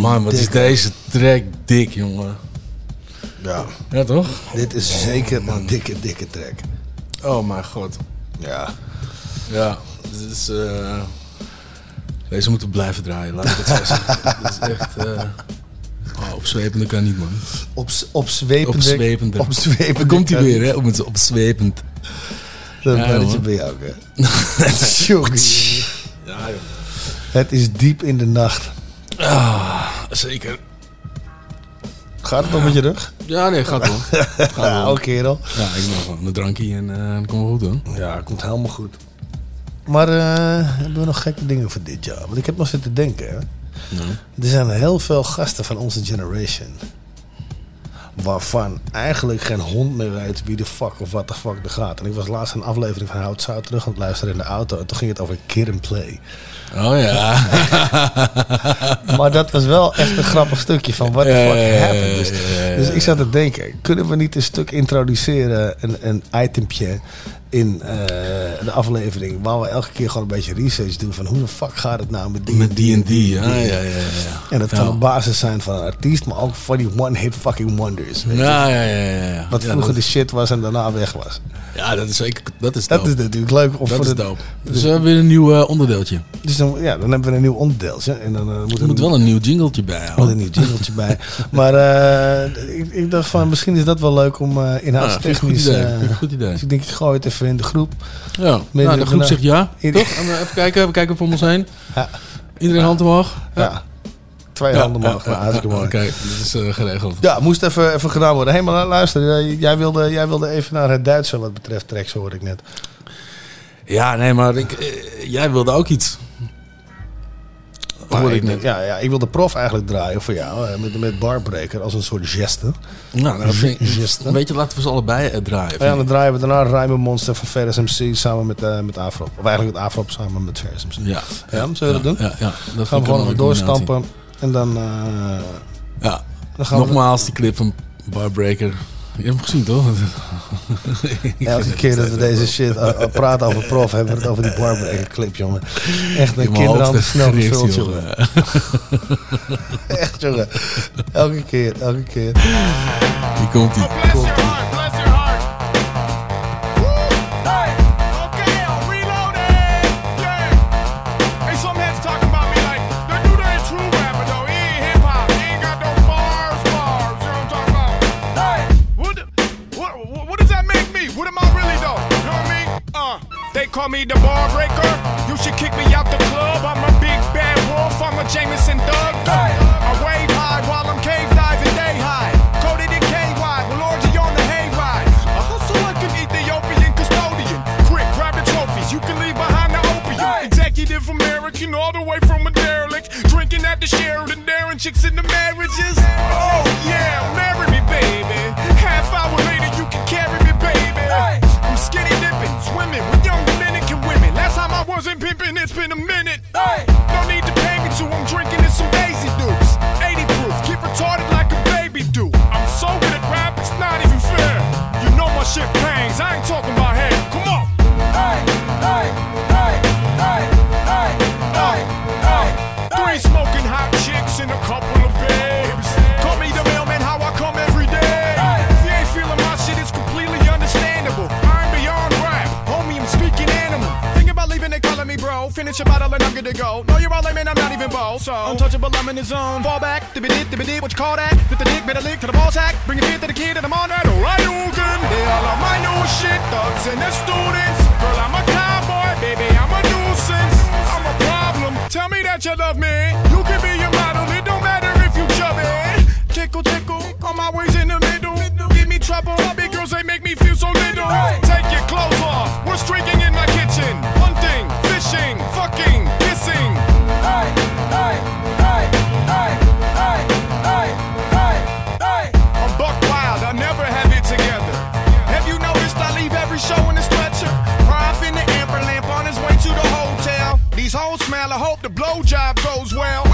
man, wat is deze track dik, jongen. Ja. Ja, toch? Dit is zeker een dikke, dikke track. Oh mijn god. Ja. Ja, dit is... eh, deze moeten blijven draaien, laat ik het zo zeggen. Dit is echt... eh oh, opzwepende kan niet, man. Ops, opzwepende. Opzwepende. Opzwepende komt hij weer, hè? Om het opzwepend. Dat Ja, belletje bij jou, hè? Ja, joh. Het is diep in de nacht. Ah, zeker. Gaat het nog met je rug? Ja, nee, gaat wel. Gaat wel. Ja, oké, kerel. Ja, ik mag gewoon een drankje en eh dat komt wel goed, hoor. Ja, komt helemaal goed. Maar eh, hebben we nog gekke dingen voor dit jaar? Want ik heb nog zitten denken. Hè? Er zijn heel veel gasten van onze generation. Waarvan eigenlijk geen hond meer weet wie de fuck of wat de fuck er gaat. En ik was laatst een aflevering van Hout Zout terug aan het luisteren in de auto. En toen ging het over Kid and Play. Oh ja. maar dat was wel echt een grappig stukje van what the fuck happened. Dus, dus ik zat te denken, kunnen we niet een stuk introduceren, een, een itempje in eh, de aflevering, waar we elke keer gewoon een beetje research doen van hoe de fuck gaat het nou met die Met en die en D&D, die ja, ja, ja, ja. En dat Ja. kan op basis zijn van een artiest, maar ook van die one-hit fucking wonders. weet. Ja, ja, ja, ja, ja. Wat vroeger dat- de shit was en daarna weg was. Ja, dat is zeker. Dat is Dat dope. is natuurlijk leuk. Of dat voor is de- dope. Dus we hebben weer een nieuw eh, onderdeeltje. Dus dan, ja, dan hebben we een nieuw onderdeeltje. En dan eh, moet Er moet wel een nieuw jingletje bij houden. moet een nieuw jingletje bij. Maar ik, ik dacht van, misschien is dat wel leuk om inhoudstechnisch... Een goed idee. goed idee. Dus ik denk, ik gooi het even in de groep. Ja, nou, de groep zegt ja. Toch? En, even kijken, even kijken voor ons heen. Ja. Iedereen hand omhoog. Ja. Twee handen omhoog. ja. Oké, dat is eh, geregeld. Ja, moest even, even gedaan worden. Hé, maar luister. Jij wilde, jij wilde even naar het Duitse wat betreft tracks, hoorde ik net. Ja, nee, maar ik, eh, jij wilde ook iets. Maar ik, net. ja, ja, ik wil de prof eigenlijk draaien voor jou. Met, met Barbreaker als een soort geste. Nou, nou, Geste. weet je, laten we ze allebei eh, draaien. Ja, dan draaien we daarna Rijmen Monster van Ferris MC samen met, eh met Afrop. Of eigenlijk met Afrop samen met Ferris MC. Ja. Ja, zullen we dat doen? Ja, ja, dat gaan we gewoon nog doorstampen. En dan... eh, Ja, dan gaan we- nogmaals, die clip van Barbreaker. Je hebt hem gezien, toch? Elke keer dat we deze shit praten over prof, hebben we het over die barbreaker clip, jongen. Echt met mijn kinderen hoofd snel gevuld, jongen. Echt, jongen. Elke keer, elke keer. Hier komt ie. Call me the bar breaker. You should kick me out the club. I'm a big bad wolf. I'm a Jameson Thug. I wave high while I'm cave diving day high. Coated in KY, with orgy on the hayride. A hustle like an Ethiopian custodian. Quick, grab the trophies. You can leave behind the opium. Executive American, all the way from a derelict. Drinking at the Sheridan, daring chicks in the marriages. Oh, yeah, Finish a bottle and I'm good to go. No, you're all lame and I'm not even bold. So untouchable, I'm in the zone. Fall back, dibby dip, what you call that? With the dick, better lick to the ball sack. Bring it fit to the kid and I'm on that. Alright, Ogun. They all are my new shit, thugs and the students. Girl, I'm a cowboy, baby, I'm a nuisance. I'm a problem. Tell me that you love me. You can be your model, it don't matter if you chubby. Tickle, tickle, on my ways in the middle. Give me trouble, big girls, they make me feel so little. Take your clothes off, we're streaking in my kitchen. Hunting, fishing, fucking, kissing. Hey, hey, hey, hey, hey, hey, hey, hey. I'm buck wild, I never have it together. Have you noticed I leave every show in a stretcher? Prof in the amber lamp on his way to the hotel. These hoes smell, I hope the blowjob goes well.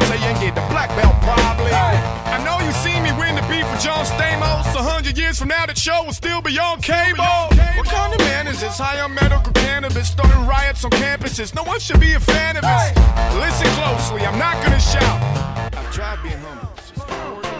Sensei and get the black belt probably. I know you see me win the beef with John Stamos. A hundred years from now, that show will still be on cable. What kind of man is this? High on medical cannabis, starting riots on campuses. No one should be a fan of this. Listen closely, I'm not gonna shout. I've tried being humble.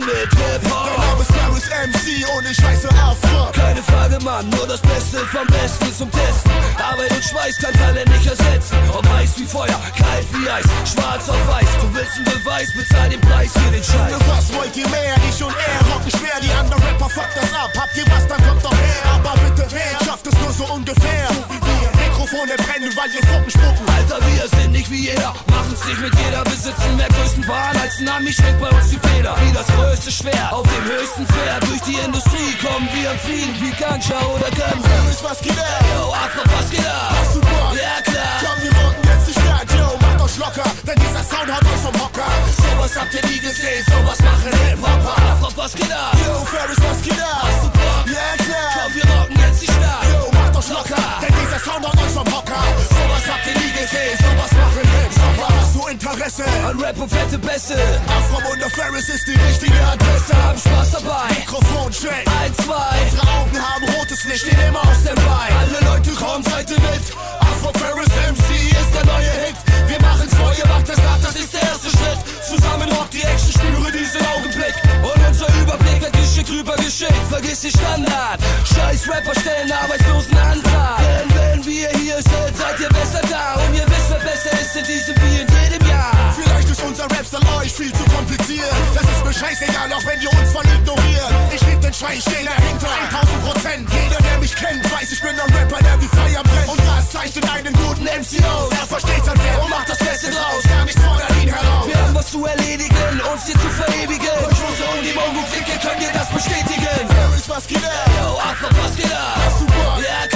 Mit Hip-Hop. Mein Name ist Paris MC und ich heiße Afro. Keine Frage, Mann, nur das Beste vom Besten zum Testen. Arbeit und Schweiß kann Talent nicht ersetzen. Ob heiß wie Feuer, kalt wie Eis, schwarz auf weiß. Du willst einen Beweis, bezahl den Preis für den Scheiß. Junge, was wollt ihr mehr? Ich und er rocken schwer. Die anderen Rapper fuckt das ab. Habt ihr was, dann kommt doch her. Aber bitte wer schafft es nur so ungefähr? So wie wir. Mikrofone brennen, weil wir Fuppen spucken. Alter, wir sind nicht wie jeder, machen's nicht mit jeder, besitzen mehr größten Waren als ein Ami, schwenkt bei uns die Feder. Wie das größte Schwert auf dem höchsten Pferd. Durch die Industrie kommen wir am Fliegen wie Ganja oder Guns. Ferris, was geht ab? Yo, Afro, was geht ab? Hast du Bock? Ja, klar. Komm, wir rocken jetzt die Stadt. Yo, macht euch locker, denn dieser Sound haut euch vom Hocker. Sowas habt ihr nie gesehen, sowas machen Hip-Hopper. Afro, was geht ab? Yo, Ferris, was geht ab? Hast du Bock? Ja, klar. Komm, wir rocken jetzt die Stadt. Yo, macht euch locker, denn dieser Sound haut euch vom Hocker. Sowas habt ihr nie gesehen, sowas machen Hip-Hopper. Interesse? An Rap und fette Bässe. Afro der Ferris ist die richtige Adresse. Haben Spaß dabei. Mikrofon check. Eins, zwei. Unsere Augen haben rotes Licht. Stehen immer aus dem Bein. Alle Leute kommen, seid ihr mit. Afro Ferris MC ist der neue Hit. Wir machen's vor, ihr macht es nach, das ist der erste Schritt. Zusammen rockt die Action, spüre diesen Augenblick. Und unser Überblick wird geschickt rüber geschickt. Vergiss die Standard. Scheiß Rapper stellen Arbeitslosen Antrag. Denn wenn wir hier sind, seid ihr besser da. Und ihr wisst, wer besser ist in diesem wie Vielleicht ist unser Raps an euch viel zu kompliziert. Das ist mir scheißegal, auch wenn ihr uns voll ignoriert. Ich lieb den Schrei, ich steh dahinter, 1000 Prozent. Jeder, der mich kennt, weiß, ich bin ein Rapper, der wie Feier brennt. Und das zeichnet einen guten MC aus. Er versteht sein Wert und macht das Beste draus. Gar nichts fordert ihn heraus. Wir haben was zu erledigen, uns hier zu verewigen. Und Schusse um die Mongo klicke, könnt ihr das bestätigen. Wer ist was geht ab? Yo, Arthur, was geht ab? Super. Yeah,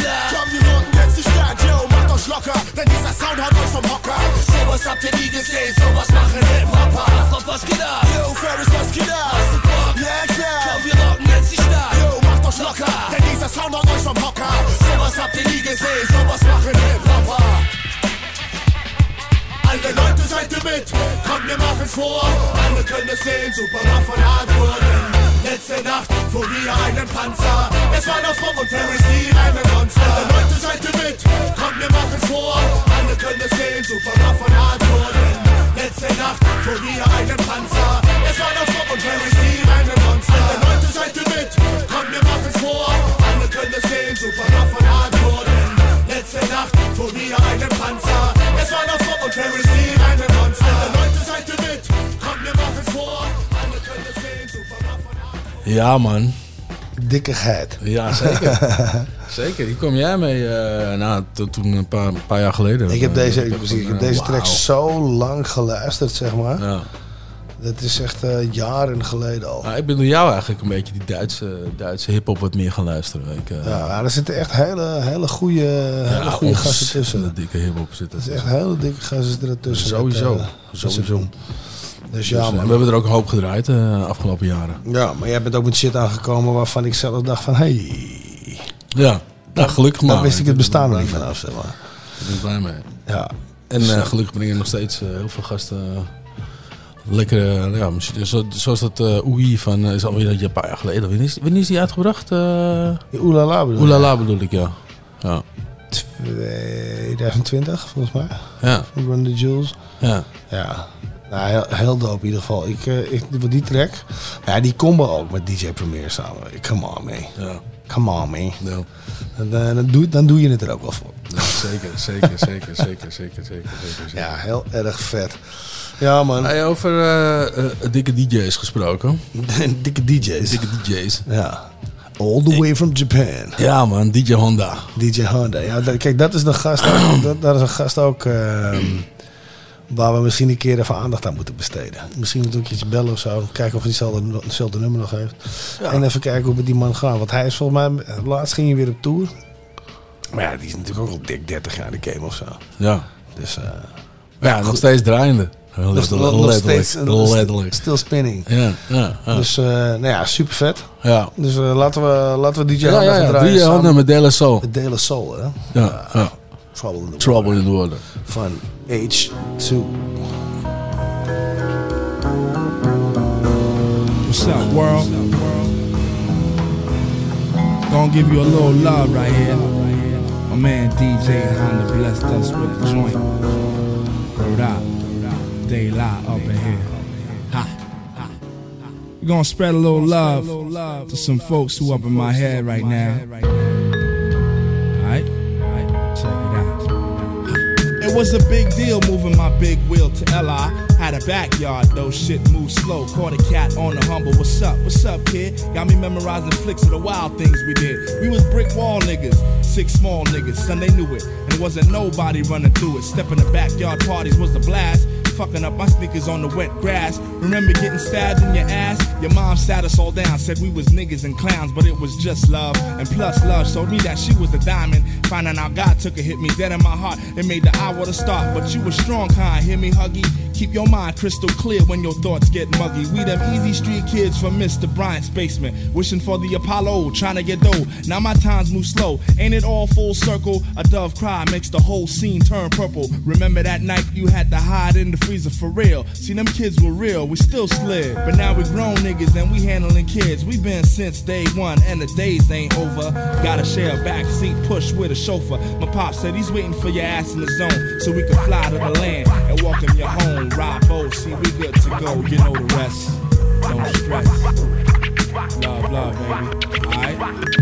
locker, denn dieser Sound haut euch vom Hocker. Sowas habt ihr nie gesehen, sowas machen Hip-Hopper. Frau, was geht ab? Yo, Ferris, was geht da? Hast du Bock? Yeah, yeah. Komm, wir rocken jetzt die Stadt. Yo, macht euch locker, denn dieser Sound haut euch vom Hocker. Sowas habt ihr nie gesehen, sowas machen Hip-Hopper. Alle Leute, seid ihr mit? Kommt, wir machen vor. Alle können es sehen, super von Hardcore. Letzte Nacht fuhr wir einen Panzer. Es war noch Fromm und Ferris, die reine Monster. Alle Leute seid ihr mit, kommt wir machen's vor. Alle können es sehen, super rough von Hardcore. Letzte Nacht fuhr wir einen Panzer. Es war noch Fromm und Ferris, die reine Monster. Alle Leute seid ihr mit, kommt wir machen's vor. Alle können es sehen, super rough von Hardcore. Letzte Nacht fuhr wir einen Panzer. Es war noch Fromm und Ferris, Ja, man. Dikkigheid. Ja, zeker. zeker. Hier kwam jij mee, eh, nou, to- toen een paar, een paar jaar geleden. Ik heb Eh, deze, ik ik, heb heb eh, deze track zo lang geluisterd, zeg maar. Ja. Dat is echt jaren geleden al. Nou, ik ben door jou eigenlijk een beetje die Duitse, Duitse hip-hop wat meer gaan luisteren. Ik, Ja, er zitten echt hele, hele goede, hele ja, goede gasten tussen. dikke hip-hop zitten. Het is echt hele dikke gasten ertussen. Sowieso. Dat, Sowieso. Doen. Dus ja, Dus, eh, man. we hebben er ook een hoop gedraaid de afgelopen jaren. Ja, maar jij bent ook met shit aangekomen waarvan ik zelf dacht van... Hey, Ja, nou, gelukkig maar. Daar wist ik het bestaan nog niet vanaf, zeg maar. Ik ben er blij mee. Ja. En Dus, eh, eh, gelukkig brengen nog steeds eh, heel veel gasten eh, lekkere ja. Zo, zoals dat eh Oei van, eh, is alweer een paar jaar geleden. Wanneer is, wanneer is die uitgebracht? Uh, Oelala bedoel je? Oelala bedoel ik, ja. ja. 2020, volgens mij. Ja. Run the Jewels. Ja. Ja. Nou, heel, heel dope in ieder geval. Ik, eh, ik, die track. Ja, die combo ook met DJ Premier samen. Come on, man. Ja. Come on, man. Ja. Dan, dan, doe, dan doe je het er ook wel voor. Ja, zeker, zeker, zeker, zeker, zeker, zeker, zeker. Ja, heel erg vet. Ja, man. Hey, over eh, eh, dikke DJ's gesproken. dikke DJ's. Dikke DJ's. Ja. All the way from Japan. Ja, man. DJ Honda. DJ Honda. Ja, dat- kijk, dat is de gast. dat is een gast ook. ehm, waar we misschien een keer even aandacht aan moeten besteden. Misschien we een keertje bellen of zo. Kijken of hij hetzelfde, hetzelfde nummer nog heeft. Ja. En even kijken hoe met die man gaat. Want hij is volgens mij. Laatst ging hij weer op tour. Maar ja, die is natuurlijk ook al dik 30 jaar in de game of zo. Ja. Dus. eh, Ja, nog steeds draaiende. nog, Letterlijk. nog letterlijk. steeds letterlijk. still spinning. Ja, ja, ja. Dus eh, nou ja, super vet. Ja. Dus eh, laten, we, laten we DJ Ja, ja, gaan ja. draaien. DJ samen met De La Soul. Met Soul, hè? Ja, ja. Trouble in the Trouble in the Water. Van H2. What's up, world? Gonna give you a little love right here. My man DJ Honda blessed us with the joint. Word up. They lie up in here. Ha. We're gonna spread a little love to some folks who up in my head right now. Was a big deal moving my big wheel to LI. Had a backyard, though shit moved slow. Caught a cat on the humble. What's up? What's up, kid? Got me memorizing flicks of the wild things we did. We was brick wall niggas, six small niggas, son they knew it. And it wasn't nobody running through it. Stepping the backyard parties was the blast. Fucking up my sneakers on the wet grass. Remember getting stabbed in your ass? Your mom sat us all down, said we was niggas and clowns, but it was just love. And plus, love showed me that she was the diamond. Finding out God took a hit me dead in my heart. It made the hour to start, but you were strong, kind. Hear me, huggy? Keep your mind crystal clear when your thoughts get muggy. We them easy street kids from Mr. Bryant's basement, wishing for the Apollo, trying to get dough. Now my times move slow, ain't it all full circle? A dove cry makes the whole scene turn purple. Remember that night you had to hide in the freezer for real? See them kids were real, we still slid, but now we grown niggas and we handling kids. We been since day one, and the days ain't over. Gotta share a back seat, push with a chauffeur. My pop said he's waiting for your ass in the zone, so we can fly to the land and welcome you home. Boat, see we good to go. You know the rest. Don't stress. Love, love, baby. Alright?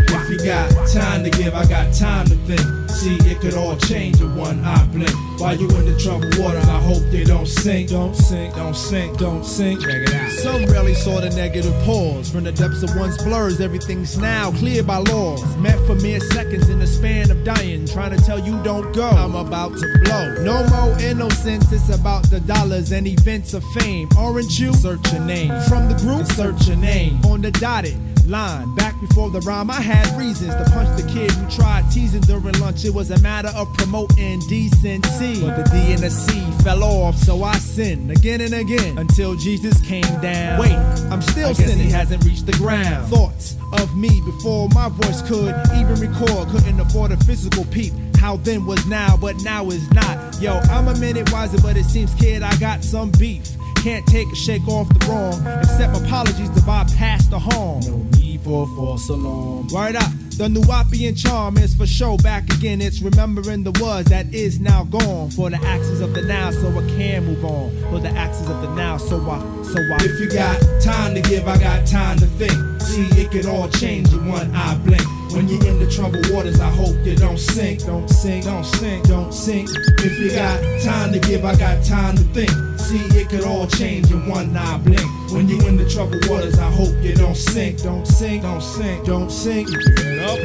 If you got time to give, I got time to think. See, it could all change in one eye blink. While you in the troubled water, I hope they don't sink. Don't sink, don't sink, don't sink. Check it out. Some rarely saw the negative pause. From the depths of one's blurs, everything's now clear by laws. Meant for mere seconds in the span of dying. Trying to tell you don't go. I'm about to blow. No more innocence, it's about the dollars and events of fame. Aren't you? Search your name. From the group, search your name. On the dotted. Line. Back before the rhyme, I had reasons to punch the kid who tried teasing during lunch. It was a matter of promoting decency. But the D and the C fell off, so I sinned again and again until Jesus came down. Wait, I'm still I guess sinning. he hasn't reached the ground. Thoughts of me before my voice could even record. Couldn't afford a physical peep. How then was now, but now is not. Yo, I'm a minute wiser, but it seems, kid, I got some beef. Can't take a shake off the wrong. Accept apologies to bypass the harm. No need for a false alarm. Word up. The Nuwapian charm is for show back again. It's remembering the was that is now gone. For the axes of the now, so I can move on. For the axes of the now, so I, so I. If you got time to give, I got time to think. See, it could all change in one eye blink. When you're in the troubled waters, I hope you don't sink. Don't sink, don't sink, don't sink. If you got time to give, I got time to think. See, it could all change in one eye blink. When you're in the troubled waters, I hope you don't sink. Don't sink, don't sink, don't sink. Get up.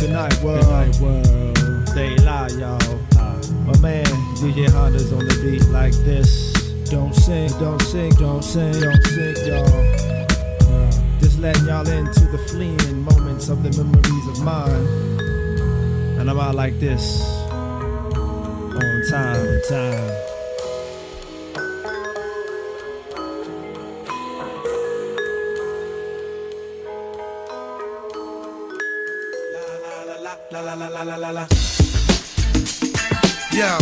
Good night, world. Good night, world. Stay live, y'all. Uh, my man, DJ Honda's on the beat like this. Don't sing, don't sing, don't sing, don't sing, y'all. Letting y'all into the fleeing moments of the memories of mine. And I'm out like this. On time, on time. La la la la la la la. Yo.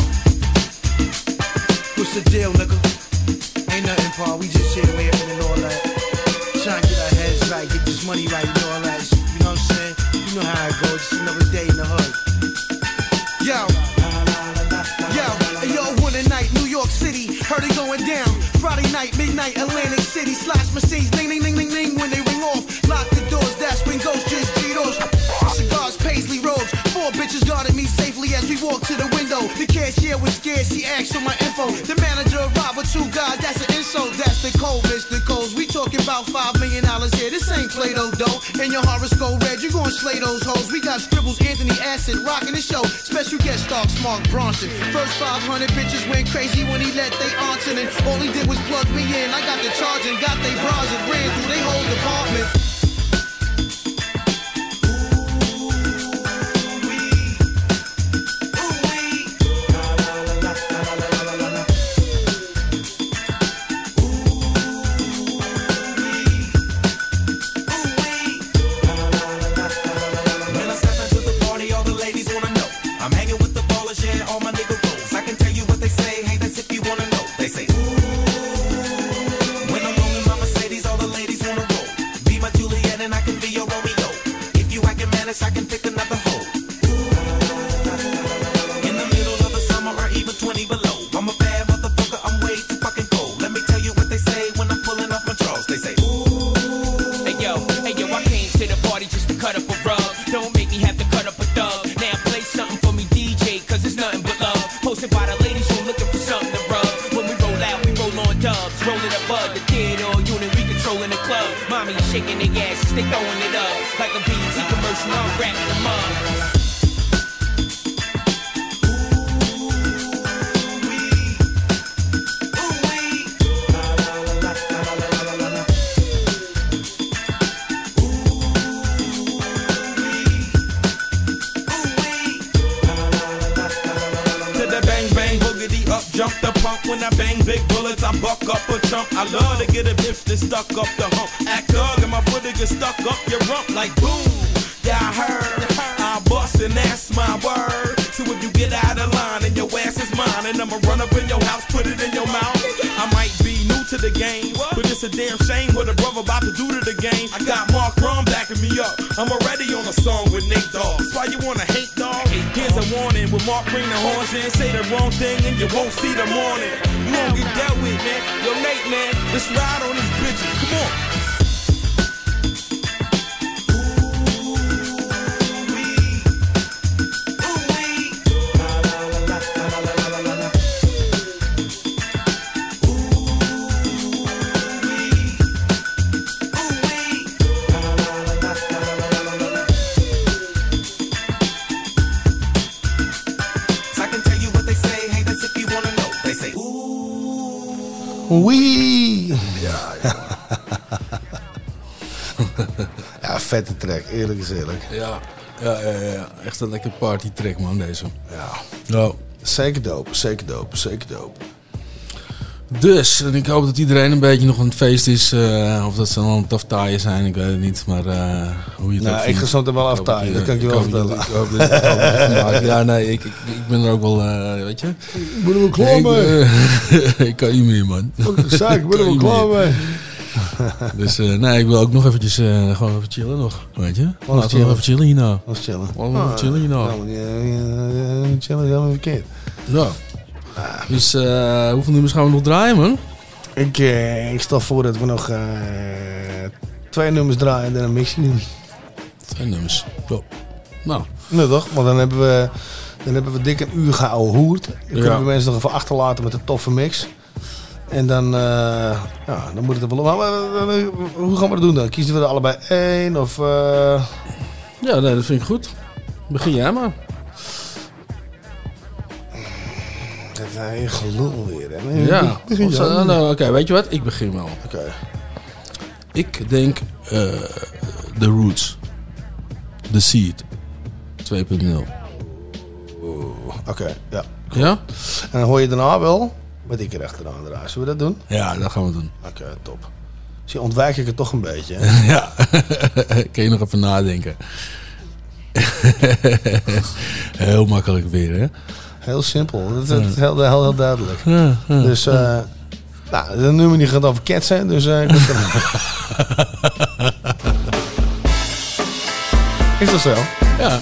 What's the deal, nigga? Ain't nothing, Paul. We just here waiting and all that. Trying to get our heads right, get this money right and all that. You know what I'm saying? You know how it goes. Just another day in the hood. Yo. Yo, hey, yo, one a night, New York City, heard it going down. Friday night, midnight, Atlantic City, slash machines, ding, ding, ding, ding, ding, when they ring off. Lock the doors, that's when Ghost just Cheetos. Paisley robes, four bitches guarded me safely as we walked to the window. The cashier was scared, she asked for my info. The manager arrived with two guys, that's an insult, that's the code, Mr. Coles. We talking about five million dollars here, this ain't Play-Doh dough. And your horoscope red, you gon' slay those hoes. We got scribbles, Anthony Acid, rocking the show. Special guest stars, Mark Ronson. First 500 bitches went crazy when he let they answer, and all he did was plug me in. I got the charge and got they bras and ran through they whole department. Like boom. Yeah, I heard. I bust and that's my word. So if you get out of line and your ass is mine, and I'ma run up in your house, put it in your mouth. I might be new to the game, but it's a damn shame what a brother about to do to the game. I got Mark Ron backing me up. I'm already on a song with Nate Dogg. That's why you wanna hate dog. Here's a warning: when Mark bring the horns in, say the wrong thing and you won't see the morning. You won't get dealt with, man. Yo, Nate, man, let's ride on these bitches. Come on. Wee! Ja, ja, vette track, eerlijk is eerlijk. Ja, ja, ja, ja. echt een lekker party track man deze. Ja. Ja. Zeker dope, zeker dope, zeker dope. Dus, en ik hoop dat iedereen een beetje nog aan het feest is. eh, of dat ze het aftaaien zijn, ik weet het niet. Maar eh, hoe je het Nou, ook ik ga zo wel aftaaien, dat kan ik je wel vertellen. Ik hoop dat Ja, nee, ik, ik, ik ben er ook wel, eh, weet je. Ik ben er wel klaar ik, mee. ik kan niet meer, man. Wat ik ben er wel klaar mee. Dus eh, nee, ik wil ook nog eventjes eh, gewoon even chillen nog, weet je. Laten we nog chillen. even chillen hierna. Wat chillen. Laten we nog even chillen hierna. Nou, ja, ja, ja, chillen is helemaal verkeerd. Dus eh, hoeveel nummers gaan we nog draaien, man? Ik, eh, ik stel voor dat we nog eh, twee nummers draaien en dan een mixie doen. Twee nummers. Ja. Nou. Nee toch? Want dan hebben we, dan hebben we dik een uur geouwe hoerd. Dan kunnen we mensen nog even achterlaten met een toffe mix. En dan, eh, ja, dan moet het er wel... Hoe gaan we dat doen dan? Kiezen we er allebei één of... Ja, nee, dat vind ik goed. Begin jij maar. Dat is een gelul weer, hè? Nee, Ja. begin nou, Oké, weet je wat? Ik begin wel. Oké. Ik denk eh The Roots. The Seed. 2.0. Oké, ja. Ja? En dan hoor je daarna wel wat ik er achteraan draai. Zullen we dat doen? Ja, dat gaan we doen. Oké, top. Zie, ontwijk ik het toch een beetje. hè? ja. Kun je nog even nadenken. Heel makkelijk weer, hè? Heel simpel. Dat is, dat is heel, heel, heel duidelijk. Dus, eh nou, de nummer die gaat over ketsen. Dus, eh, ik er- Is dat zo? Ja.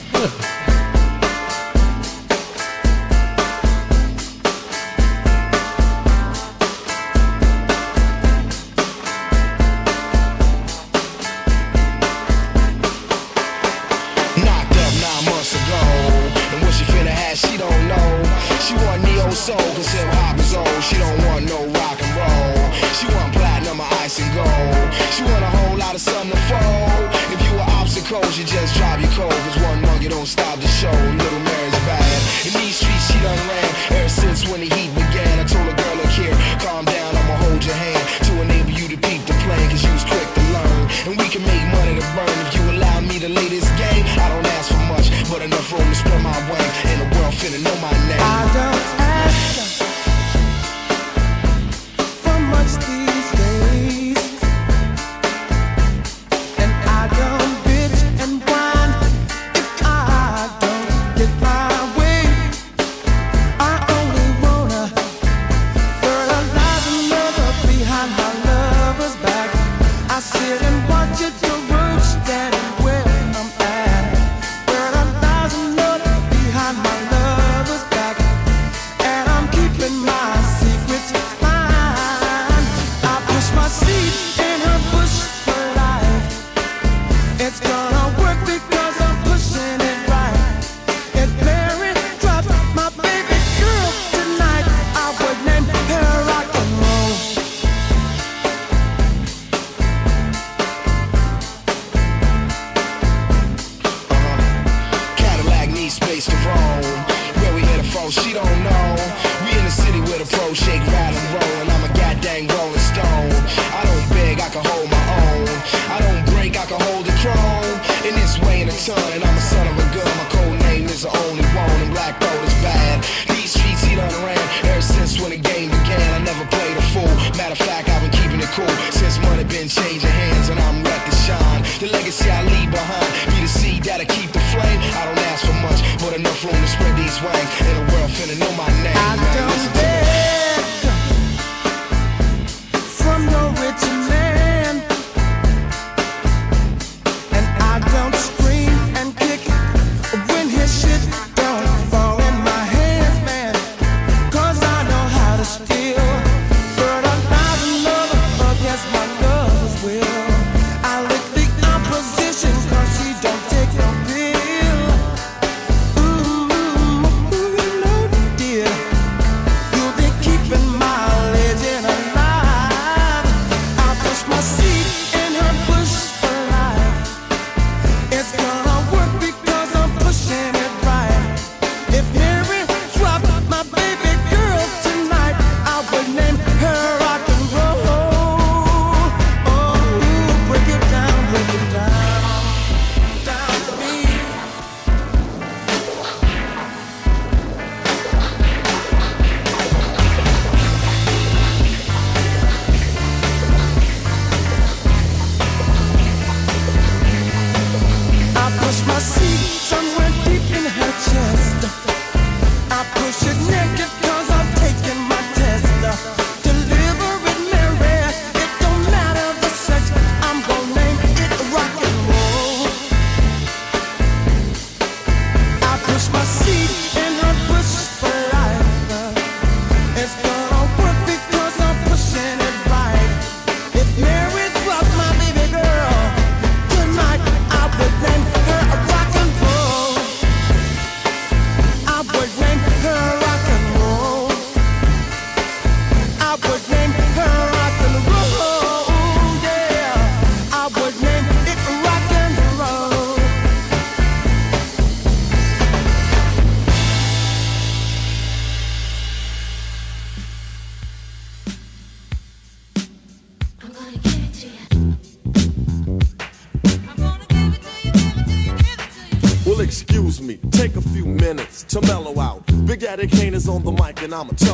And I'ma a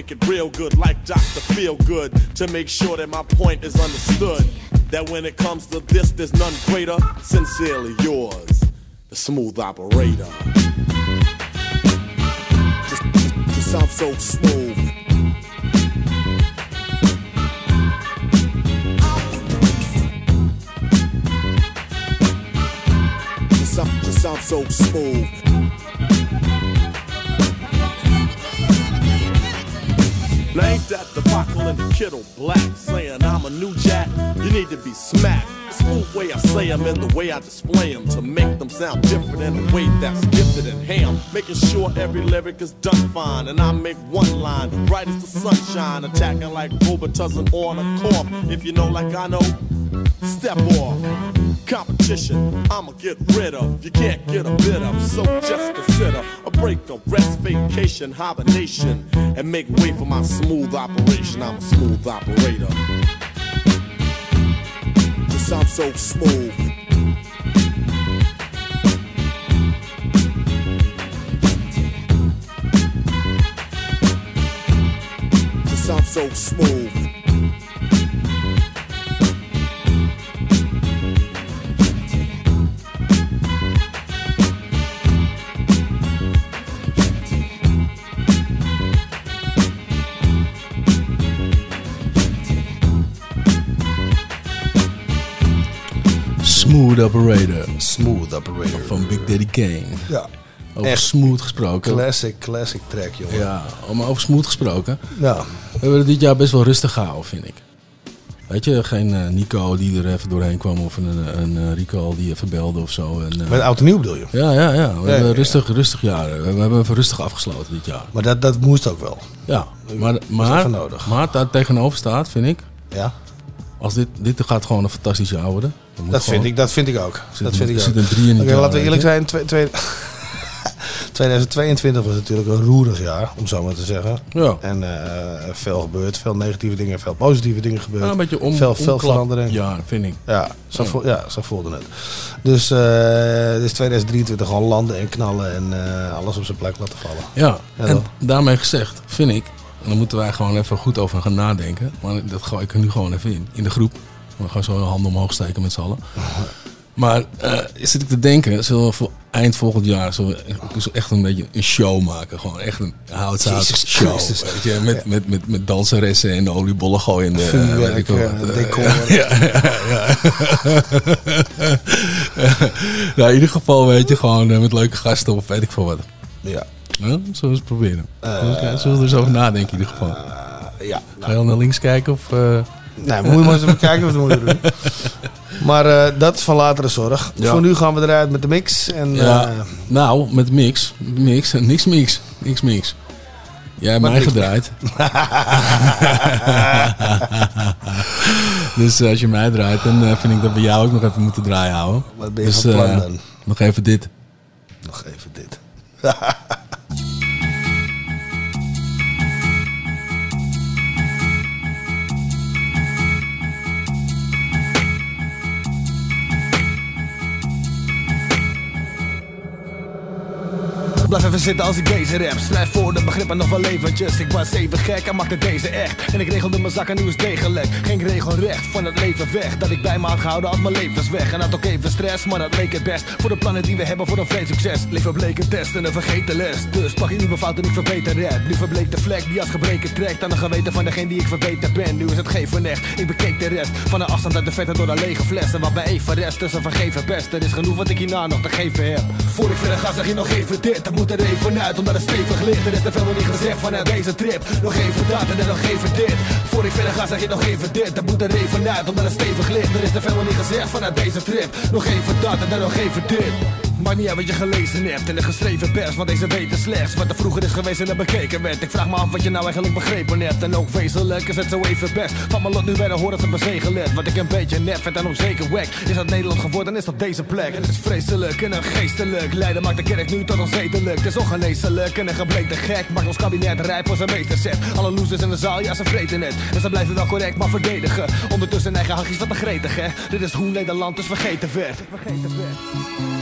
Make it real good like Dr. Feel Good to make sure that my point is understood. That when it comes to this, there's none greater. Sincerely yours, the smooth operator. Just, just, just so smooth. Done fine and I make one line bright as the sunshine, attacking like Robitussin on a cough. If you know like I know, step off. Competition, I'ma get rid of. You can't get a bit of, so just consider a break, a rest, vacation, hibernation, and make way for my smooth operation. I'm a smooth operator. Just sound so smooth. Smooth Operator. Smooth Operator. Van Big Daddy Kane. Ja. Over Echt smooth gesproken. Classic, classic track, jongen. Ja, maar over smooth gesproken. Ja. We hebben het dit jaar best wel rustig gehouden, vind ik. Weet je, geen eh, Nico die er even doorheen kwam of een, een Rico die even belde of zo. En, eh, Met oud en nieuw bedoel je? Ja, ja, ja. We hebben ja, rustig, rustig jaren. We, we hebben even rustig afgesloten dit jaar. Maar dat, dat moest ook wel. Ja, maar, maar, nodig. maar daar tegenover staat, vind ik. Ja. Als dit, dit gaat gewoon een fantastisch jaar worden. Dat vind, ik, dat vind ik ook. Zit dat vind ik er ook. zit een drie in laten we eerlijk zijn. Twee, twee, 2022 was natuurlijk een roerig jaar, om zo maar te zeggen. Ja. En eh, veel gebeurd. Veel negatieve dingen, veel positieve dingen gebeurd. Ja, een beetje om- veel, veel verandering. Ja, vind ik. Ja, zo, Ja. Ja, zo voelde het. Dus, eh dus 2023 gewoon landen en knallen en eh, alles op zijn plek laten vallen. Ja, en daarmee gezegd, vind ik, en daar moeten wij gewoon even goed over gaan nadenken. Maar dat gooi ik er nu gewoon even in, in de groep. We gaan zo een hand omhoog steken met z'n allen. Maar eh, zit ik te denken, zullen we voor eind volgend jaar zullen we echt een beetje een show maken. Gewoon echt een houtzaad show. Christus. Weet je, met, met, met, met danseressen en oliebollen gooien. De, Vuurwerk, eh, wat, eh, decor. Ja, ja, ja. nou, in ieder geval weet je, gewoon met leuke gasten of weet ik veel wat. Ja. Zullen we eens proberen? Eh, zullen we er eens over nadenken in ieder geval? ja. Ga je al naar links kijken of... eh, Nee, moet je maar eens even kijken wat we moeten doen. Maar eh, dat is van latere zorg. Ja. Voor nu gaan we eruit met de mix. En, Ja, eh, nou, met mix. Mix, niks mix. Niks mix. Jij hebt mij gedraaid. dus als je mij draait, dan eh, vind ik dat we jou ook nog even moeten draaien houden. Wat ben je dus, van plan eh, dan? Nog even dit. nog even dit. Blijf even zitten als ik deze rap Schrijf voor de begrippen nog wel leventjes Ik was even gek en maakte deze echt. En ik regelde mijn zakken nu is degelijk. Geen regelrecht van het leven weg. Dat ik bij me had gehouden als mijn levensweg En had ook even stress, maar dat leek het best. Voor de plannen die we hebben voor een vreed succes. Leven bleek een test en een vergeten les. Dus pak je nieuwe fouten, ik verbeter het. Nu verbleek de vlek die als gebreken trekt Aan de geweten van degene die ik verbeterd ben. Nu is het geen van echt, ik bekeek de rest. Van een afstand uit de vette door een lege fles. En wat bij even rest tussen vergeven best Er is genoeg wat ik hierna nog te geven heb. Voor ik verder ga zeg je nog even dit moet er even uit omdat het stevig ligt. Er is te veel nog niet gezegd vanuit deze trip. Nog even dat en dan nog even dit. Voor ik verder ga zeg je nog even dit. Er moet er even uit omdat het stevig ligt. Er is te veel nog niet gezegd vanuit deze trip. Nog even dat en dan nog even dit Maakt niet wat je gelezen hebt in de geschreven pers Want deze weten slechts wat er vroeger is geweest en er bekeken werd. Ik vraag me af wat je nou eigenlijk begrepen hebt. En ook wezenlijk is het zo even best. Van mijn lot nu bij de horen ze bezegeld Wat ik een beetje nep vind en onzeker wack Is dat Nederland geworden is dat deze plek? Het is vreselijk en een geestelijk. Leiden maakt de kerk nu tot onzedelijk Het is ongeneeslijk en een gebleekte gek. Maakt ons kabinet rijp voor zijn meesterzet Alle losers in de zaal, ja ze vreten het. En ze blijven wel correct maar verdedigen. Ondertussen eigen hachjes wat te gretig hè Dit is hoe Nederland dus vergeten werd. Vergeten werd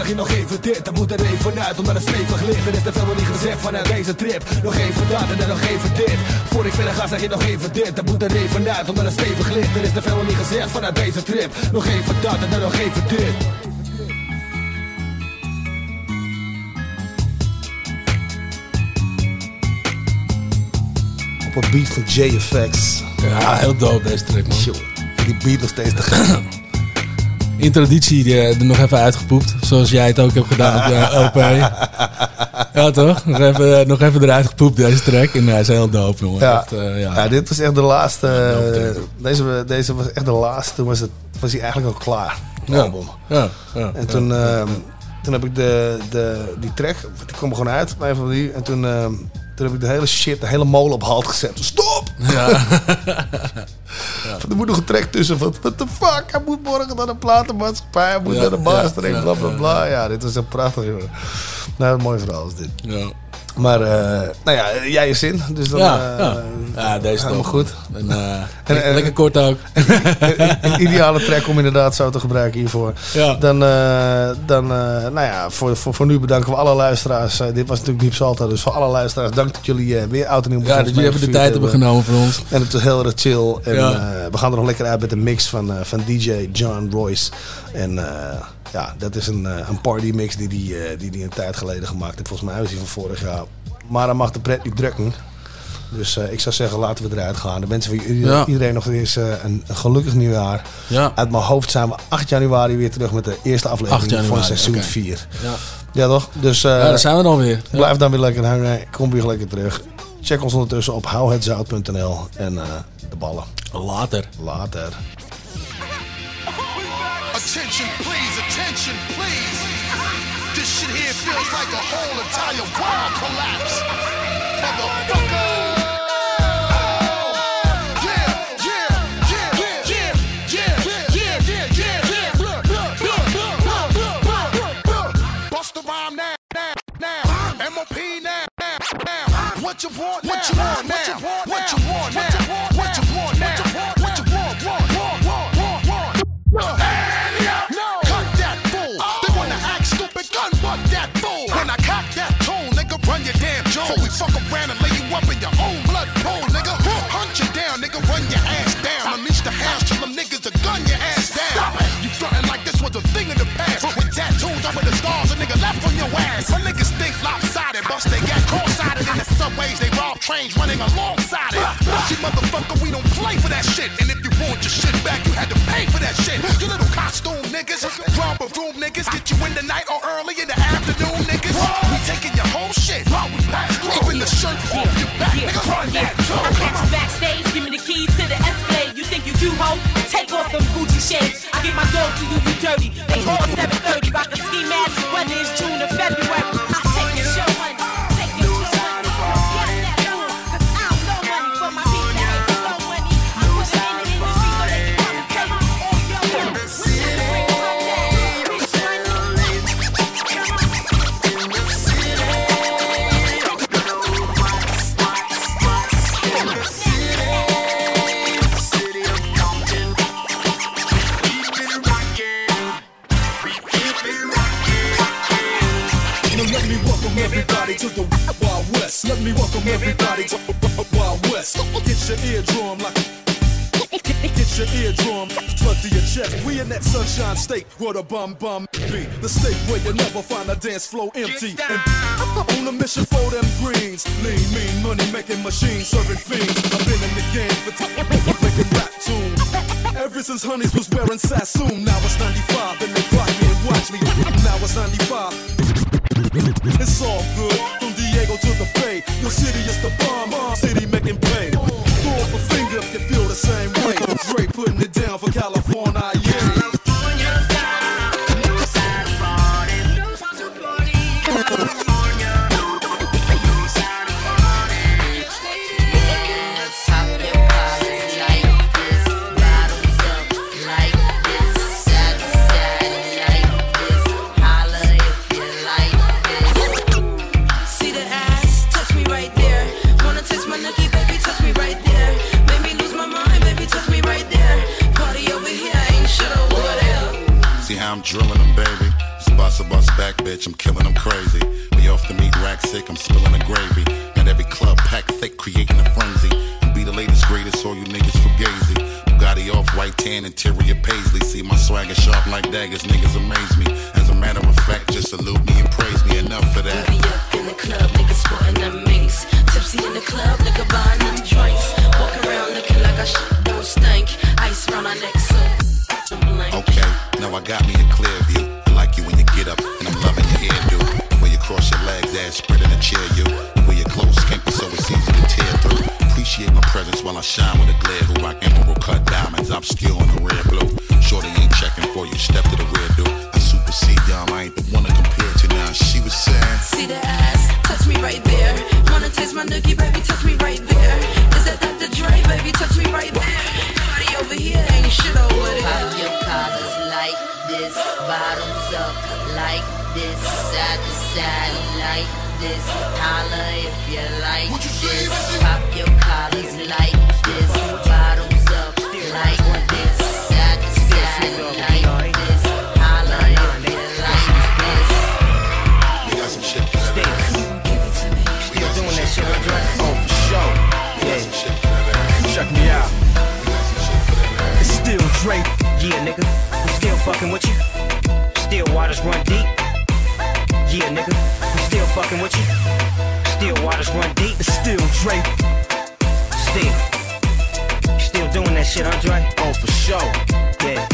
zeg je nog even dit? Er moet er even uit omdat het stevig ligt. Er is te veel nog niet gezegd vanuit deze trip. Nog even dat en dan nog even dit. Voor ik verder ga zeg je nog even dit. Er moet er even uit omdat het stevig ligt. Er is te veel nog niet gezegd vanuit deze trip. Nog even dat en dan nog even dit. Op een beat van JFX. Ja, heel dope deze track, man. Die beat nog steeds te gek. In traditie eh, er nog even uitgepoept. Zoals jij het ook hebt gedaan op de LP. Ja, toch? Nog even, nog even eruit gepoept, deze track. En hij is heel dope, jongen. Ja. Echt, eh, ja. ja, dit was echt de laatste. eh, deze, deze was echt de laatste. Toen was, het, was hij eigenlijk al klaar. Ja. album. Ja, ja, en toen, ehm, toen heb ik de, de, die track, die kwam er gewoon uit. Van die, en toen, ehm, toen heb ik de hele shit, de hele molen op halt gezet. Stop! Ja. Er moet nog een track tussen. Wat what the fuck? Hij moet morgen naar de platenmaatschappij. Hij moet Ja, naar de mastering. ja, bla bla ja, bla. Ja, dit was echt prachtig, jongen. Nou, een mooi verhaal is dit. Ja. Maar, eh, nou ja, jij je zin. Dus dan, ja, eh, ja. deze is helemaal goed. En, eh, En, lekker kort ook. een ideale track om inderdaad zo te gebruiken hiervoor. Ja. Dan, dan nou ja, voor, voor, voor nu bedanken we alle luisteraars. Dit was natuurlijk Diep Salto, dus voor alle luisteraars, dank dat jullie weer oud en nieuw Ja, dat jullie even de tijd hebben genomen voor ons. En het was heel erg chill. En we gaan er nog lekker uit met een mix van, eh, van DJ John Royce. En eh, ja, dat is een, eh, een party mix die die, eh, die die een tijd geleden gemaakt heeft. Volgens mij was die van vorig jaar. Maar dan mag de pret niet drukken. Dus eh, ik zou zeggen, laten we eruit gaan. Dan wensen we iedereen, Ja. iedereen nog eens eh, een, een gelukkig nieuwjaar. Ja. Uit mijn hoofd zijn we 8 januari weer terug met de eerste 8 aflevering van seizoen oké. 4. Ja. Ja, toch? Dus eh, Ja, daar zijn we dan weer. Blijf dan weer lekker hangen. Kom weer lekker terug. Check ons ondertussen op houhetzout.nl en eh, de ballen. Later. Later. Attention, please, attention, please. This shit here feels like a whole entire world collapse. Motherfucker. What you want now? What you want now? Trains running alongside it. See, motherfucker, we don't play for that shit. And if you want your shit back, you had to pay for that shit. You little costume niggas, romper room niggas, get you in the night or early in the afternoon, niggas. We taking your whole shit. Even the shirt off your back, nigga. Run that I catch you backstage, give me the keys to the Escalade. You think you do, ho? Take off them Gucci shades. I get my dog to you, you dirty. They all 730, Let me welcome everybody to the Wild West. Get your eardrum like Get your eardrum plugged to your chest. We in that sunshine state where the bum bum be. The state where you never find a dance floor empty. And on a mission for them greens. Lean, mean, money making machines serving fiends. I've been in the game for time making rap tunes. Ever since Honeys was wearing Sassoon. Now it's 95 and they clock me and watch me. Now it's 95. It's all good Diego to the Bay. The city is the bomb, city making pay. Throw up a finger if you feel the same way. Dre putting it bitch. I'm killing them crazy. We off the meat rack sick, I'm spilling the gravy. Got every club packed thick, creating a frenzy. And be the latest, greatest, all you niggas fugazi. Bugatti off white tan, interior paisley. See my swagger sharp like daggers, niggas amaze me. As a matter of fact, just salute me and praise me. Enough for that. In the club, niggas sporting them minks. Tipsy in the club, nigga buying them drinks. Walk around looking like I shit don't stink. Ice round our neck, so. Okay, now I got me a clear spread in a chair. When you're close, skimpy, so it's easy to tear through. Appreciate my presence while I shine with a glare. Who rock emerald cut diamonds, obscure in the red blue. Shorty ain't checking for you, step to the rear, dude. I supersede y'all, I ain't the one to compare to now. She was saying, See the ass, touch me right there. Wanna taste my nookie, baby, touch me right there. This, bottoms up like this, side to side like this. Holla if you like this. Pop your collars like this, bottoms up like this, fucking with you. Still waters run deep. Yeah, nigga. I'm still fucking with you. Still waters run deep. It's still Drake. Still. You still doing that shit, Andre? Oh, for sure. Yeah.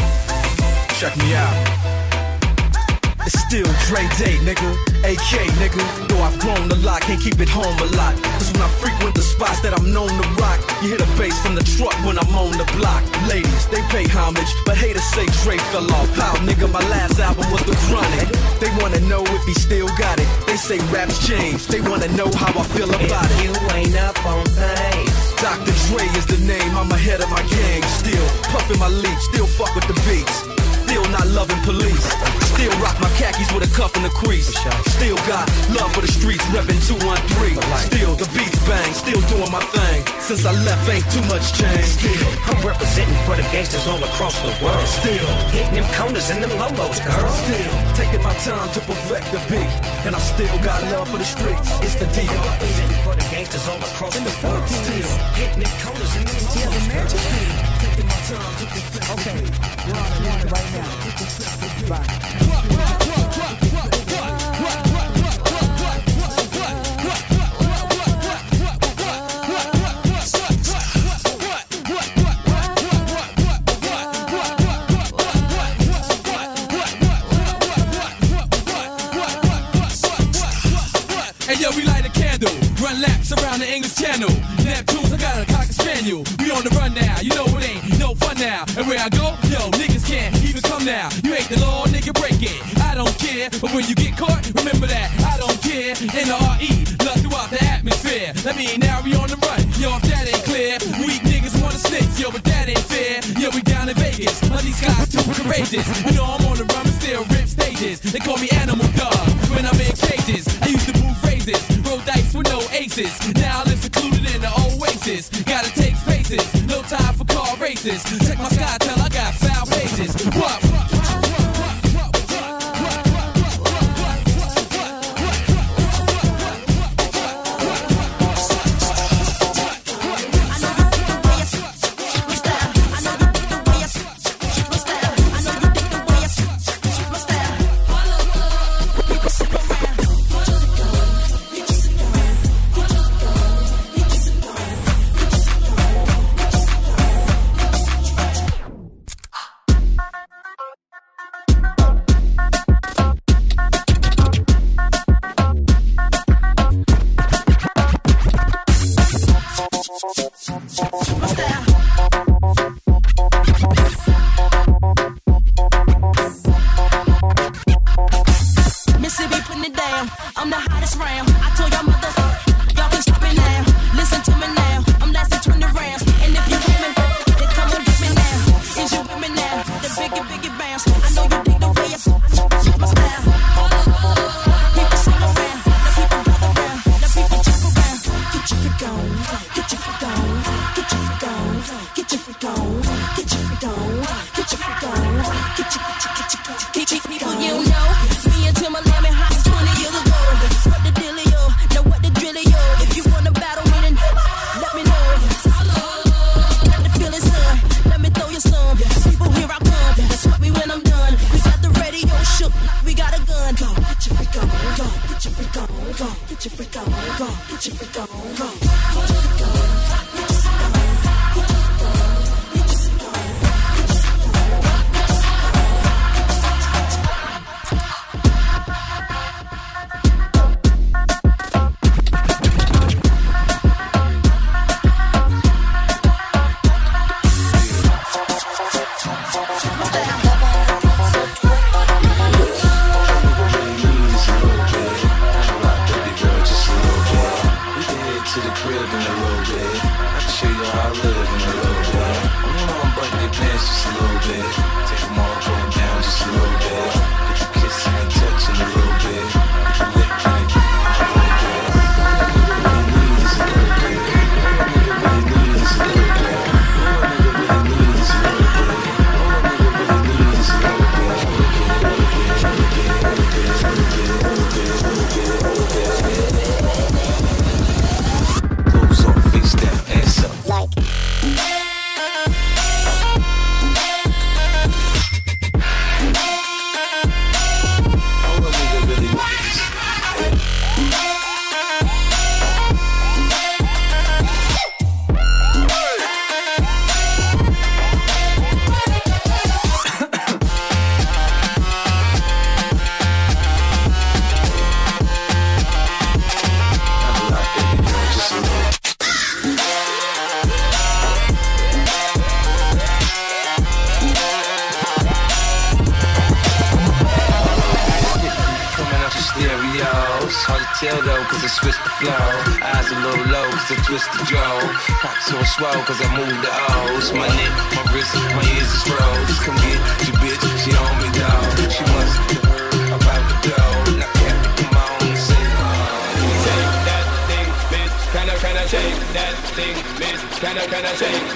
Check me out. It's still Dre Day, nigga. AK, nigga. Though I've grown a lot, can't keep it home a lot. Cause when I frequent the spots that I'm known to rock, you hear the bass from the truck when I'm on the block. Ladies, they pay homage, but haters say Dre fell off. How, nigga, my last album was The Chronic. They wanna know if he still got it. They say raps change, they wanna know how I feel about it. You ain't up on things. Dr. Dre is the name, I'm ahead of my gang. Still puffin' my leaf, still fuck with the beats. Still not loving police. Still rock my khakis with a cuff in the crease. Still got love for the streets, reppin' 213. Still the beats bang, still doing my thing. Since I left, ain't too much change. Still, I'm representing for the gangsters all across the world. Still hitting them corners and them lolos, girl. Still taking my time to perfect the beat, and I still got love for the streets. It's the deal. Representing for the gangsters all across the world. Still hitting them corners and them lolos, girl. Okay, we're on a run right now. Bye. around the English Channel. Neptunes, I got a cocker spaniel. We on the run now, you know no fun now. And where I go, yo, niggas can't even come now. You hate the law, nigga, break it. I don't care, but when you get caught, remember that. I don't care. N-R-E, love throughout the atmosphere. That mean now we on the run. Yo, if that ain't clear, weak niggas wanna snitch. Yo, but that ain't fair. Yo, we down in Vegas. Are these guys too courageous? You know I'm on the run, but still rip stages. They call me Animal Dog when I'm in cages. I used to move phrases, roll dice with no aces. Now faces. Gotta take spaces. No time for car races. Check my sky till I got foul faces. What?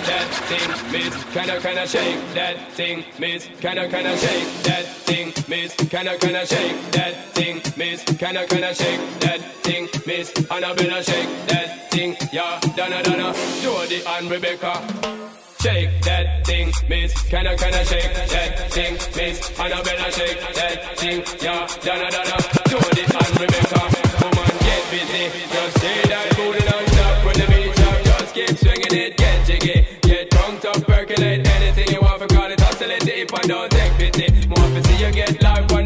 that thing, miss. Can I, can I shake that thing, miss? Can I, can I shake that thing, miss? Can I, can I shake that thing, miss? Can I, can I shake that thing, miss? And I better shake that thing, yeah. Donna, Donna, Jody and Rebecca. Shake that thing, miss. Can I, can I shake that thing, miss? And I better shake that thing, yeah. Donna, Donna, Jody and Rebecca. Come on, get busy. Just say that booty non-stop when the beat drop. Just keep swinging it.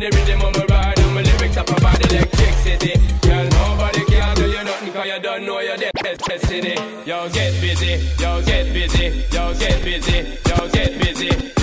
the rhythm of my ride and my lyrics up about electricity. Girl, nobody can do you nothing cause you don't know your destiny. Yo, get busy, yo, get busy, yo, get busy, yo, get busy.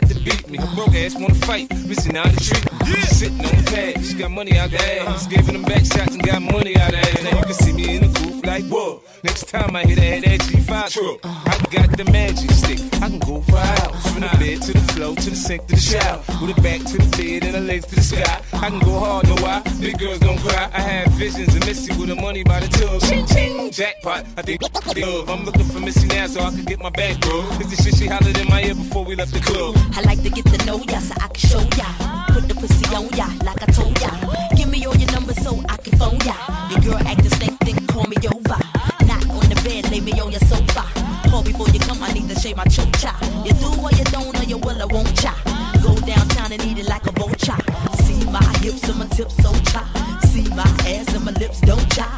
Not to beat me. Broke ass wanna fight, missing out the treat me. She sitting on the pad, she got money out the ass. Uh-huh. Giving them back shots and got money out the ass. Now you can see me in the coupe like, whoa. Next time I hit that G5 truck. I got the magic stick, I can go for hours. Uh-huh. From the bed to the floor, to the sink, to the shower. With a back to the bed and her legs to the sky. I can go hard, know why? Big girls don't cry. I have visions of Missy with the money by the tub. Ching, ching, jackpot. I think love. I'm looking for Missy now so I can get my back, bro. Is the shit she hollered in my ear before we left the club. Ya so I can show ya. Put the pussy on ya like I told ya. Give me all your numbers so I can phone ya. Your girl act the snake, think call me over. Not on the bed, lay me on your sofa. Call before you come, I need to shave my chocha. You do or you don't or you will I won't cha. Go downtown and eat it like a vulture. See my hips and my tips so cha. See my ass and my lips don't cha.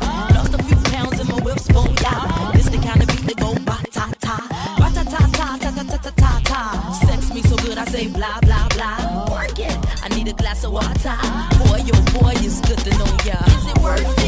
so Boy, your oh boy, it's good to know ya. Is it worth it?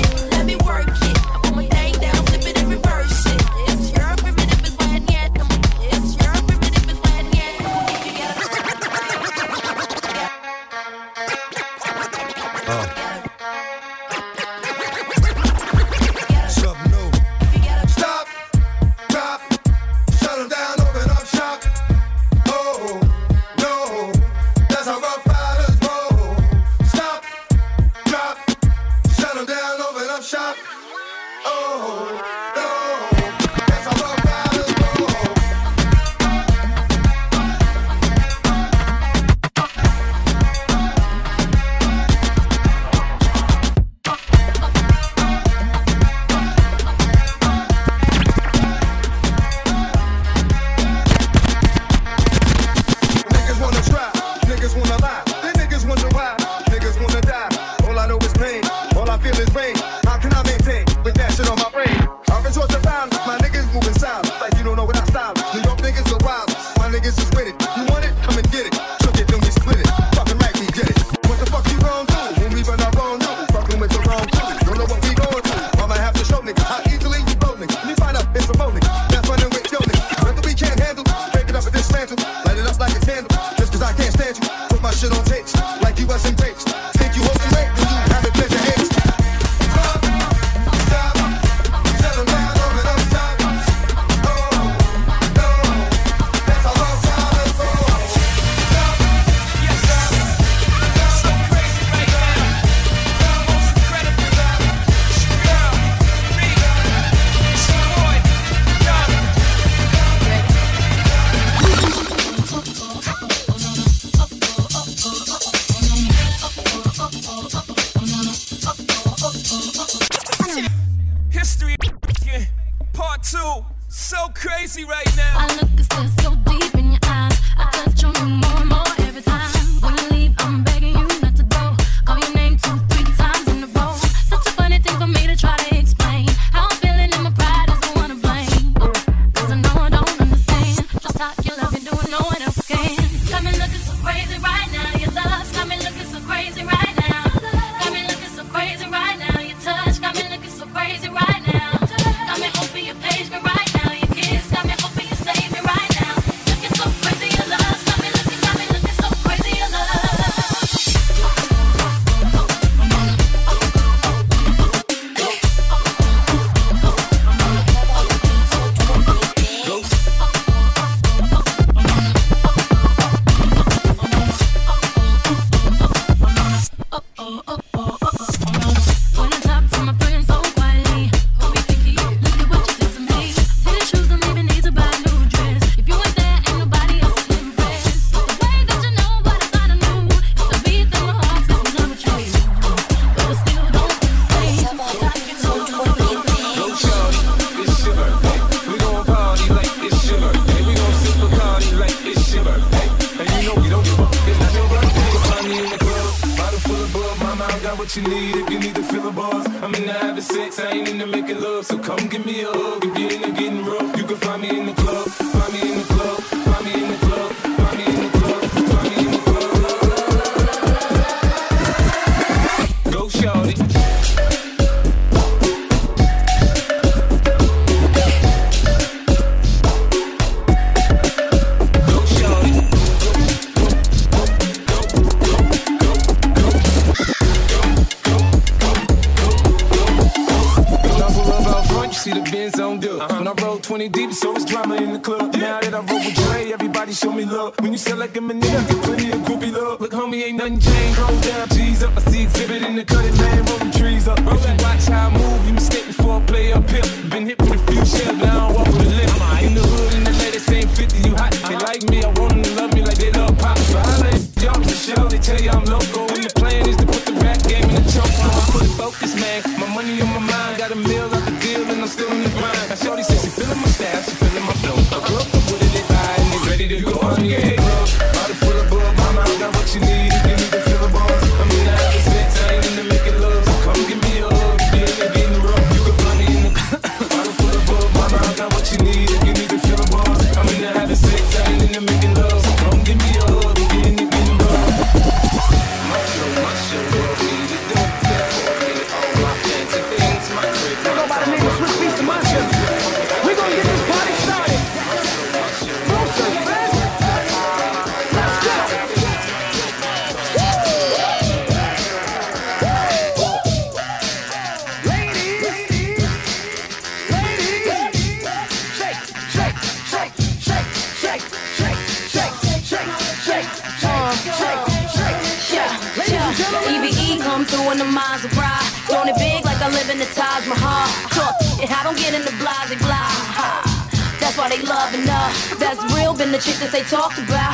Been the chick that they talked about.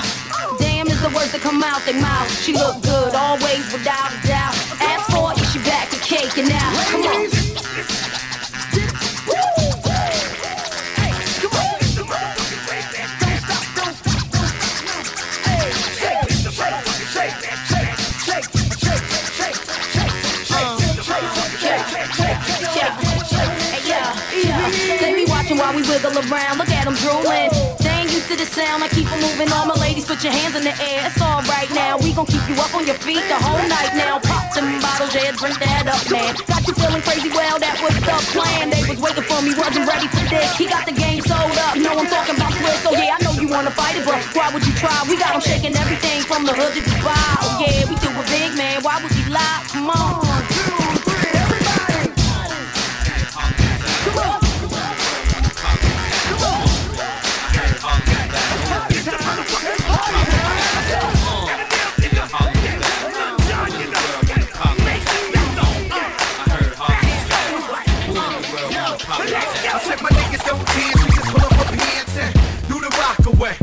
Damn is the words that come out their mouth. She look good, always without a doubt. Ask for it, she back to caking now. Come on. While we wiggle around. Look at them drooling. To the sound. I keep 'em moving. All my ladies, put your hands in the air. It's all right now. We gon' keep you up on your feet the whole night now. Pop them bottles, yeah, drink that up, man. Got you feeling crazy? Well, that was the plan. They was waiting for me, wasn't ready for this. He got the game sold up. Know I'm talking about Swiss, so yeah, I know you wanna fight it, but why would you try? We got got 'em shaking everything from the hood to Dubai. Oh yeah, we do it big, man. Why would you lie? Come on. Do the away.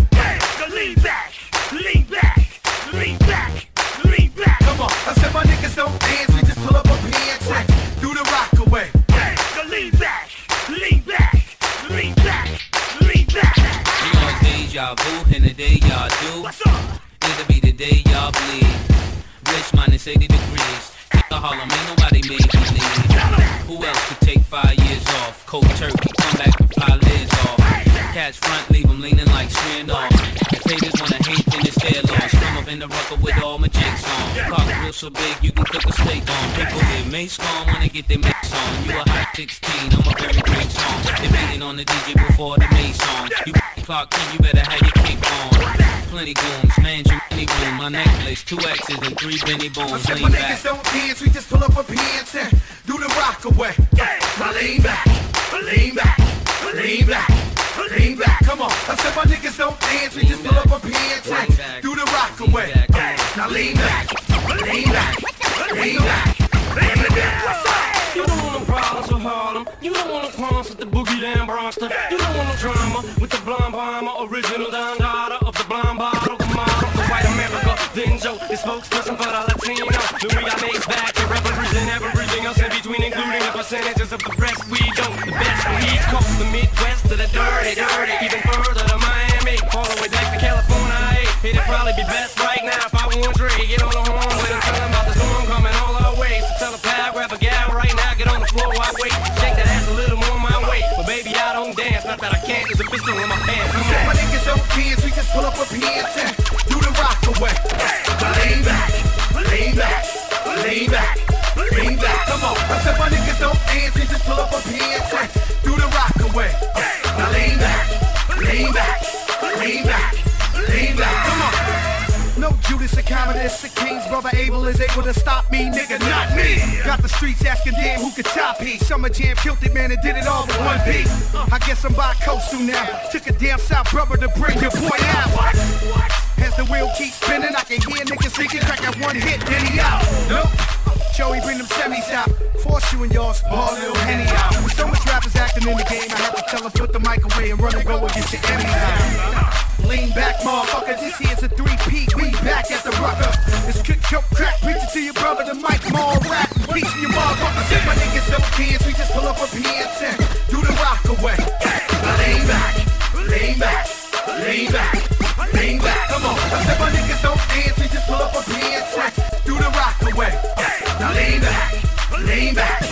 So lean back, lean back, lean back, lean back. Come on, I said my niggas don't dance, we just pull up our pants and do the rock away. So lean back, lean back, lean back, lean back. We on deja vu, and the day y'all do. What's up? It'll be the day y'all bleed. Rich minus 80 degrees. The Harlem, ain't nobody made me leave. Who else could take five years off? Cold Come up in the rucker with all my jakes on. Cock real so big, you can cook a steak on. People get mace gone when they get their mix on. You a hot 16, I'm a very great song. They beating on the DJ before the mace on. You clock in, you better have your cape on. Plenty goons, man, you any boom. My necklace, two X's and three Benny I bones. said my Lean niggas don't dance, we just pull up our pants and do the rock away. Now lean back, lean back, lean back, lean back. Come on, I said my niggas don't dance, we just pull up our pants and do the rock away. Now lean back, lean back, lean back, lean back. You don't want no problems with Harlem. You don't want no problems with the boogie down Bronxton. You don't want no drama with the blonde bomber, original Don Dada of the blonde bottle, the model, the white America. Then Joe, the spokesperson for the dirty, dirty. Even further to Miami, all the way back to California. Hey, it'd probably be best right now if I were Dre. Get on the horn with him, tell him about the storm coming all our way. So tell a pal, grab a gal right now, get on the floor, I wait. Shake that ass a little more my way. But baby, I don't dance, not that I can't, there's a pistol in my pants. Come on. My niggas don't dance, we just pull up a pants and do the rock away. Lean back, lean back, lean back, lean back. Come on, I said my niggas don't dance, we just pull up a pants and Judas or Commodus, the King's brother Abel is able to stop me, nigga, not me. Got the streets asking, damn, who could top he? Summer Jam killed it, man, and did it all with one beat. I guess I'm by coastal now. Took a damn south brother to bring your boy out. As the wheel keeps spinning, I can hear niggas thinking, crack at one hit, then he out. Nope. Joey, bring them semis out. Force you and y'all's ball little henny out. With so much rappers acting in the game, I had to tell them put the mic away and run and go against your enemies out. Lean back, motherfucker, this here's a three-peat, we back at the rucker. It's kick, choke, crack, preach it to your brother, the mic, more rap, reaching your motherfuckers. If my niggas up kids, we just pull up a pants and do the rock away. Lean back, lean back, lean back, lean back, come on. I said my niggas don't dance, we just pull up a pants and do the rock away. Now lean back, lean back.